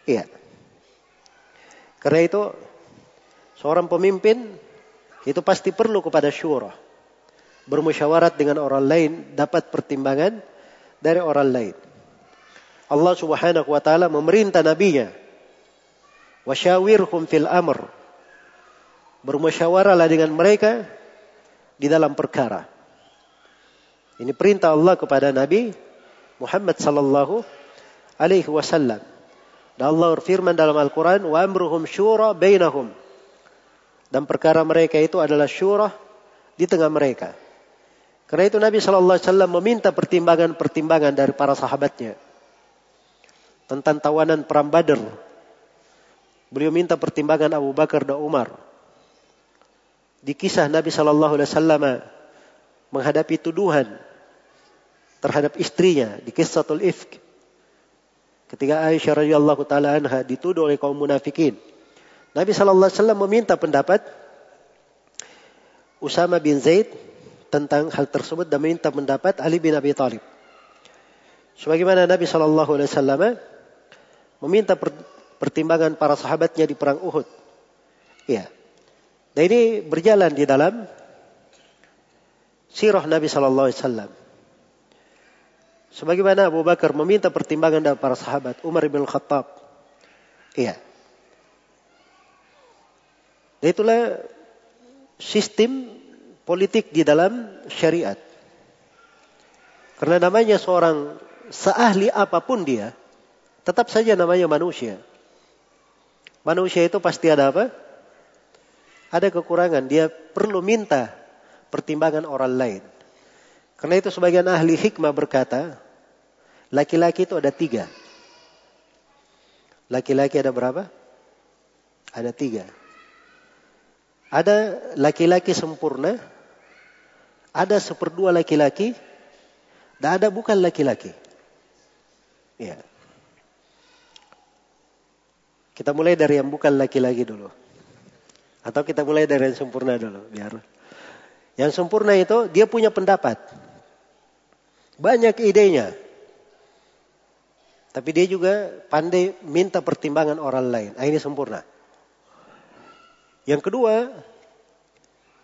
Speaker 1: Iya. Karena itu seorang pemimpin itu pasti perlu kepada syura. Bermusyawarat dengan orang lain dapat pertimbangan dari orang lain. Allah Subhanahu wa taala memerintah nabinya wasyawirhum fil amr. Bermusyawarahlah dengan mereka di dalam perkara. Ini perintah Allah kepada Nabi Muhammad sallallahu alaihi wasallam. Dan Allah berfirman dalam Al-Quran wa amruhum syura bainahum. Dan perkara mereka itu adalah syura di tengah mereka karena itu Nabi sallallahu alaihi wasallam meminta pertimbangan-pertimbangan dari para sahabatnya tentang tawanan perang Badr. Beliau minta pertimbangan Abu Bakar dan Umar. Di kisah Nabi Shallallahu Alaihi Wasallam menghadapi tuduhan terhadap istrinya di kisah Ifk. Ketika Aisyah radhiyallahu taala anha dituduh oleh kaum munafikin. Nabi Shallallahu Alaihi Wasallam meminta pendapat Usama bin Zaid tentang hal tersebut dan meminta pendapat Ali bin Abi Thalib. Sebagaimana Nabi Shallallahu Alaihi Wasallam meminta pertimbangan para sahabatnya di perang Uhud. Ya. Dan ini berjalan di dalam sirah Nabi Sallallahu Alaihi Wasallam. Sebagaimana Abu Bakar meminta pertimbangan dari para sahabat, Umar bin Khattab. Iya. Itulah sistem politik di dalam syariat. Karena namanya seorang seahli apa pun dia, Tetap saja namanya manusia. Manusia itu pasti ada apa? Ada kekurangan. Dia perlu minta pertimbangan orang lain. Karena itu sebagian ahli hikmah berkata, laki-laki itu ada tiga. Laki-laki ada berapa? Ada tiga. Ada laki-laki sempurna, ada seperdua laki-laki, dan ada bukan laki-laki. Ya. Kita mulai dari yang bukan laki-laki dulu. Atau kita mulai dari yang sempurna dulu. Biar. Yang sempurna itu dia punya pendapat. Banyak idenya. Tapi dia juga pandai minta pertimbangan orang lain. Nah, ini sempurna. Yang kedua,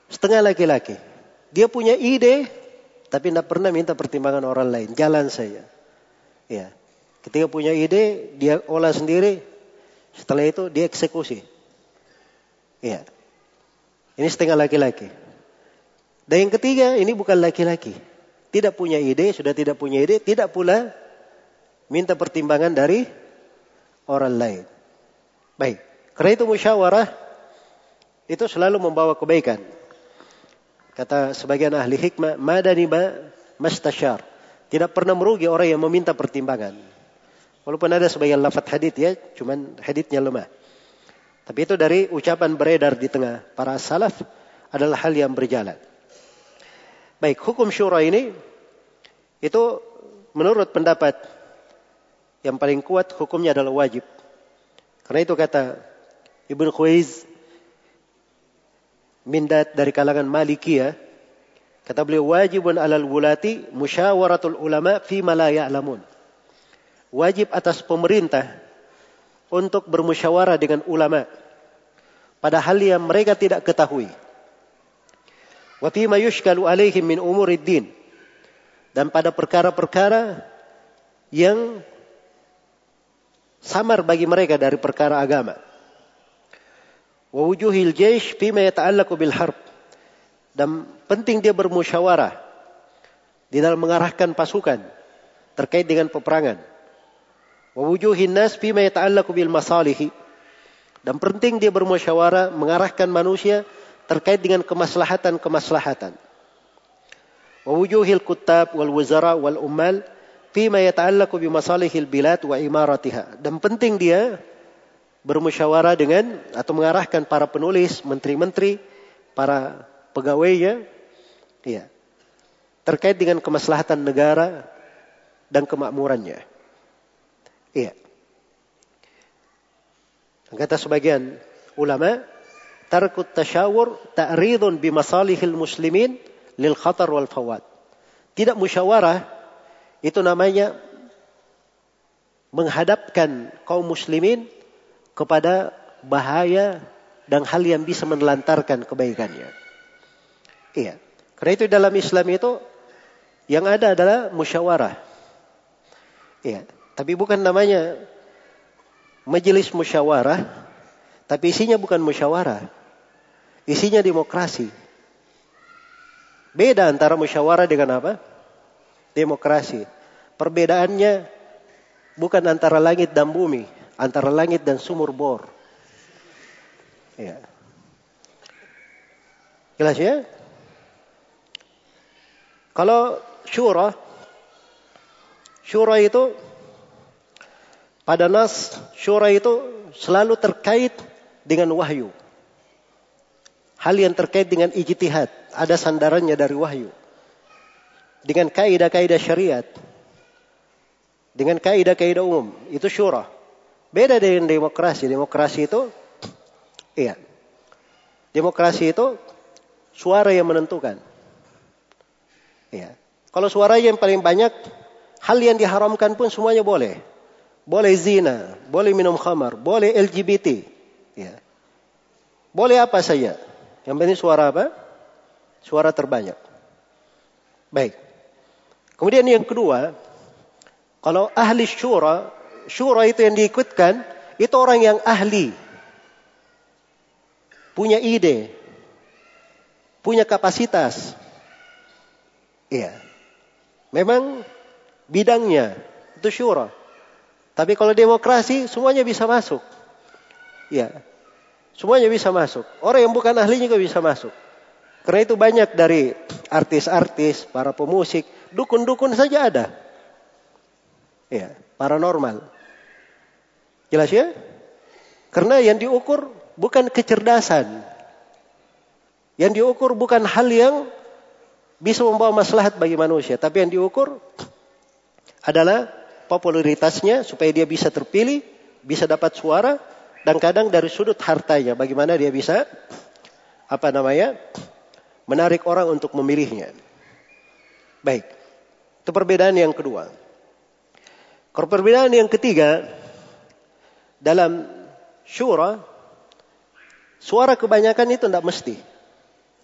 Speaker 1: setengah laki-laki. Dia punya ide, tapi tidak pernah minta pertimbangan orang lain. Jalan saja. Ya. Ketika punya ide, dia olah sendiri, setelah itu dia eksekusi. Iya. Ini setengah laki-laki. Dan yang ketiga ini bukan laki-laki. Tidak punya ide, sudah tidak punya ide, tidak pula minta pertimbangan dari orang lain. Baik. Karena itu musyawarah itu selalu membawa kebaikan. Kata sebagian ahli hikmah, madani ma mastasyar. Tidak pernah merugi orang yang meminta pertimbangan. Walaupun ada sebagian lafat hadit ya, cuman haditnya lemah. Tapi itu dari ucapan beredar di tengah para salaf adalah hal yang berjalan. Baik, hukum syura ini itu menurut pendapat yang paling kuat hukumnya adalah wajib. Karena itu kata Ibnu Khuiz mindat dari kalangan Malikiyah kata beliau wajibun alal wulati musyawaratul ulama fi ma la ya'lamun wajib atas pemerintah untuk bermusyawarah dengan ulama pada hal yang mereka tidak ketahui. Wa fima yushkalu alaihim min umuriddin dan pada perkara-perkara yang samar bagi mereka dari perkara agama. Wujuhil jaysh fima yata'allaqu bil harb dan penting dia bermusyawarah di dalam mengarahkan pasukan terkait dengan peperangan wujuhin nas fima yata'allaqu bil masalihi. Dan penting dia bermusyawarah mengarahkan manusia terkait dengan kemaslahatan-kemaslahatan. Wujuhil kuttab wal wuzara wal ummal fima yata'allaqu bi masalihil bilad wa imaratiha. Dan penting dia bermusyawarah dengan atau mengarahkan para penulis, menteri-menteri, para pegawainya ya, terkait dengan kemaslahatan negara dan kemakmurannya. Iya. Kata sebagian ulama, tarkut tasyawur ta'ridun bi muslimin lil khatar wal fawad. Tidak musyawarah itu namanya menghadapkan kaum muslimin kepada bahaya dan hal yang bisa menelantarkan kebaikannya. Iya. Karena itu dalam Islam itu yang ada adalah musyawarah. Iya. Tapi bukan namanya majelis musyawarah, tapi isinya bukan musyawarah. Isinya demokrasi. Beda antara musyawarah dengan apa? Demokrasi. Perbedaannya bukan antara langit dan bumi, antara langit dan sumur bor. Ya. Jelas ya? Kalau syura, syura itu pada nas syura itu selalu terkait dengan wahyu. Hal yang terkait dengan ijtihad, ada sandarannya dari wahyu. Dengan kaidah-kaidah syariat. Dengan kaidah-kaidah umum, itu syura. Beda dengan demokrasi. Demokrasi itu iya. Demokrasi itu suara yang menentukan. Iya. Kalau suara yang paling banyak, hal yang diharamkan pun semuanya boleh boleh zina, boleh minum khamar, boleh LGBT. Ya. Boleh apa saja. Yang penting suara apa? Suara terbanyak. Baik. Kemudian yang kedua, kalau ahli syura, syura itu yang diikutkan, itu orang yang ahli. Punya ide. Punya kapasitas. Iya. Memang bidangnya itu syura. Tapi kalau demokrasi semuanya bisa masuk. Ya. Semuanya bisa masuk. Orang yang bukan ahli juga bisa masuk. Karena itu banyak dari artis-artis, para pemusik, dukun-dukun saja ada. Ya, paranormal. Jelas ya? Karena yang diukur bukan kecerdasan. Yang diukur bukan hal yang bisa membawa maslahat bagi manusia. Tapi yang diukur adalah popularitasnya supaya dia bisa terpilih, bisa dapat suara dan kadang dari sudut hartanya bagaimana dia bisa apa namanya? menarik orang untuk memilihnya. Baik. Itu perbedaan yang kedua. Perbedaan yang ketiga dalam syura suara kebanyakan itu tidak mesti.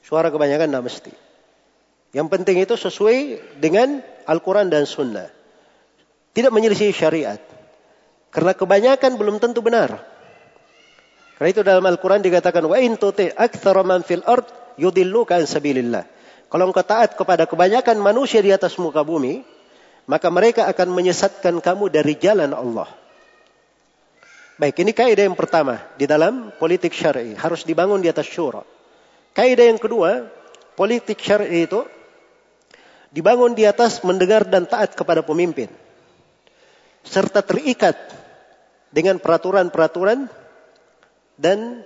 Speaker 1: Suara kebanyakan tidak mesti. Yang penting itu sesuai dengan Al-Quran dan Sunnah. Tidak menyelisih syariat. Karena kebanyakan belum tentu benar. Karena itu dalam Al-Quran dikatakan, Wa in akthara man fil ard yudilluka sabilillah. Kalau engkau taat kepada kebanyakan manusia di atas muka bumi, maka mereka akan menyesatkan kamu dari jalan Allah. Baik, ini kaidah yang pertama di dalam politik syar'i harus dibangun di atas syura. Kaidah yang kedua, politik syar'i itu dibangun di atas mendengar dan taat kepada pemimpin serta terikat dengan peraturan-peraturan dan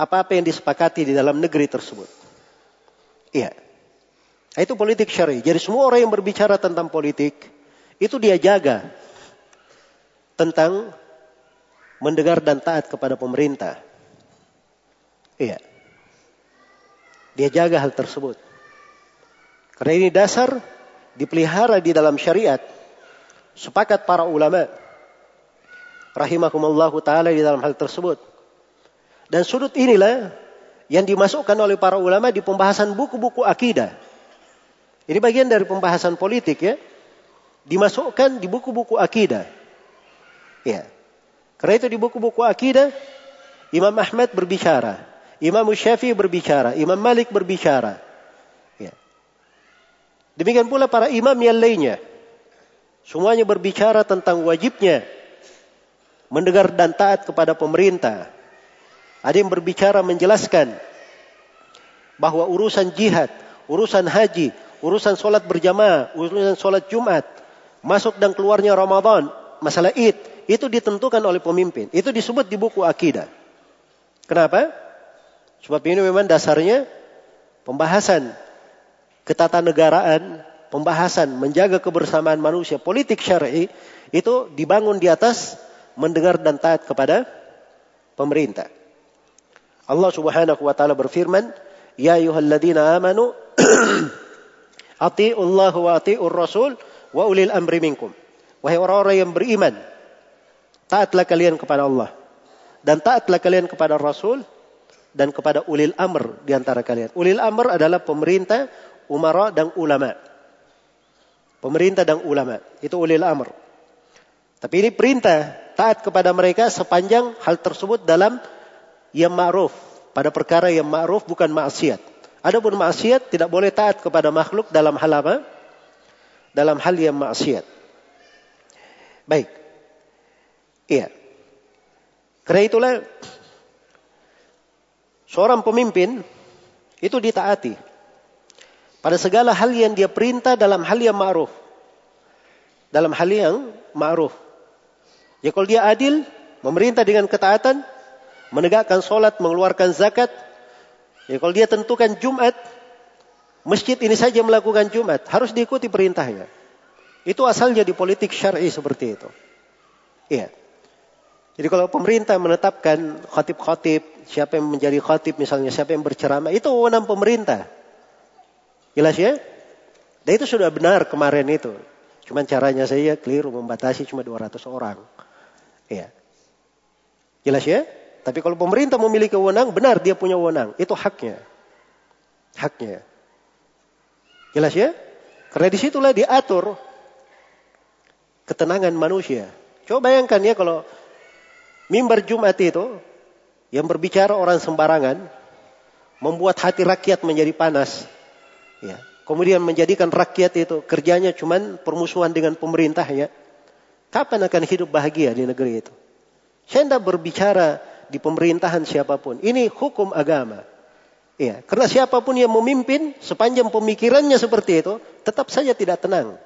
Speaker 1: apa-apa yang disepakati di dalam negeri tersebut. Iya. Itu politik syari. Jadi semua orang yang berbicara tentang politik itu dia jaga tentang mendengar dan taat kepada pemerintah. Iya. Dia jaga hal tersebut. Karena ini dasar dipelihara di dalam syariat Sepakat para ulama rahimakumullah taala di dalam hal tersebut. Dan sudut inilah yang dimasukkan oleh para ulama di pembahasan buku-buku akidah. Ini bagian dari pembahasan politik ya. Dimasukkan di buku-buku akidah. Ya. Karena itu di buku-buku akidah Imam Ahmad berbicara, Imam Syafi'i berbicara, Imam Malik berbicara. Ya. Demikian pula para imam yang lainnya. Semuanya berbicara tentang wajibnya mendengar dan taat kepada pemerintah. Ada yang berbicara menjelaskan bahwa urusan jihad, urusan haji, urusan solat berjamaah, urusan solat Jumat, masuk dan keluarnya Ramadan, masalah id, itu ditentukan oleh pemimpin. Itu disebut di buku akidah. Kenapa? Sebab ini memang dasarnya pembahasan ketatanegaraan, pembahasan menjaga kebersamaan manusia, politik syar'i itu dibangun di atas mendengar dan taat kepada pemerintah. Allah Subhanahu wa taala berfirman, "Ya ayyuhalladzina amanu Allah wa ati'ur rasul wa ulil amri minkum." Wahai orang-orang yang beriman, taatlah kalian kepada Allah dan taatlah kalian kepada Rasul dan kepada ulil amr di antara kalian. Ulil amr adalah pemerintah, umara dan ulama. Pemerintah dan ulama itu ulil amr. Tapi ini perintah taat kepada mereka sepanjang hal tersebut dalam yang ma'ruf. Pada perkara yang ma'ruf bukan maksiat. Adapun maksiat tidak boleh taat kepada makhluk dalam hal apa? Dalam hal yang maksiat. Baik. Iya. Karena itulah seorang pemimpin itu ditaati pada segala hal yang dia perintah dalam hal yang ma'ruf. Dalam hal yang ma'ruf. Ya kalau dia adil, memerintah dengan ketaatan, menegakkan solat, mengeluarkan zakat. Ya kalau dia tentukan Jumat, masjid ini saja melakukan Jumat, harus diikuti perintahnya. Itu asalnya di politik syar'i seperti itu. Iya. Jadi kalau pemerintah menetapkan khatib-khatib, siapa yang menjadi khatib misalnya, siapa yang berceramah, itu wewenang pemerintah. Jelas ya? Dan itu sudah benar kemarin itu. Cuman caranya saya keliru membatasi cuma 200 orang. Iya. Jelas ya? Tapi kalau pemerintah memiliki wewenang, benar dia punya wewenang. Itu haknya. Haknya. Jelas ya? Karena di situlah diatur ketenangan manusia. Coba bayangkan ya kalau mimbar Jumat itu yang berbicara orang sembarangan membuat hati rakyat menjadi panas. Ya. Kemudian menjadikan rakyat itu kerjanya cuman permusuhan dengan pemerintah ya. Kapan akan hidup bahagia di negeri itu? Saya tidak berbicara di pemerintahan siapa pun. Ini hukum agama. Ya, karena siapa pun yang memimpin sepanjang pemikirannya seperti itu, tetap saja tidak tenang.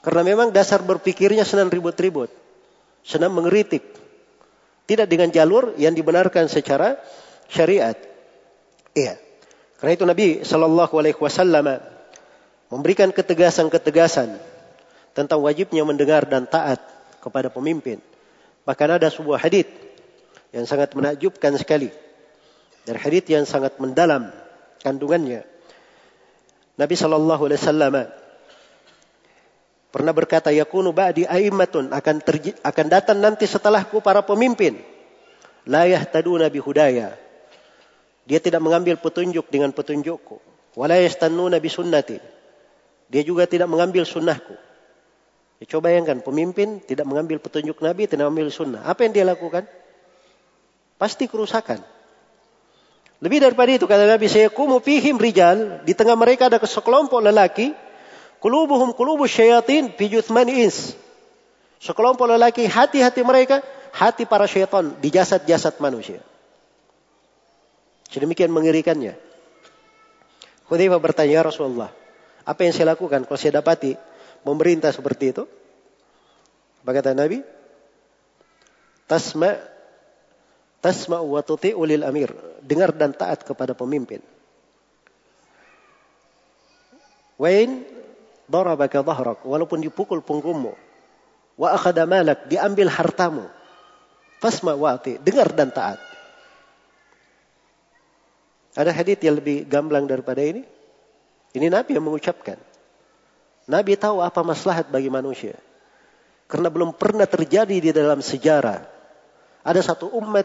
Speaker 1: Karena memang dasar berpikirnya senang ribut-ribut, senang mengeritik. Tidak dengan jalur yang dibenarkan secara syariat. Iya. Karena itu Nabi Shallallahu Alaihi Wasallam memberikan ketegasan-ketegasan tentang wajibnya mendengar dan taat kepada pemimpin. Bahkan ada sebuah hadis yang sangat menakjubkan sekali. Dan hadis yang sangat mendalam kandungannya. Nabi sallallahu alaihi wasallam pernah berkata yakunu ba'di aimmatun akan terj akan datang nanti setelahku para pemimpin la yahtaduna bihudaya dia tidak mengambil petunjuk dengan petunjukku wala yastannuna bi sunnati dia juga tidak mengambil sunnahku Ya, coba bayangkan pemimpin tidak mengambil petunjuk Nabi, tidak mengambil sunnah. Apa yang dia lakukan? Pasti kerusakan. Lebih daripada itu kata Nabi, saya kumu fihim rijal. Di tengah mereka ada sekelompok lelaki. Kulubuhum kulubu syayatin fi ins. Sekelompok lelaki, hati-hati mereka, hati para syaitan di jasad-jasad manusia. Sedemikian mengerikannya. Khudaifah bertanya, ya Rasulullah, apa yang saya lakukan kalau saya dapati memerintah seperti itu? Apa kata Nabi? Tasma tasma wa ulil amir. Dengar dan taat kepada pemimpin. Wain darabaka dhahrak walaupun dipukul punggungmu wa akhadha malak diambil hartamu fasma wa ati dengar dan taat ada hadis yang lebih gamblang daripada ini ini Nabi yang mengucapkan Nabi tahu apa maslahat bagi manusia. Karena belum pernah terjadi di dalam sejarah. Ada satu umat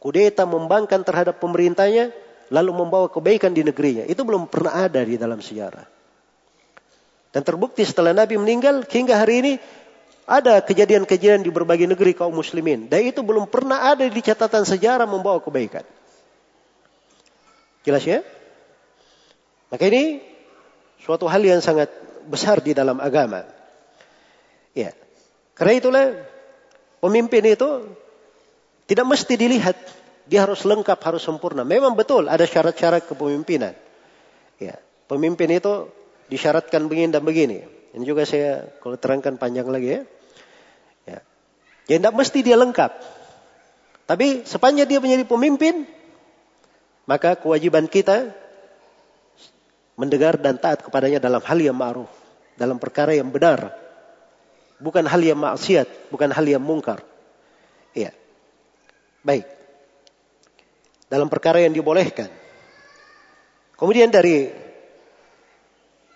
Speaker 1: kudeta membangkan terhadap pemerintahnya lalu membawa kebaikan di negerinya. Itu belum pernah ada di dalam sejarah. Dan terbukti setelah Nabi meninggal hingga hari ini ada kejadian-kejadian di berbagai negeri kaum muslimin. Dan itu belum pernah ada di catatan sejarah membawa kebaikan. Jelas ya? Maka ini suatu hal yang sangat besar di dalam agama. Ya. Karena itulah Pemimpin itu tidak mesti dilihat. Dia harus lengkap, harus sempurna. Memang betul ada syarat-syarat kepemimpinan. Ya, pemimpin itu disyaratkan begini dan begini. Ini juga saya kalau terangkan panjang lagi ya. Ya, ya tidak mesti dia lengkap. Tapi sepanjang dia menjadi pemimpin, maka kewajiban kita mendengar dan taat kepadanya dalam hal yang ma'ruf, dalam perkara yang benar. Bukan hal yang maksiat, bukan hal yang mungkar. Iya. Baik. Dalam perkara yang dibolehkan. Kemudian dari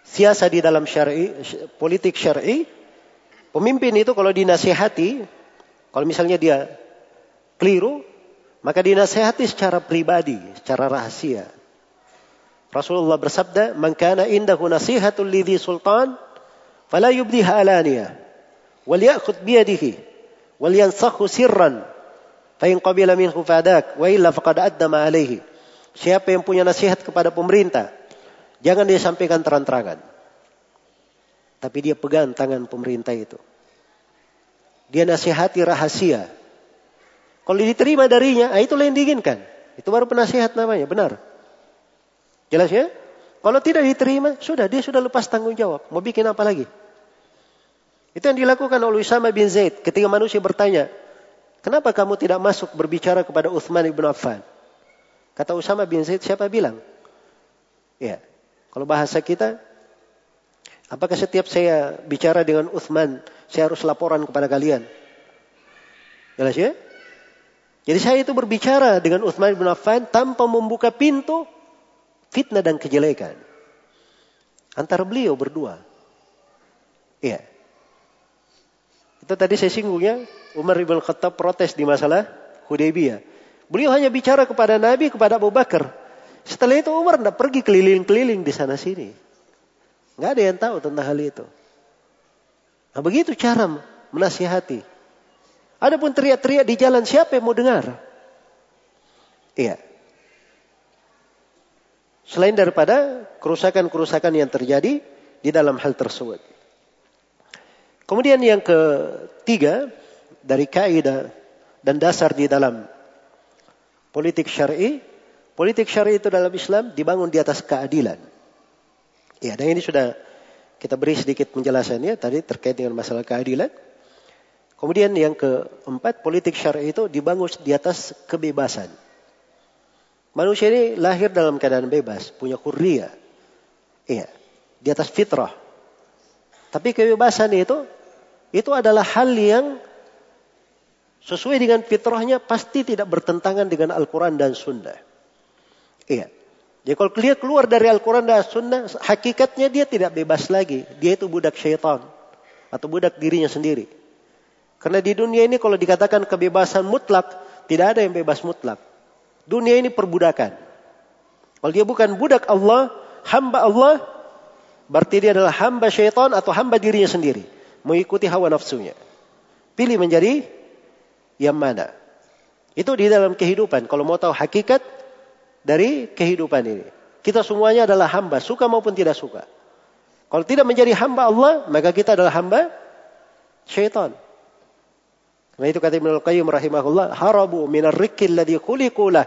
Speaker 1: siasa di dalam syar'i, politik syar'i, pemimpin itu kalau dinasihati, kalau misalnya dia keliru, maka dinasihati secara pribadi, secara rahasia. Rasulullah bersabda, "Man kana indahu nasihatul lidhi sultan, fala yubdiha alaniya, wal ya'khudh bi wal yansakhu sirran, fa in qabila minhu fadak, wa illa faqad addama alaihi." Siapa yang punya nasihat kepada pemerintah, jangan dia sampaikan terang-terangan. Tapi dia pegang tangan pemerintah itu. Dia nasihati rahasia. Kalau diterima darinya, ah, itulah yang diinginkan. Itu baru penasihat namanya, benar. Jelas ya? Kalau tidak diterima, sudah dia sudah lepas tanggung jawab. Mau bikin apa lagi? Itu yang dilakukan oleh Usama bin Zaid ketika manusia bertanya, "Kenapa kamu tidak masuk berbicara kepada Uthman ibn Affan?" Kata Usama bin Zaid, siapa bilang? Ya, kalau bahasa kita, apakah setiap saya bicara dengan Uthman, saya harus laporan kepada kalian? Jelas ya? Jadi saya itu berbicara dengan Uthman bin Affan tanpa membuka pintu fitnah dan kejelekan. Antara beliau berdua. Iya. Itu tadi saya singgungnya Umar bin Khattab protes di masalah Hudaybiyah. Beliau hanya bicara kepada Nabi, kepada Abu Bakar. Setelah itu Umar tidak pergi keliling-keliling di sana sini. Nggak ada yang tahu tentang hal itu. Nah begitu cara menasihati. Adapun teriak-teriak di jalan siapa yang mau dengar? Iya. Selain daripada kerusakan-kerusakan yang terjadi di dalam hal tersebut. Kemudian yang ketiga dari kaidah dan dasar di dalam politik syar'i, politik syar'i itu dalam Islam dibangun di atas keadilan. Ya, dan ini sudah kita beri sedikit penjelasannya tadi terkait dengan masalah keadilan. Kemudian yang keempat, politik syar'i itu dibangun di atas kebebasan. Manusia ini lahir dalam keadaan bebas, punya hurriya. Iya, di atas fitrah. Tapi kebebasan itu itu adalah hal yang sesuai dengan fitrahnya pasti tidak bertentangan dengan Al-Quran dan Sunnah. Iya. Jadi kalau dia keluar dari Al-Quran dan Sunnah, hakikatnya dia tidak bebas lagi. Dia itu budak syaitan. Atau budak dirinya sendiri. Karena di dunia ini kalau dikatakan kebebasan mutlak, tidak ada yang bebas mutlak. Dunia ini perbudakan. Kalau dia bukan budak Allah, hamba Allah, berarti dia adalah hamba syaitan atau hamba dirinya sendiri. Mengikuti hawa nafsunya. Pilih menjadi yang mana. Itu di dalam kehidupan. Kalau mau tahu hakikat dari kehidupan ini. Kita semuanya adalah hamba, suka maupun tidak suka. Kalau tidak menjadi hamba Allah, maka kita adalah hamba syaitan. Karena itu kata Ibnu Al-Qayyim rahimahullah, harabu minar rikil ladhi khuliqu lah.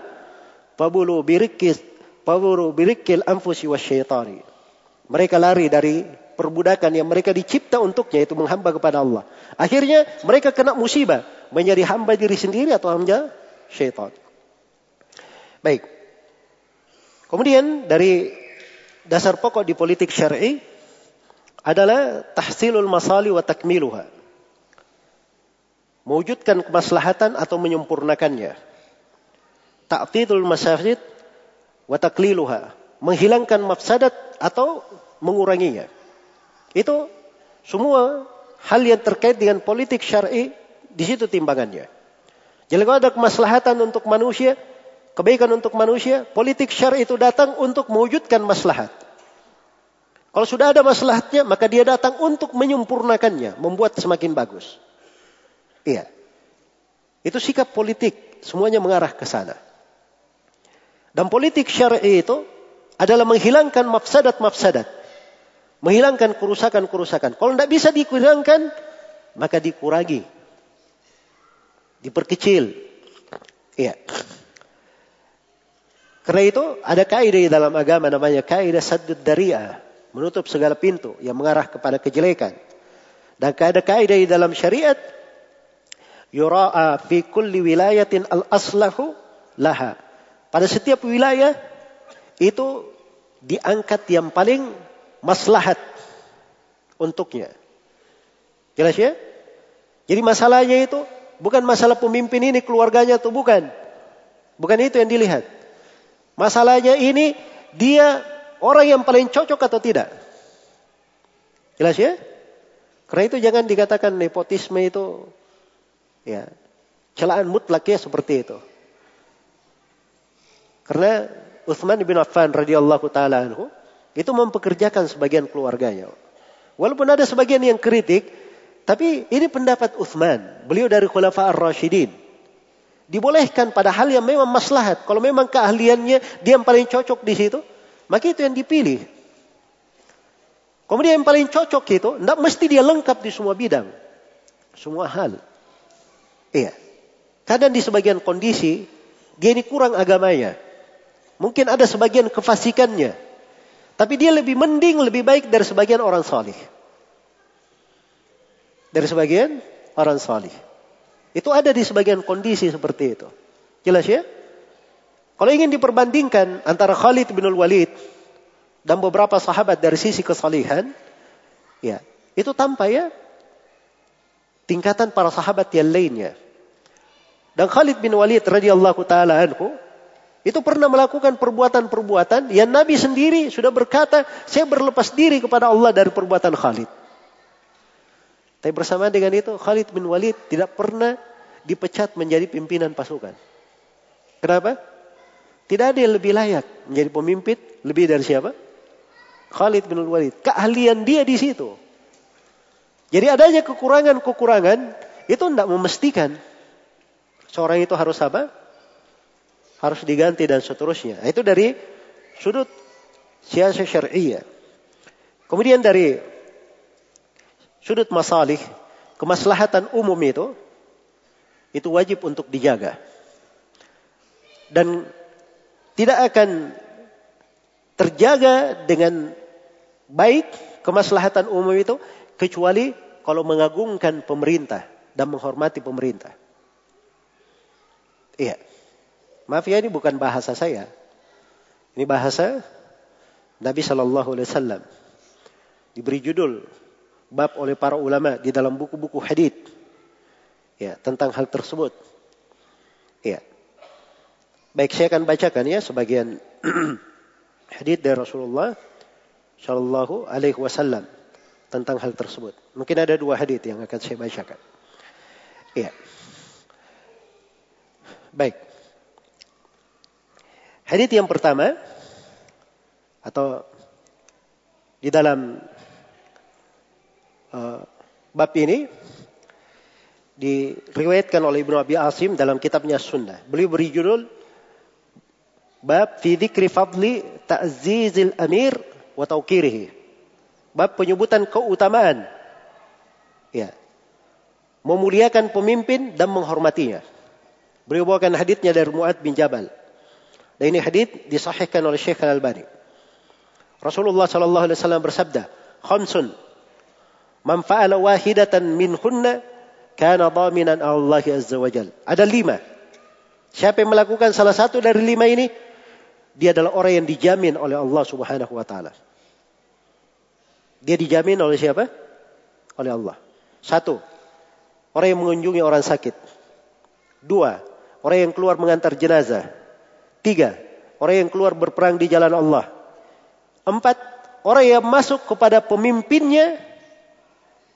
Speaker 1: Fabulu birikis, fabulu birikil anfusi syaitani. Mereka lari dari perbudakan yang mereka dicipta untuknya itu menghamba kepada Allah. Akhirnya mereka kena musibah menjadi hamba diri sendiri atau hamba syaitan. Baik. Kemudian dari dasar pokok di politik syar'i adalah tahsilul masali wa takmiluha mewujudkan kemaslahatan atau menyempurnakannya. Ta'tidul masajid wa takliluha, menghilangkan mafsadat atau menguranginya. Itu semua hal yang terkait dengan politik syar'i di situ timbangannya. Jadi kalau ada kemaslahatan untuk manusia, kebaikan untuk manusia, politik syar'i itu datang untuk mewujudkan maslahat. Kalau sudah ada maslahatnya, maka dia datang untuk menyempurnakannya, membuat semakin bagus. Iya. Itu sikap politik, semuanya mengarah ke sana. Dan politik syar'i itu adalah menghilangkan mafsadat-mafsadat. Menghilangkan kerusakan-kerusakan. Kalau tidak bisa dihilangkan, maka dikurangi. Diperkecil. Iya. Karena itu ada kaidah dalam agama namanya kaidah saddud dari'ah. Menutup segala pintu yang mengarah kepada kejelekan. Dan ada kaidah dalam syariat yura'a fi kulli wilayatin al-aslahu laha. Pada setiap wilayah itu diangkat yang paling maslahat untuknya. Jelas ya? Jadi masalahnya itu bukan masalah pemimpin ini keluarganya atau bukan. Bukan itu yang dilihat. Masalahnya ini dia orang yang paling cocok atau tidak. Jelas ya? Karena itu jangan dikatakan nepotisme itu ya celaan mutlak ya seperti itu. Karena Utsman bin Affan radhiyallahu taala anhu itu mempekerjakan sebagian keluarganya. Walaupun ada sebagian yang kritik, tapi ini pendapat Uthman. Beliau dari Khulafa ar-Rashidin. Dibolehkan pada hal yang memang maslahat. Kalau memang keahliannya dia yang paling cocok di situ, maka itu yang dipilih. Kemudian yang paling cocok itu, tidak mesti dia lengkap di semua bidang. Semua hal. Iya. Kadang di sebagian kondisi, dia ini kurang agamanya. Mungkin ada sebagian kefasikannya. Tapi dia lebih mending, lebih baik dari sebagian orang salih dari sebagian orang salih. Itu ada di sebagian kondisi seperti itu. Jelas ya? Kalau ingin diperbandingkan antara Khalid bin Walid dan beberapa sahabat dari sisi kesalihan, ya, itu tanpa ya tingkatan para sahabat yang lainnya. Dan Khalid bin Walid radhiyallahu taala anhu itu pernah melakukan perbuatan-perbuatan yang Nabi sendiri sudah berkata, saya berlepas diri kepada Allah dari perbuatan Khalid. Tapi bersama dengan itu Khalid bin Walid tidak pernah dipecat menjadi pimpinan pasukan. Kenapa? Tidak ada yang lebih layak menjadi pemimpin lebih dari siapa? Khalid bin Walid. Keahlian dia di situ. Jadi adanya kekurangan-kekurangan itu tidak memastikan seorang itu harus apa? Harus diganti dan seterusnya. Itu dari sudut siasat syariah. Kemudian dari sudut masalih, kemaslahatan umum itu, itu wajib untuk dijaga. Dan tidak akan terjaga dengan baik kemaslahatan umum itu kecuali kalau mengagungkan pemerintah dan menghormati pemerintah. Iya. Maaf ya ini bukan bahasa saya. Ini bahasa Nabi Shallallahu Alaihi Wasallam. Diberi judul bab oleh para ulama di dalam buku-buku hadis ya tentang hal tersebut. Ya. Baik saya akan bacakan ya sebagian hadis dari Rasulullah Shallallahu Alaihi Wasallam tentang hal tersebut. Mungkin ada dua hadis yang akan saya bacakan. Ya. Baik. Hadis yang pertama atau di dalam uh, bab ini diriwayatkan oleh Ibnu Abi Asim dalam kitabnya Sunnah. Beliau beri judul Bab fi dzikri fadli ta'zizil amir wa tawqirihi. Bab penyebutan keutamaan ya. Memuliakan pemimpin dan menghormatinya. Beliau bawakan hadisnya dari Muad bin Jabal. Dan ini hadis disahihkan oleh Syekh Al-Albani. Rasulullah sallallahu alaihi wasallam bersabda, "Khamsun Man fa'ala wahidatan minhunna kana dhaminan Allah azza wajal. Ada lima. Siapa yang melakukan salah satu dari lima ini, dia adalah orang yang dijamin oleh Allah Subhanahu wa taala. Dia dijamin oleh siapa? Oleh Allah. Satu, orang yang mengunjungi orang sakit. Dua, orang yang keluar mengantar jenazah. Tiga, orang yang keluar berperang di jalan Allah. Empat, orang yang masuk kepada pemimpinnya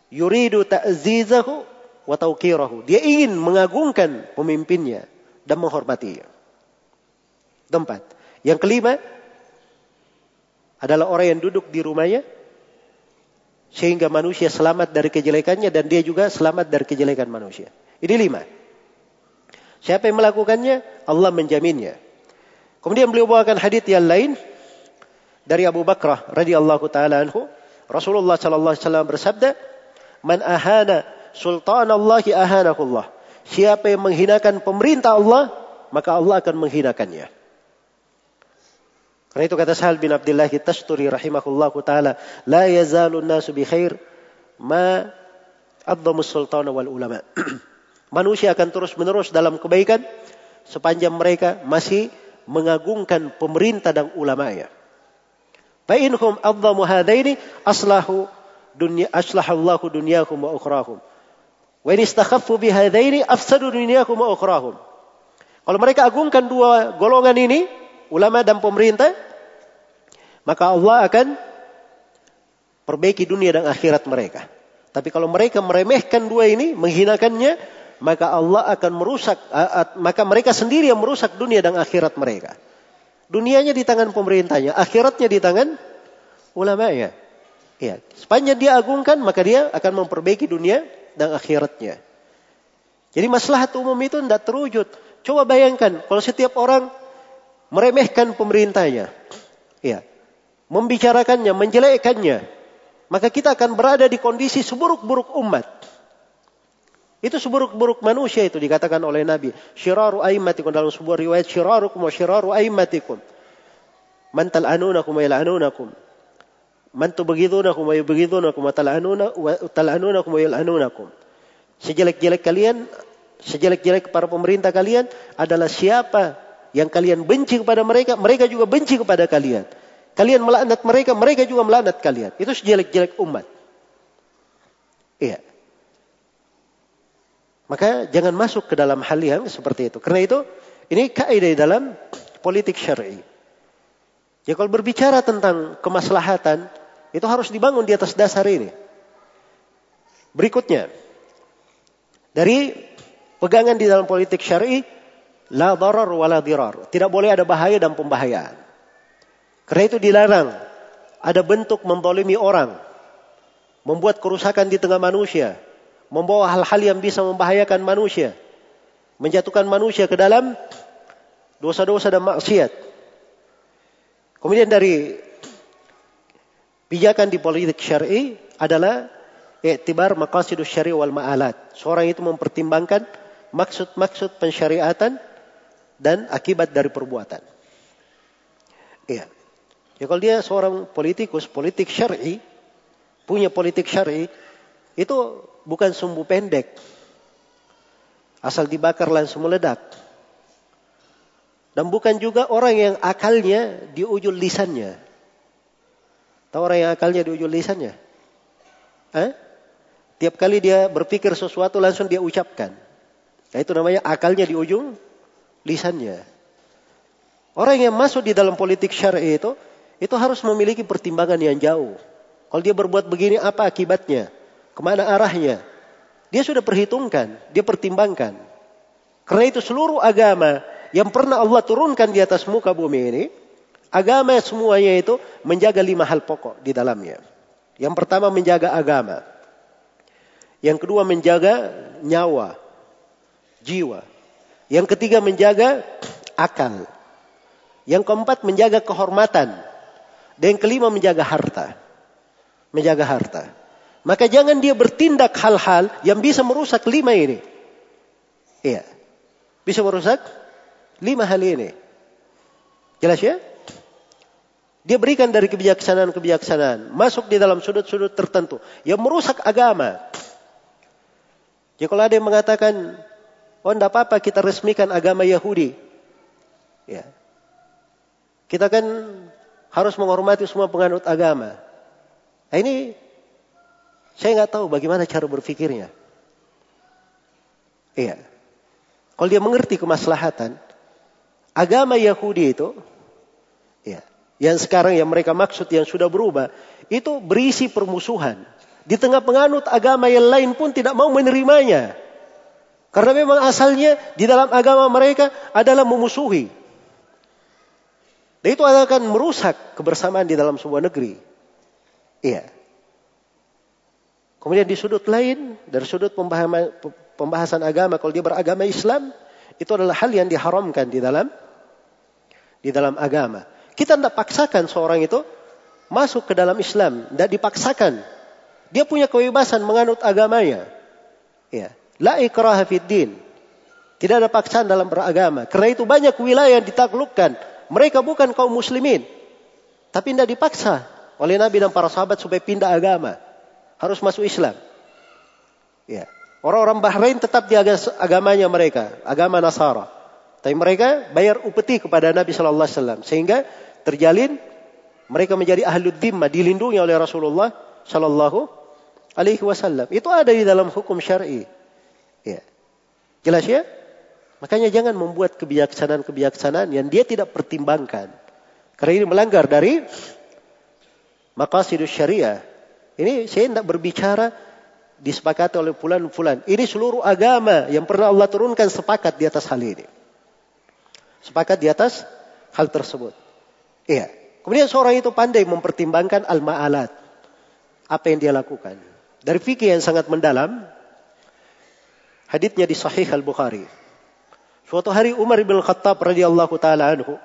Speaker 1: yuridu ta'zizahu wa tawqirahu. Dia ingin mengagungkan pemimpinnya dan menghormatinya. Tempat. Yang kelima adalah orang yang duduk di rumahnya sehingga manusia selamat dari kejelekannya dan dia juga selamat dari kejelekan manusia. Ini lima. Siapa yang melakukannya? Allah menjaminnya. Kemudian beliau bawakan hadis yang lain dari Abu Bakrah radhiyallahu taala anhu. Rasulullah sallallahu alaihi bersabda, Man ahana sultan Allah ahanakullah. Siapa yang menghinakan pemerintah Allah, maka Allah akan menghinakannya. Karena itu kata Sahal bin Abdullah Tasturi rahimahullah taala, la yazalu nasu bi khair ma adzamus sultana wal ulama. Manusia akan terus-menerus dalam kebaikan sepanjang mereka masih mengagungkan pemerintah dan ulama ya. Fa'inhum adzamu hadaini aslahu dunya aslahallahu dunyakum wa ukhrahum. Wa istakhaffu bihadaini afsadu dunyakum wa ukhrahum. Kalau mereka agungkan dua golongan ini, ulama dan pemerintah, maka Allah akan perbaiki dunia dan akhirat mereka. Tapi kalau mereka meremehkan dua ini, menghinakannya, maka Allah akan merusak, maka mereka sendiri yang merusak dunia dan akhirat mereka. Dunianya di tangan pemerintahnya, akhiratnya di tangan ulamanya. Ya, sepanjang dia agungkan, maka dia akan memperbaiki dunia dan akhiratnya. Jadi maslahat umum itu tidak terwujud. Coba bayangkan kalau setiap orang meremehkan pemerintahnya. Ya, membicarakannya, menjelekkannya, maka kita akan berada di kondisi seburuk-buruk umat. Itu seburuk-buruk manusia itu dikatakan oleh Nabi. Syiraru aimatikum dalam sebuah riwayat syirarukum wa syiraru aimatikum. Man tal'anunakum wa yal'anunakum. Man tubghidunakum wa yubghidunakum wa tal'anunakum wa yal'anunakum. Sejelek-jelek kalian, sejelek-jelek para pemerintah kalian adalah siapa yang kalian benci kepada mereka, mereka juga benci kepada kalian. Kalian melaknat mereka, mereka juga melaknat kalian. Itu sejelek-jelek umat. Iya. Maka jangan masuk ke dalam hal yang seperti itu. Karena itu, ini kaidah dalam politik syar'i. Ya kalau berbicara tentang kemaslahatan, itu harus dibangun di atas dasar ini. Berikutnya, dari pegangan di dalam politik syar'i, la darar wa la dirar. Tidak boleh ada bahaya dan pembahayaan. Karena itu dilarang ada bentuk membolimi orang, membuat kerusakan di tengah manusia, membawa hal-hal yang bisa membahayakan manusia, menjatuhkan manusia ke dalam dosa-dosa dan maksiat. Kemudian dari pijakan di politik syar'i adalah iktibar maqasidus syari wal ma'alat. Seorang itu mempertimbangkan maksud-maksud pensyariatan dan akibat dari perbuatan. Iya. Ya kalau dia seorang politikus, politik syar'i, punya politik syar'i, itu bukan sumbu pendek. Asal dibakar langsung meledak. Dan bukan juga orang yang akalnya di ujung lisannya. Tahu orang yang akalnya di ujung lisannya? Eh? Tiap kali dia berpikir sesuatu langsung dia ucapkan. Nah, itu namanya akalnya di ujung lisannya. Orang yang masuk di dalam politik syar'i itu itu harus memiliki pertimbangan yang jauh. Kalau dia berbuat begini apa akibatnya? Ke mana arahnya? Dia sudah perhitungkan, dia pertimbangkan. Karena itu seluruh agama yang pernah Allah turunkan di atas muka bumi ini, agama semuanya itu menjaga lima hal pokok di dalamnya. Yang pertama menjaga agama. Yang kedua menjaga nyawa, jiwa. Yang ketiga menjaga akal. Yang keempat menjaga kehormatan. Dan yang kelima menjaga harta. Menjaga harta. Maka jangan dia bertindak hal-hal yang bisa merusak lima ini. Iya. Bisa merusak lima hal ini. Jelas ya? Dia berikan dari kebijaksanaan-kebijaksanaan. Masuk di dalam sudut-sudut tertentu. Yang merusak agama. Jadi kalau ada yang mengatakan, oh tidak apa-apa kita resmikan agama Yahudi. Ya. Kita kan harus menghormati semua penganut agama. Nah ini saya nggak tahu bagaimana cara berpikirnya. Iya. Kalau dia mengerti kemaslahatan, agama Yahudi itu, ya, yang sekarang yang mereka maksud yang sudah berubah, itu berisi permusuhan. Di tengah penganut agama yang lain pun tidak mau menerimanya. Karena memang asalnya di dalam agama mereka adalah memusuhi. Dan itu akan merusak kebersamaan di dalam sebuah negeri. Iya. Kemudian di sudut lain, dari sudut pembahasan agama, kalau dia beragama Islam, itu adalah hal yang diharamkan di dalam di dalam agama. Kita tidak paksakan seorang itu masuk ke dalam Islam, tidak dipaksakan. Dia punya kebebasan menganut agamanya. Ya. La ikraha din. Tidak ada paksaan dalam beragama. Karena itu banyak wilayah yang ditaklukkan. Mereka bukan kaum muslimin. Tapi tidak dipaksa oleh Nabi dan para sahabat supaya pindah agama. Harus masuk Islam. Ya. Orang-orang Bahrain tetap di agamanya mereka. Agama Nasara. Tapi mereka bayar upeti kepada Nabi Shallallahu Alaihi Wasallam. Sehingga terjalin mereka menjadi ahlu dhimma. Dilindungi oleh Rasulullah Shallallahu Alaihi Wasallam. Itu ada di dalam hukum syari. Ya. Jelas ya? Makanya jangan membuat kebijaksanaan-kebijaksanaan yang dia tidak pertimbangkan. Karena ini melanggar dari maqasidus syariah. Ini saya tidak berbicara disepakati oleh fulan-fulan. Ini seluruh agama yang pernah Allah turunkan sepakat di atas hal ini. Sepakat di atas hal tersebut. Iya. Kemudian seorang itu pandai mempertimbangkan al-ma'alat. Apa yang dia lakukan. Dari fikih yang sangat mendalam. Haditnya di Sahih Al-Bukhari. Suatu hari Umar bin Khattab radhiyallahu taala anhu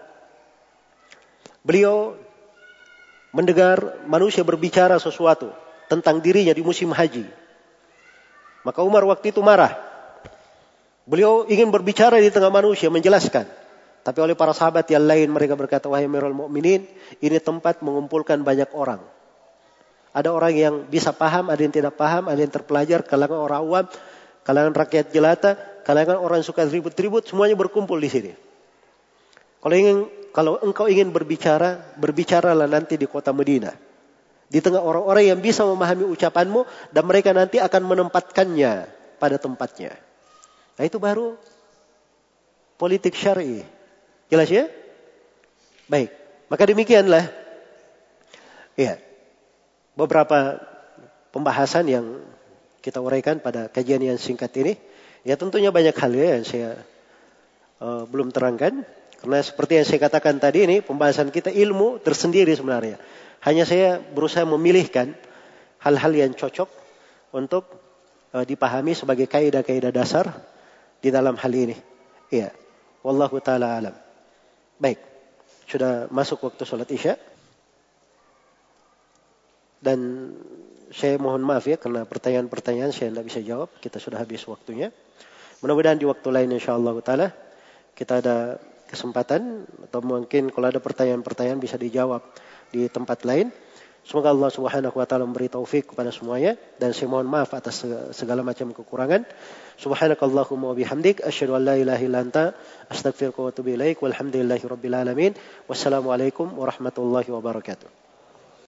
Speaker 1: beliau mendengar manusia berbicara sesuatu tentang dirinya di musim haji. Maka Umar waktu itu marah. Beliau ingin berbicara di tengah manusia menjelaskan. Tapi oleh para sahabat yang lain mereka berkata, wahai Amirul Mukminin, ini tempat mengumpulkan banyak orang. Ada orang yang bisa paham, ada yang tidak paham, ada yang terpelajar, kalangan orang awam, kalangan rakyat jelata, kalangan orang suka ribut-ribut, semuanya berkumpul di sini. Kalau ingin kalau engkau ingin berbicara, berbicaralah nanti di kota Medina. Di tengah orang-orang yang bisa memahami ucapanmu dan mereka nanti akan menempatkannya pada tempatnya. Nah itu baru politik syar'i. Jelas ya? Baik. Maka demikianlah ya beberapa pembahasan yang kita uraikan pada kajian yang singkat ini. Ya tentunya banyak hal ya yang saya uh, belum terangkan. Karena seperti yang saya katakan tadi ini pembahasan kita ilmu tersendiri sebenarnya. Hanya saya berusaha memilihkan hal-hal yang cocok untuk uh, dipahami sebagai kaidah-kaidah dasar di dalam hal ini. Iya. Wallahu taala alam. Baik. Sudah masuk waktu sholat Isya. Dan saya mohon maaf ya karena pertanyaan-pertanyaan saya tidak bisa jawab. Kita sudah habis waktunya. Mudah-mudahan di waktu lain insya Allah taala kita ada kesempatan atau mungkin kalau ada pertanyaan-pertanyaan bisa dijawab di tempat lain. Semoga Allah Subhanahu wa taala memberi taufik kepada semuanya dan saya mohon maaf atas segala macam kekurangan. Subhanakallahumma wa bihamdik asyhadu an la ilaha illa anta astaghfiruka wa atubu ilaik walhamdulillahi rabbil alamin. Wassalamualaikum warahmatullahi wabarakatuh.